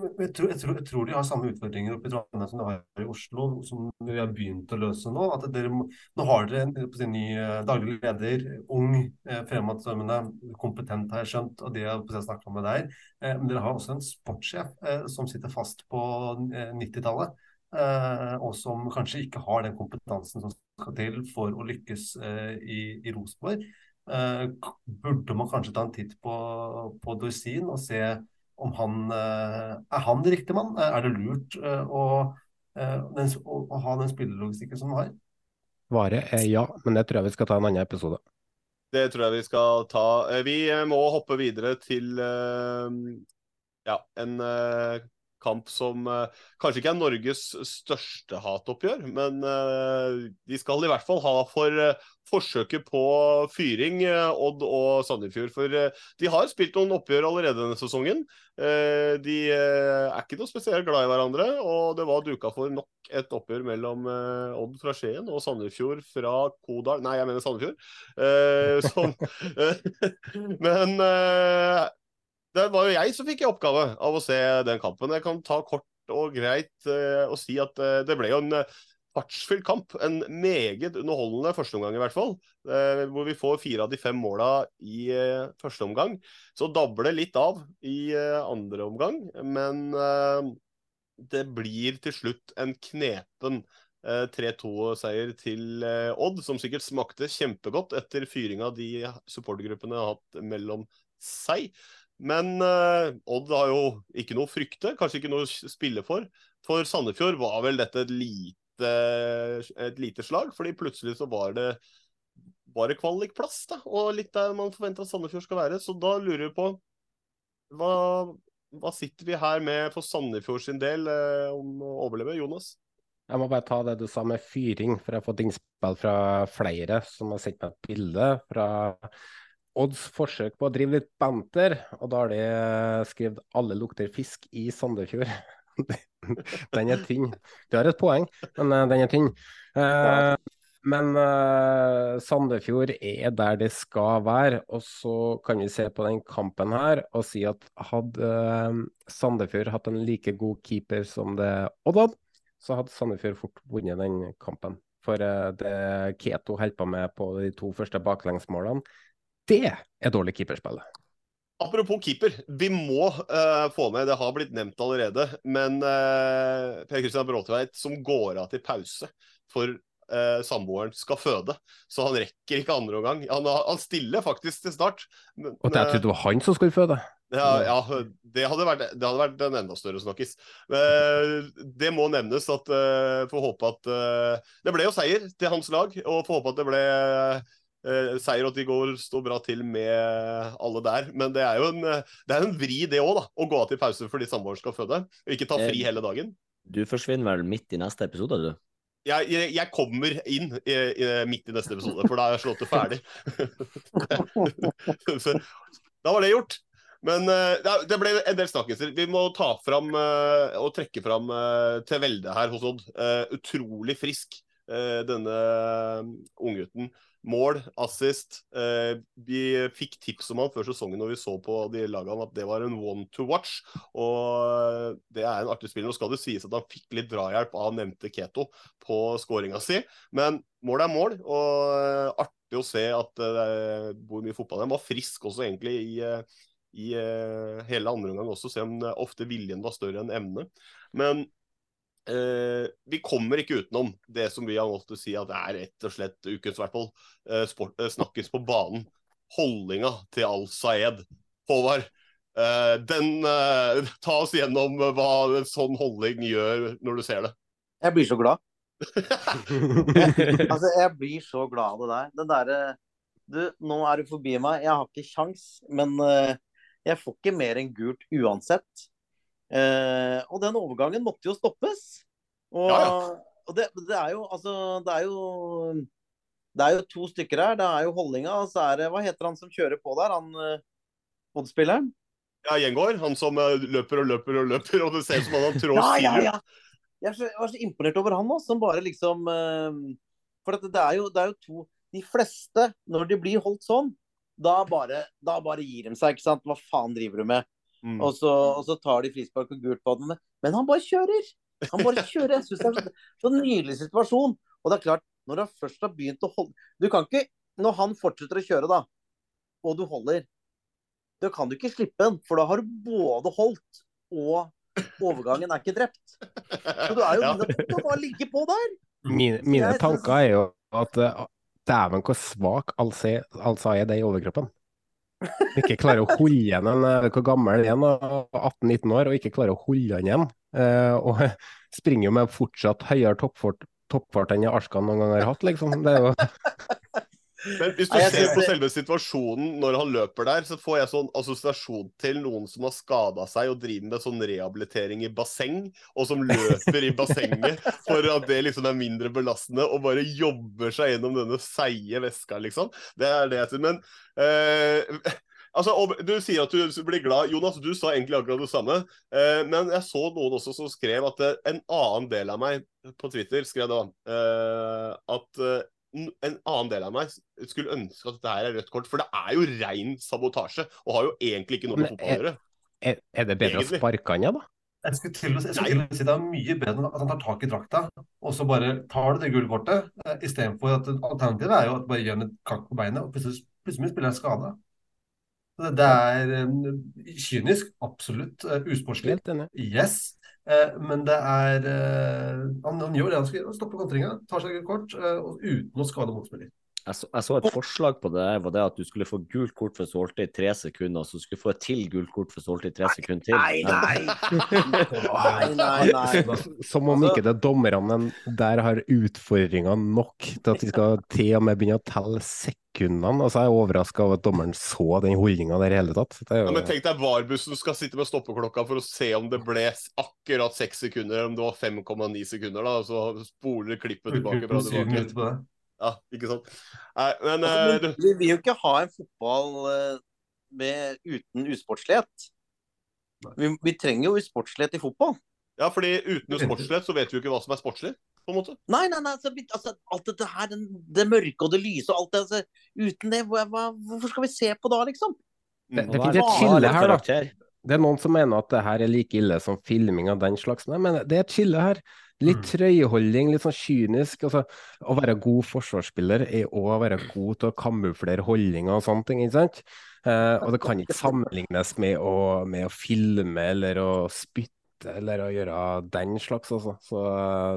Jeg tror, jeg, tror, jeg tror, de har samme utfordringer oppe i Trondheim som de har i Oslo, som vi har begynt å løse nå. at dere, Nå har dere en, en ny eh, daglig leder, ung, eh, fremadstormende, kompetent, har jeg skjønt, og det har jeg om med deg. Eh, men dere har også en sportssjef som sitter fast på 90-tallet. Eh, og som kanskje ikke har den kompetansen som skal til for å lykkes i, i Rosenborg. Burde man kanskje ta en titt på, på Dorsin og se om han eh, er han riktig mann? Eh, er det lurt å, den, å, å ha den spillelogistikken som han har? Svaret er ja, men det tror jeg vi skal ta en annen episode. Det tror jeg vi skal ta. Vi må hoppe videre til ja, en kamp som uh, kanskje ikke er Norges største hatoppgjør, men uh, de skal i hvert fall ha for uh, forsøket på fyring, Odd og Sandefjord. For de har spilt noen oppgjør allerede denne sesongen. de er ikke noe spesielt glad i hverandre, og det var duka for nok et oppgjør mellom Odd fra Skien og Sandefjord fra Kodal Nei, jeg mener Sandefjord. som, men det var jo jeg som fikk i oppgave av å se den kampen. Jeg kan ta kort og greit uh, og si at uh, det ble jo en uh, fartsfylt kamp. En meget underholdende første omgang, i hvert fall. Hvor vi får fire av de fem måla i første omgang. Så dabler det litt av i andre omgang, men det blir til slutt en knepen 3-2-seier til Odd, som sikkert smakte kjempegodt etter fyringa de supportergruppene har hatt mellom seg. Men uh, Odd har jo ikke noe å frykte, kanskje ikke noe å spille for. For Sandefjord var vel dette et lite, et lite slag, fordi plutselig så var det bare kvalikplass, da. Og litt der man forventer at Sandefjord skal være. Så da lurer vi på hva, hva sitter vi her med for Sandefjord sin del uh, om å overleve, Jonas? Jeg må bare ta det du sa med fyring, for jeg har fått innspill fra flere som har sett meg et bilde fra Odds forsøk på å drive litt banter, og da har de eh, skrevet 'alle lukter fisk i Sandefjord'. den er tynn. Du har et poeng, men uh, den er tynn. Uh, men uh, Sandefjord er der det skal være. Og så kan vi se på den kampen her og si at hadde Sandefjord hatt en like god keeper som det Odd hadde, så hadde Sandefjord fort vunnet den kampen. For det Keto holdt på med på de to første baklengsmålene, det er dårlig keeperspill. Apropos keeper, vi må uh, få med, det har blitt nevnt allerede, men uh, Per Kristian Bråtveit som går av til pause for uh, samboeren skal føde. Så han rekker ikke andre omgang. Han, han stiller faktisk til start. Men, Og jeg trodde det var han som skulle føde? Ja, ja det, hadde vært, det, hadde vært, en enda større snakkis. det må nevnes at uh, får håpe at Det ble jo seier til hans lag, og får håpe at det ble eh, seier, og at de går, står bra til med alle der. Men det er jo en, det er en vri, det òg, å gå av til pause fordi samboeren skal føde. Og ikke ta fri eh, hele dagen. Du forsvinner vel midt i neste episode, du? Jeg, jeg, jeg kommer inn i, i, midt i neste episode, for da har jeg slått det ferdig. da var det gjort. Men uh, det ble en del snakkelser. Vi må ta fram uh, og trekke fram uh, til velde her hos Odd. utrolig frisk, denne unggutten. Mål, assist. vi fikk tips om han før sesongen når vi så på de lagene at det var en one to watch. Og det er en artig spiller. Nå skal det sies at han fikk litt drahjelp av nevnte Keto på skåringa si, men mål er mål. Og artig å se at det bor mye fotball. Han var frisk også egentlig i i hele andre omgang også, selv om ofte viljen var større enn evne. Men uh, vi kommer ikke utenom det som vi har måttet si at det er rett og slett ukens i hvert fall, uh, sport, snakkes på banen. Holdninga til Al Saed. Håvard, den Ta oss gjennom hva en sånn holdning gjør når du ser det. Jeg blir så glad. altså, jeg blir så glad av det der. Den derre Du, nå er du forbi meg. Jeg har ikke kjangs, men jeg får ikke mer enn gult uansett. Eh, og den overgangen måtte jo stoppes. Og, ja, ja. og det, det, er jo altså Det er jo det er jo to stykker her. Det er jo holdninga, og så er det Hva heter han som kjører på der? Han eh, Odd-spilleren? Ja, Gjengård. Han som uh, løper og løper og løper, og det ser ut som han har trå ja, ja, ja. Jeg, så, jeg var så imponert over han, òg, som bare liksom uh, For det, det, er jo, det er jo to De fleste, når de blir holdt sånn, da bare, da bare, gir de seg. ikke sant? Hva faen driver du med? Mm. Og, så, og, så, tar de frispark og gult på den. Men han bare kjører! Han bare kjører. Jeg synes det er så, så nydelig situasjon. Og det er klart, når han først har begynt å holde Du kan ikke, når han fortsetter å kjøre, da, og du holder, da kan du ikke slippe den. For da har du både holdt og overgangen er ikke drept. Så du er jo ja. nødt til å bare ligge på der. Mine, mine tanker er jo at Dæven, hvor svak Alsa er det i overkroppen. Ikke klarer å holde igjen en Hvor gammel er han? 18-19 år, og ikke klarer å holde han igjen. Eh, og springer jo med fortsatt høyere toppfart, toppfart enn Arskan noen gang har hatt, liksom. Det er jo Men hvis du ser på selve situasjonen når han løper der, så får jeg sånn assosiasjon til noen som har skada seg og driver med sånn rehabilitering i basseng, og som løper i bassenget for at det liksom er mindre belastende, og bare jobber seg gjennom denne seige veska, liksom. Det er det jeg sier. Men eh, Altså, Du sier at du blir glad. Jonas, du sa egentlig akkurat det samme. Eh, men jeg så noen også som skrev at en annen del av meg på Twitter skrev da eh, at eh, en annen del av meg skulle ønske at dette her er rødt kort, for det er jo rein sabotasje, og har jo egentlig ikke noe med fotball å gjøre. Er, er, det bedre egentlig. å sparke han, ja, da? Jeg skulle til å, si det er mye bedre at han tar tak i drakta og så bare tar det det gule kortet, eh, istedenfor at alternativet er jo at bare gjør en kakk på beinet, og plutselig, plutselig spiller han skada. Det, det er um, kynisk, absolutt. Uh, usportslig. Yes. Eh, men det er eh, han, han, gjør det han skal gjøre. Stopper kontringa, tar seg et kort eh, uten å skade motspiller. Jeg så, jeg så, et forslag på det var det at du skulle få gult kort for Solte i tre sekunder, og så skulle du få et til gult kort for Solte i tre sekunder til. Nei, nei. nei, nei, nei. Som om ikke det dommerne der har utfordringer nok til at de skal til og med begynne å telle sekundene. Altså, jeg er overraska over at dommeren så den holdninga der i hele tatt. Jo... Ja, men tenk deg VAR-bussen skal sitte med stoppeklokka for å se om det ble akkurat seks sekunder, eller om det var 5,9 sekunder, da, og så spoler klippet tilbake. Fra tilbake. Ja, ikke sant. Nei, men altså, men Vi vil jo ikke ha en fotball uh, med, uten usportslighet. Vi, vi, trenger jo usportslighet i fotball. Ja, fordi uten usportslighet så vet vi jo ikke hva som er sportslig. på en måte. Nei, nei, nei, altså, altså, alt dette her, den, det mørke og det lyse og alt det altså, Uten det, hva, hva, hvorfor skal vi se på da, liksom? Det, det finnes et skille her, da. Det er noen som mener at det her er like ille som filming av den slags, men det er et skille her. Litt trøyeholdning, trøyeholding, litt sånn kynisk. Altså, å være god forsvarsspiller er òg å være god til å kamuflere holdninger og sånne ting. ikke sant? Eh, og det kan ikke sammenlignes med å, med å, filme eller å spytte eller å gjøre den slags, altså. Så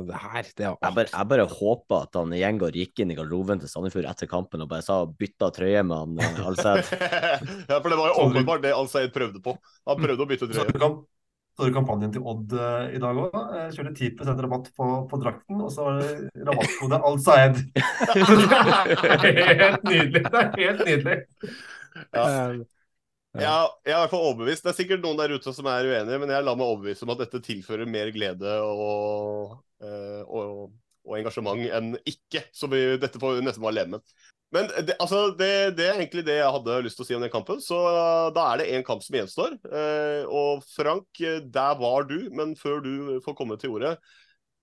det her, det er alt. Jeg bare, jeg bare håper at han Gjengård gikk inn i garderoben til Sandefjord etter kampen og bare sa bytta trøye med han eh, Alsed. ja, for det var jo åpenbart det Alsed prøvde på. Han prøvde å bytte trøye det kampanjen til Odd uh, i dag òg. Kjørte 10 rabatt på, på, drakten, og så var det rabattkode Al-Saed. helt nydelig. Det er helt nydelig. Ja. Ja, jeg er i hvert fall overbevist. Det er sikkert noen der ute som er uenige, men jeg lar meg overbevise om at dette tilfører mer glede og, uh, og, og engasjement enn ikke. Så vi, dette får vi nesten bare leve med. Men det, altså, det, det, er egentlig det jeg hadde lyst til å si om den kampen. Så uh, da er det én kamp som gjenstår. Uh, og Frank, der var du. Men før du får komme til ordet,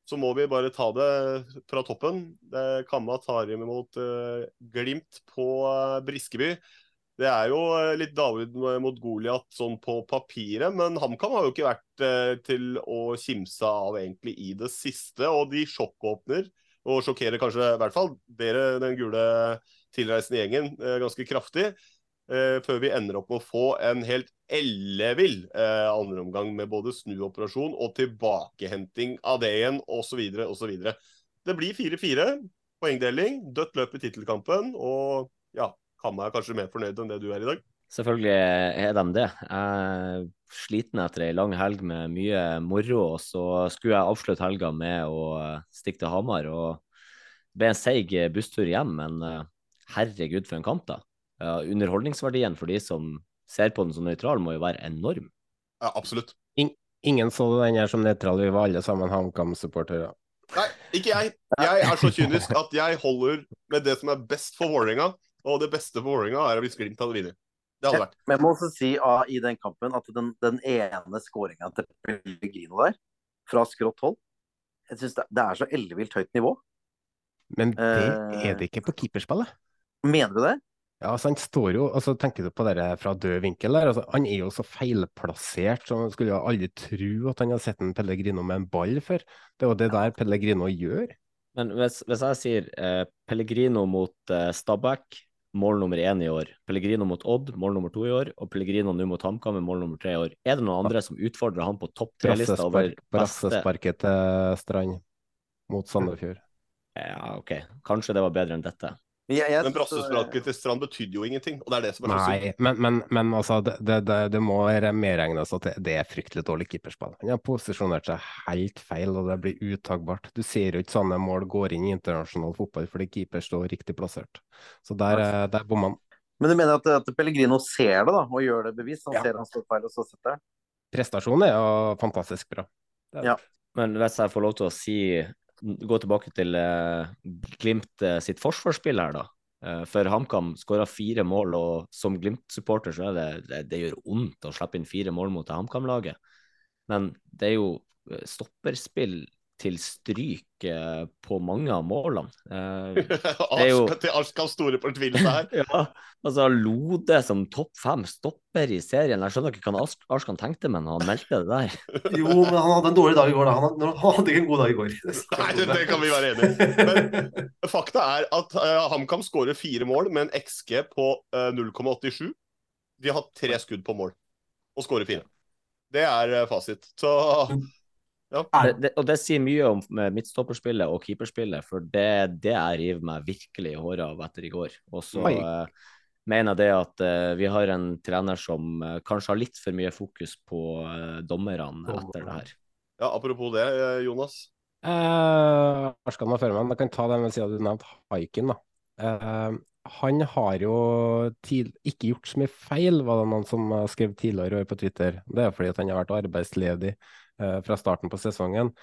så må vi bare ta det fra toppen. Kamma tar imot Glimt på Briskeby. Det er jo litt David mot Goliat sånn på papiret, men HamKam har jo ikke vært til å kimse av egentlig i det siste. Og de sjokkåpner, og sjokkerer kanskje i hvert fall dere, den gule tilreisende gjengen eh, ganske kraftig. Eh, før vi ender opp med å få en helt ellevill eh, andreomgang med både snuoperasjon og tilbakehenting av det igjen, osv. osv. Det blir 4-4, poengdeling, dødt løp i tittelkampen, og ja, Kamma er kanskje mer fornøyd enn det du er i dag? Selvfølgelig er de det. Jeg er sliten etter ei lang helg med mye moro, og så skulle jeg avslutte helga med å stikke til Hamar. og ble en seig busstur hjem, men herregud, for en kamp, da. Ja, underholdningsverdien for de som ser på den som nøytral, må jo være enorm. Ja, absolutt. In ingen så den her som nøytral, vi var alle sammen HamKam-supportere. Nei, ikke jeg. Jeg er så kynisk at jeg holder med det som er best for Vålerenga. Og det beste for Vålerenga er hvis Glimt hadde vunnet. Det hadde vært. Men jeg må også si ah, i den kampen at den, den ene skåringa til Pellegrino der, fra skrått hold, jeg synes det, det er så ellevilt høyt nivå. Men det er det ikke på keeperspillet? Mener du det? Ja, altså han står jo, altså Tenker du på det fra død vinkel der? altså Han er jo så feilplassert, så man skulle jo aldri tro at han hadde sett en Pellegrino med en ball før. Det er jo det der Pellegrino gjør. Men hvis, hvis jeg sier eh, Pellegrino mot eh, Stabæk, mål nummer én i år. Pellegrino mot Odd, mål nummer to i år. Og Pellegrino nå mot HamKam, mål nummer tre i år. Er det noen andre som utfordrer han på topp tre-lista over beste Brassesparket til Strand mot Sandefjord. Ja, OK. Kanskje det var bedre enn dette. Jeg, jeg men brassespraket til Strand betydde jo ingenting, og det er det som er så. Nei, men, men, men altså, det, det, det må medregnes at det, det, er fryktelig dårlig keeperspill. Han har posisjonert seg helt feil, og det blir utagbart. Du ser jo ikke sånne mål går inn i internasjonal fotball fordi keeper står riktig plassert. Så der, eh, der bommer han. Men du mener at, at, Pellegrino ser det da, og gjør det bevisst? Han ja. ser han står feil, og så setter han? Prestasjonen er jo fantastisk bra. Ja. Men hvis jeg får lov til å si gå tilbake til uh, Glimt uh, sitt forsvarsspill her, da. Uh, for HamKam skåra fire mål, og som Glimt-supporter så er det, det, det gjør vondt å slippe inn fire mål mot HamKam-laget. Men det er jo stopperspill til stryk eh, på mange av målene. Eh, jo... til Arskas store fortvilelse her. ja, altså Lode som topp fem stopper i serien. Jeg skjønner ikke hva Arskan tenkte, men han meldte det der. jo, men han hadde en dårlig dag i går, da. Han, han hadde ikke en god dag i går. Nei, det, det, kan vi være enig i. Men fakta er at uh, HamKam skårer fire mål med en XG på uh, 0,87. De har hatt tre skudd på mål og skårer fire. Det er uh, fasit. Så ja. Det, det, og det sier mye om midtstopperspillet og keeperspillet, for det det jeg river meg virkelig i håret av etter i går. Og så uh, mener jeg det at uh, vi har en trener som uh, kanskje har litt for mye fokus på dommerne etter det her. Ja, Apropos det, Jonas. Uh, skal man før meg, jeg kan ta den siden du nevnte haiken. da. han har jo tid, ikke gjort så mye feil, var det noen som skrev tidligere på Twitter. Det er fordi han har vært arbeidsledig Eh, fra starten på sesongen.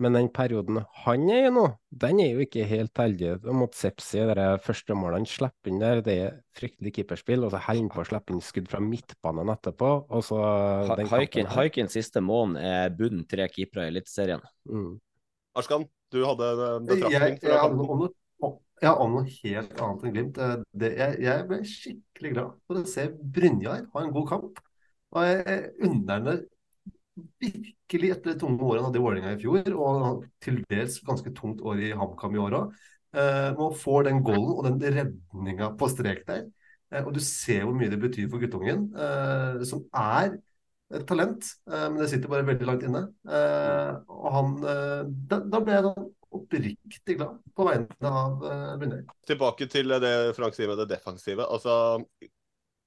Men den perioden han er i nå, den er jo ikke helt heldig. Mot Sepsi, det første målet han slipper inn der, det er fryktelig keeperspill. Og så holder han på å slippe inn skudd fra midtbanen etterpå. Og så Haikin siste måned er bunn tre keepere i Eliteserien. Mm. Arskan, du hadde en betraktning? fra kampen? Ja, om noe helt annet enn Glimt. Eh, det, jeg, jeg, ble skikkelig glad for å se Brynjar ha en god kamp. Og jeg unner virkelig etter det tunge året han hadde i Vålerenga i fjor, og til dels ganske tungt år i HamKam i år òg. Eh, man får den goalen og den redninga på strek der. Eh, og du ser hvor mye det betyr for guttungen, eh, som er et talent, eh, men det sitter bare veldig langt inne. Eh, og han da, ble jeg oppriktig glad på vegne av uh, Tilbake til det Frank sier med det defensive. Altså,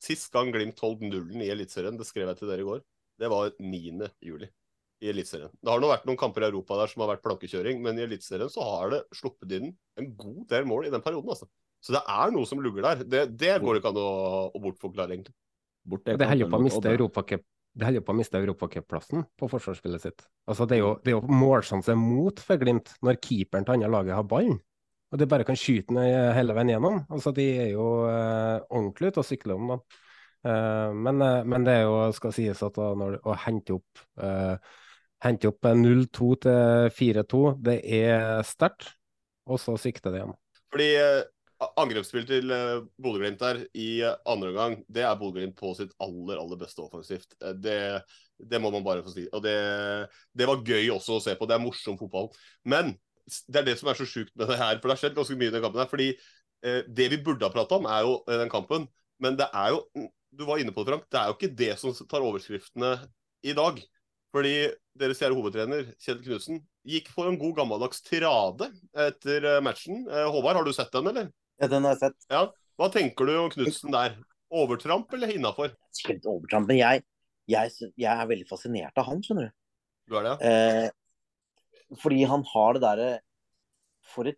Sist gang Glimt holdt nullen i Eliteserien, det skrev jeg til dere i går, det var 9. juli i Eliteserien. Det har nå vært noen kamper i Europa der som har vært plankekjøring, men i Eliteserien så har det sluppet inn en god del mål i den perioden. altså. Så det er noe som lugger der. Det, det går ikke an å, å bortforklare, egentlig. Bort, det holder på å miste Europacup det holder på å miste europacupplassen på forsvarsspillet sitt. Altså, det er jo, det er jo målsjanse mot for Glimt når keeperen til andre laget har ballen. og de bare kan skyte den hele veien gjennom. Altså, de er jo eh, ordentlig ute og sykler om dem. Uh, men, uh, men, det er jo, skal sies at da, når, å hente opp, hente opp 0-2 til 4-2, det er sterkt. Og så sikter det igjen. Fordi angrepsspillet til Bodø-Glimt der i andre omgang, det er Bodø-Glimt på sitt aller, aller beste offensivt. Det, det må man bare få si. Og det, det, var gøy også å se på. Det er morsom fotball. Men det er det som er så sjukt med det her. For det har skjedd ganske mye i den kampen her. Fordi eh, det vi burde ha prata om, er jo eh, den kampen. Men det er jo Du var inne på det, Frank. Det er jo ikke det som tar overskriftene i dag. Fordi deres kjære hovedtrener, Kjell Knutsen, gikk for en god gammeldags tirade etter eh, matchen. Eh, Håvard, har du sett den, eller? Ja, den har jeg sett. Ja. Hva tenker du om Knutsen der? Overtramp eller innafor? Overtramp, men jeg, jeg, jeg, er veldig fascinert av han, skjønner du. Du er det, ja? Eh, fordi han har det derre for,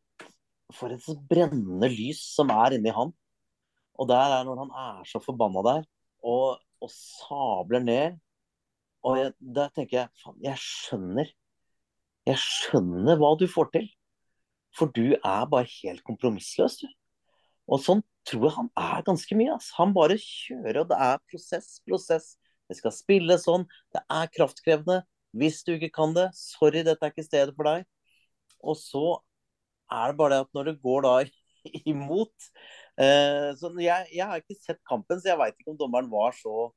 for, et brennende lys som er inni han. Og der er når han er så forbanna der, og, og sabler ned Og jeg, der tenker jeg faen, jeg skjønner. Jeg skjønner hva du får til. For du er bare helt kompromissløs, du. Og sånn tror jeg han er ganske mye. Altså. Han bare kjører, og det er prosess, prosess. Det skal spille sånn. Det er kraftkrevende. Hvis du ikke kan det, sorry, dette er ikke stedet for deg. Og så er det bare det at når det går da imot så jeg, jeg, har ikke sett kampen, så jeg veit ikke om dommeren var så,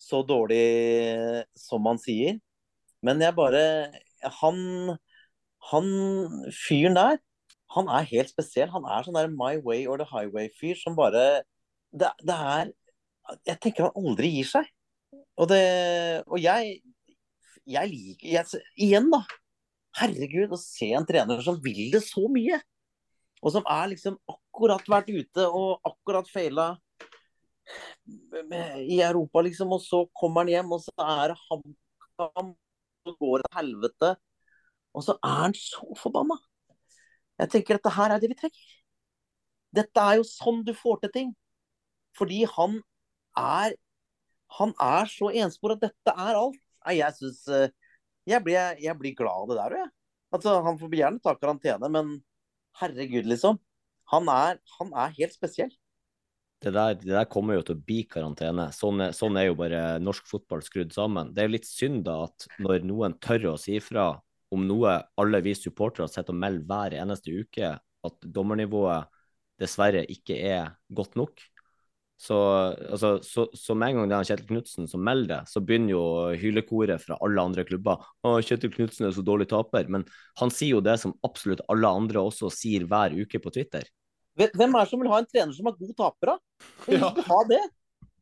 så dårlig som han sier. Men jeg bare Han, han fyren der, han er helt spesiell. Han er sånn der My Way or the Highway-fyr som bare det, det, er Jeg tenker han aldri gir seg. Og, det, og jeg, jeg liker jeg, Igjen, da. Herregud, å se en trener som vil det så mye. Og som er liksom akkurat vært ute og akkurat feila i Europa, liksom. Og så kommer han hjem, og så er det HamKam, så går det helvete. Og så er han så forbanna. Jeg tenker dette her er det vi trenger. Dette er jo sånn du får til ting. Fordi han er Han er så enspor at dette er alt. Nei, jeg syns eh, jeg, jeg, blir glad av det der, jeg. Altså, han får gjerne ta karantene, men herregud, liksom. Han er, han er helt spesiell. Det der, det der, kommer jo til å bli karantene. Sånn sånn er, jo bare norsk fotball skrudd sammen. Det er jo litt synd da at når noen tør å si ifra om noe alle vi supportere sitter og melder hver eneste uke, at dommernivået dessverre ikke er godt nok, så, altså, så, så, med en gang det er Kjetil Knutsen som melder det, så begynner jo hylekoret fra alle andre klubber. Å, Kjetil Knutsen er så dårlig taper. Men han sier jo det som absolutt alle andre også sier hver uke på Twitter. Hvem er det som vil ha en trener som er god taper, da? Hvem vil ha det?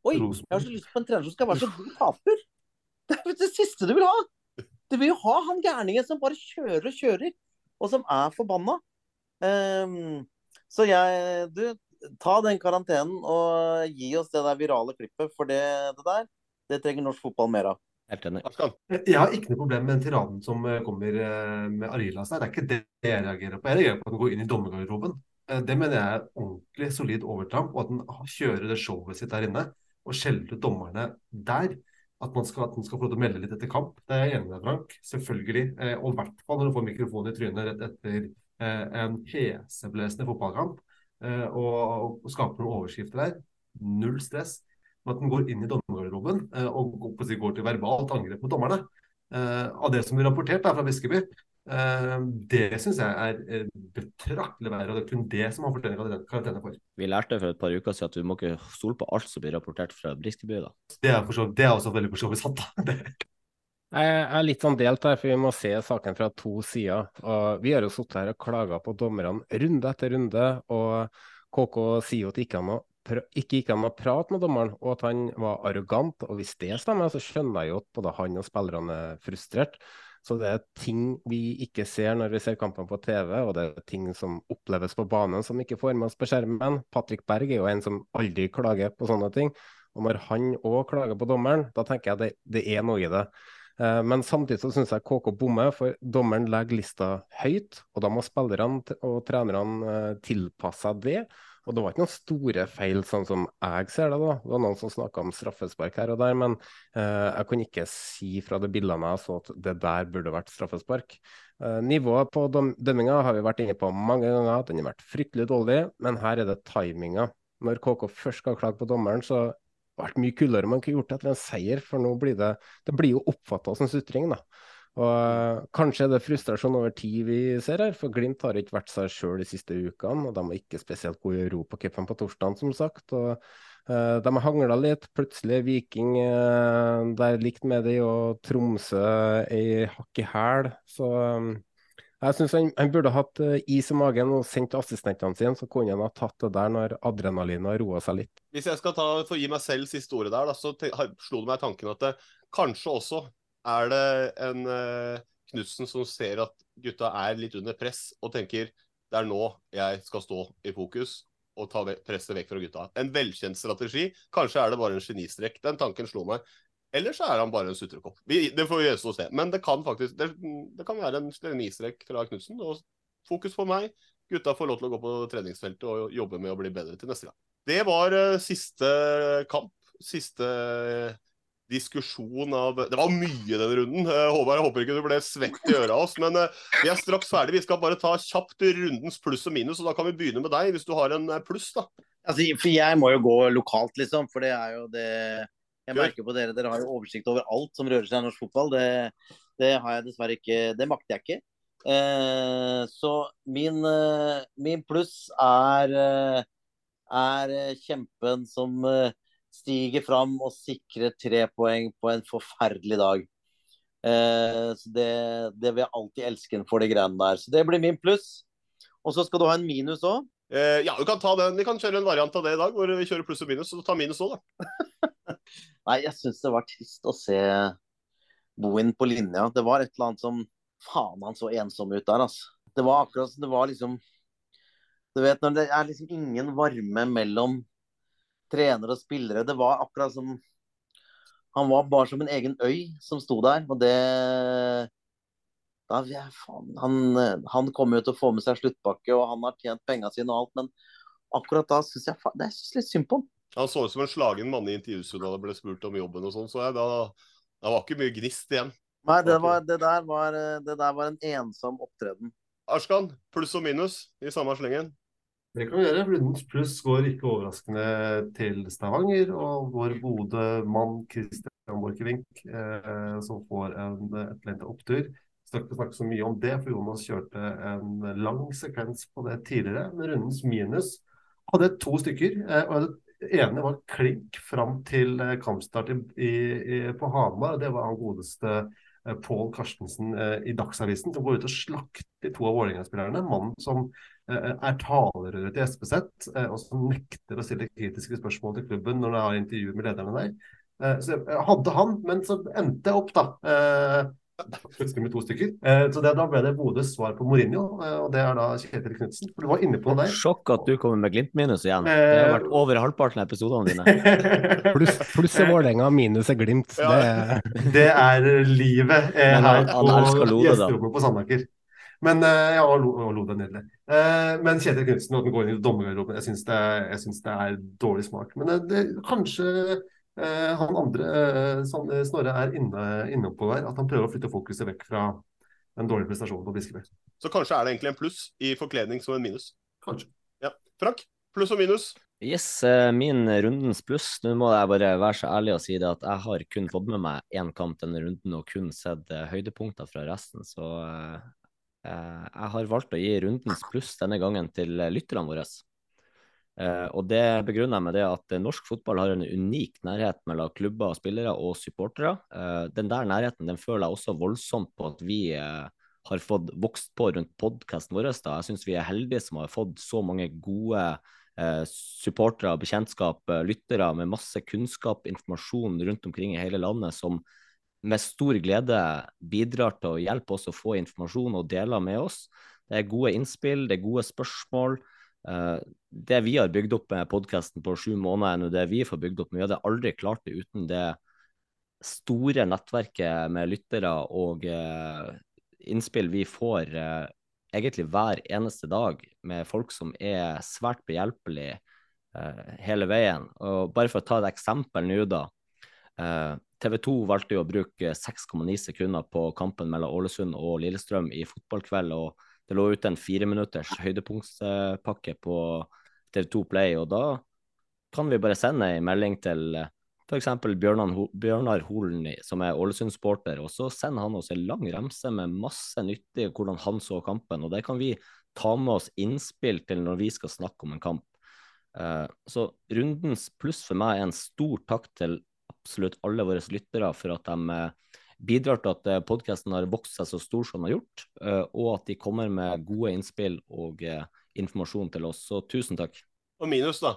Oi, jeg har så lyst på en trener som skal være så god taper. Det er det siste du vil ha. Du vil jo ha han gærningen som bare kjører og kjører, og som er forbanna. Um, så jeg Du, ta den karantenen og gi oss det der virale klippet, for det, det der, det trenger norsk fotball mer av. Jeg har ikke noe problem med den tiraden som kommer eh, med Arilas der. Det er ikke det jeg reagerer på. Jeg reagerer på at den går inn i dommergarderoben. Eh, det mener jeg er ordentlig solid overtramp, og at den kjører det showet sitt der inne og skjeller ut dommerne der. At man, skal, at man skal få lov til å melde litt etter kamp. Det er jeg enig med Frank. Selvfølgelig. Og i hvert fall når du får mikrofonen i trynet rett etter en heseblesende fotballkamp. Eh, og, og skaper noen overskrifter der. Null stress. Men at den går inn i dommergarderoben eh, og går til verbalt angrep mot dommerne. Eh, av det som blir rapportert der fra Biskeby, det syns jeg er betraktelig verre. Og det er kun det som han fortjener karantene for. Vi lærte for et par uker siden at vi må ikke stole på alt som blir rapportert fra Briskeby. da. Det er, så, det er også veldig for så vidt sant. da. Jeg er litt sånn delt her, for vi må se saken fra to sider. Og vi har jo sittet her og klaga på dommerne runde etter runde. Og KK sier jo at det ikke, ikke gikk an å prate med dommeren, og at han var arrogant. Og hvis det stemmer, så skjønner jeg jo at både han og spillerne er frustrert. Så det er ting vi ikke ser når vi ser kampene på TV, og det er ting som oppleves på banen som ikke får med oss på skjermen. Patrick Berg er jo en som aldri klager på sånne ting. Og når han òg klager på dommeren, da tenker jeg det, det er noe i det. Eh, men samtidig så syns jeg KK bommer, for dommeren legger lista høyt. Og da må spillerne og trenerne eh, tilpasse seg det. Og det var ikke noen store feil, sånn som jeg ser det. da. Det var noen som snakka om straffespark her og der, men eh, jeg kunne ikke si fra de bildene jeg så at det der burde vært straffespark. Eh, nivået på dømminga har vi vært inne på mange ganger, den har vært fryktelig dårlig, men her er det timinga. Når KK først skal klage på dommeren, så det vært mye kuldere man kunne gjort det etter en seier, for nå blir det, det blir jo oppfatta som sutring. da. Og uh, Kanskje er det frustrasjon over tid vi ser her, for Glimt har ikke vært seg sjøl de siste ukene. og De var ikke spesielt gode i Europacupen på torsdag, som sagt. og uh, De har hangla litt. Plutselig er Viking uh, der likt med de, og Tromsø ei hakk i hæl. Så um, jeg syns han, han, burde hatt is i magen og sendt assistentene sine, så kunne han ha tatt det der når adrenalinet har roa seg litt. Hvis jeg skal ta, få gi meg selv siste ordet der, da, så slo det meg tanken at det kanskje også er det en uh, Knutsen som ser at gutta er litt under press, og tenker det er nå jeg skal stå i fokus og ta presset vekk fra gutta. En velkjent strategi. Kanskje er det bare en genistrek. Den tanken slo meg. Eller så er han bare en sutrekopp. Det får vi gjøre se. Men det kan faktisk det, det kan være en genistrek fra Knutsen. Og fokus på meg. Gutta får lov til å gå på treningsfeltet og jobbe med å bli bedre til neste gang. Det var uh, siste kamp. Siste uh, diskusjon av Det var mye den runden. Uh, Håvard, jeg håper ikke du ble svett i øra av oss. Men uh, vi er straks ferdig. Vi skal bare ta kjapt rundens pluss og minus. og Da kan vi begynne med deg, hvis du har en uh, pluss. da. Altså, for Jeg må jo gå lokalt, liksom. For det er jo det Jeg merker på dere, dere har jo oversikt over alt som rører seg i norsk fotball. Det, det har jeg dessverre ikke. Det makter jeg ikke. så min, min pluss er, er kjempen som stiger fram og sikrer tre poeng på en forferdelig dag. Eh, så det, det, vil jeg alltid elske for de greiene der. Så det blir min pluss. Og så skal du ha en minus òg? Eh, ja, du kan ta den. Vi kan kjøre en variant av det i dag, hvor vi kjører pluss og minus. Så ta minus òg, da. Nei, jeg syns det var trist å se Bohin på linja. Det var et eller annet som Faen, han så ensom ut der, altså. Det var akkurat som det var liksom Du vet når det er liksom ingen varme mellom trenere og spillere. Det var akkurat som Han var bare som en egen øy som sto der. Og det da, faen, han, han kommer jo til å få med seg sluttpakke, og han har tjent penga sine og alt, men akkurat da syns jeg det er litt synd på han. Han så ut som en slagen mann i intervjuet da det ble spurt om jobben og sånn, så jeg, da, da var ikke mye gnist igjen. Nei, det, var, det, der var, det der var en ensom opptreden. Arskan, pluss og minus i samme slengen? Det kan vi gjøre. Rundens pluss går ikke overraskende til Stavanger, og vår gode mann Christian Borchgrevink, eh, som får en etterlengta opptur. Skal ikke snakke så mye om det, for Jonas kjørte en lang sekvens på det tidligere. Men rundens minus hadde to stykker. Eh, og Det ene var klink fram til eh, kampstart i, i, på Hamar. Det var han godeste Eh, Pål Karstensen eh, i Dagsavisen, som går ut og slakter to av Vålerenga-spillerne. Mannen som er talerøret til Espeseth, og som nekter å stille kritiske spørsmål til klubben når det har intervju med lederne der. Så jeg hadde han, men så endte jeg opp, da Plutselig med to stykker. Eh, så det, Da ble det Bodøs svar på Mourinho, eh, og det er da Kjetil Knutsen. For du var inne på det der. Sjokk at du kommer med Glimt-minus igjen. Det har vært over halvparten av episodene dine. Pluss plus er Vålerenga, minus er Glimt. Ja, det... det... er livet eh, her på gjesterommet på Sandaker. Men ja, og lo det nydelig. Men Kjetil Knutsen, at han går inn i dommergarderoben, jeg syns det, det, er dårlig smak. Men det, det, kanskje Eh, han andre, eh, Snorre, er inne, inne på der. At han prøver å flytte fokuset vekk fra den dårlige prestasjonen på Briskeby. Så kanskje er det egentlig en pluss i forkledning som en minus? Kanskje. Ja. Frank, pluss og minus? Yes, eh, min rundens pluss. Nå må jeg bare være så ærlig og si det at jeg har kun fått med meg én kamp denne runden og kun sett høydepunkter fra resten. Så jeg har valgt å gi rundens pluss denne gangen til lytterne våre. Uh, og Det begrunner jeg med det at norsk fotball har en unik nærhet mellom klubber, spillere og supportere. Den der nærheten den føler jeg også voldsomt på at vi har fått vokst på rundt podkasten vår. Da. Jeg syns vi er heldige som har fått så mange gode supportere, bekjentskap, lyttere med masse kunnskap, informasjon rundt omkring i hele landet som med stor glede bidrar til å hjelpe oss å få informasjon og deler med oss. Det er gode innspill, det er gode spørsmål. Uh, det vi har bygd opp med podkasten på sju måneder, enn det vi får bygd opp. Vi hadde aldri klart det uten det store nettverket med lyttere og uh, innspill vi får uh, egentlig hver eneste dag med folk som er svært behjelpelige hele veien. Og bare for å ta et eksempel nå, da. TV 2 valgte jo å bruke 6,9 sekunder på kampen mellom Ålesund og Lillestrøm i fotballkveld. og det lå ute en fireminutters høydepunktspakke på TV2 Play, og da kan vi bare sende en melding til f.eks. Bjørnar Holen, som er Ålesund-sporter, og så sender han oss en lang remse med masse nyttig hvordan han så kampen, og det kan vi ta med oss innspill til når vi skal snakke om en kamp. Uh, så rundens pluss for meg er en stor takk til absolutt alle våre lyttere for at de uh, bidrar til at uh, podkasten har vokst seg så stor som den har gjort, og at de kommer med gode innspill og informasjon til oss. Så tusen takk. Og minus, da?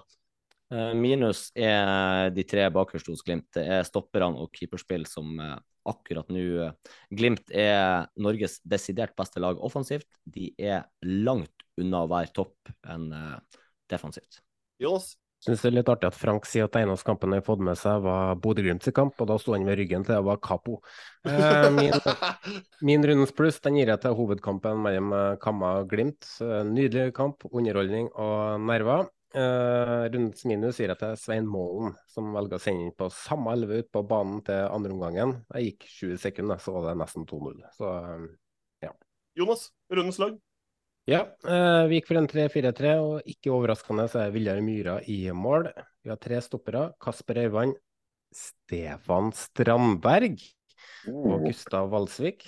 Eh, minus er de tre bakerst hos Glimt. Det er stopperne og keeperspill som eh, akkurat nå eh, Glimt er Norges desidert beste lag offensivt. De er langt unna å være topp enn defensivt. Jonas? Syns det er litt artig at Frank sier at eneste kampen han har fått med seg, var Bodø-Glimts kamp, og da sto han med ryggen til det var Capo. Eh, min, min rundens pluss den gir jeg til hovedkampen mellom Kamma og Glimt. Nydelig kamp, underholdning og nerver. Rundens minus gir jeg til Svein Målen, som velger å sende inn på samme elve ut på banen til andre omgangen. Jeg gikk 20 sekunder, så var det nesten 2-0. Så ja. Jonas, rundens lag? Ja, uh, vi gikk for en 3-4-3, og ikke overraskende så er Viljar Myra i mål. Vi har tre stoppere. Kasper Øyvand, Stefan Strandberg og oh. Gustav Valsvik.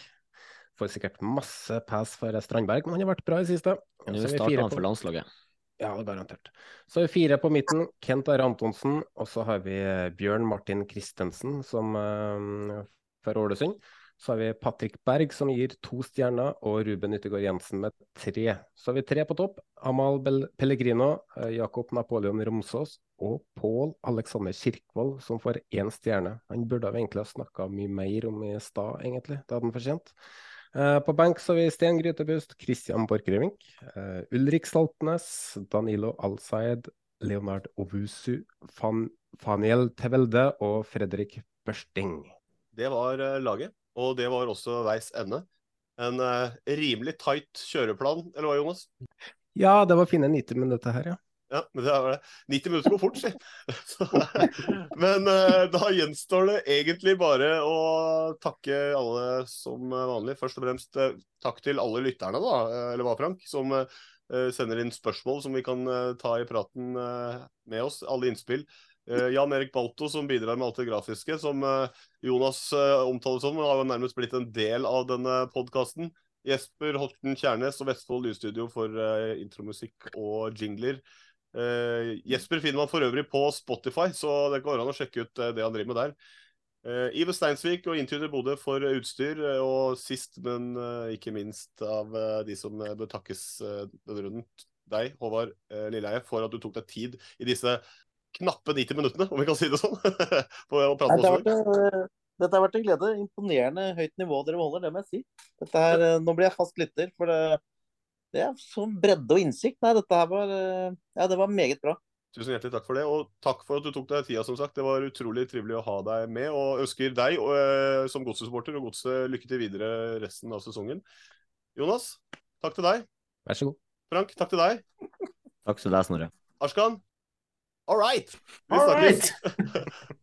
Får sikkert masse pass for Strandberg, men han har vært bra i siste. Nå starter han for landslaget. Ja, garantert. Så har vi fire på midten. Kent Are Antonsen. Og så har vi eh, Bjørn Martin Christensen som uh, for Ålesund. Så har vi Patrick Berg som gir to stjerner, og Ruben Yttergård Jensen med tre. Så har vi tre på topp. Amal Pellegrino, uh, Jakob Napoleon Romsås og Pål Alexander Kirkvold som får én stjerne. Han burde egentlig ha snakka mye mer om i stad, egentlig. Det hadde han fortjent. Uh, på benk så har vi Sten Grytebust, Christian Borchgrevink, uh, Ulrik Saltnes, Danilo Alsaid, Leonard Ovusu, Fan Faniel Tevelde og Fredrik Børsting. Det var laget, og det var også veis ende. En rimelig tight kjøreplan, eller hva, Jonas? Ja, det var fine 90 minutter her, ja. Ja, men det er 90 minutter går fort, si. men uh, da gjenstår det egentlig bare å takke alle som vanlig. Først og fremst uh, takk til alle lytterne, da, uh, eller hva, Frank, som sender inn spørsmål som vi kan ta i praten med oss. Alle innspill. Jan Erik Balto som bidrar med alt det grafiske, som Jonas omtaler som, har jo nærmest blitt en del av denne podkasten. Jesper Horten Kjærnes og Vestfold Lydstudio for intromusikk og jingler. Jesper finner man for øvrig på Spotify, så det går an å sjekke ut det han driver med der. Iver Steinsvik og Intuitive Bodø for utstyr, og sist, men ikke minst av de som bør takkes denne runden, deg, Håvard Lilleheie, for at du tok deg tid i disse knappe 90 minuttene, om vi kan si det sånn. på å prate med oss. Dette har vært en glede. Imponerende høyt nivå dere holder, det må jeg si. Her, nå blir jeg fast lytter. for det det er sånn bredde og innsikt. Nei, dette her var eh, Ja, det var meget bra. Tusen hjertelig takk for det, og takk for at du tok deg tida, som sagt. Det var utrolig trivelig å ha deg med, og ønsker deg og, eh, som godssupporter og godset lykke til videre resten av sesongen. Jonas, takk til deg. Vær så god. Frank, takk til deg. Takk til deg, Snorre. Arskan, all right. Vi snakkes.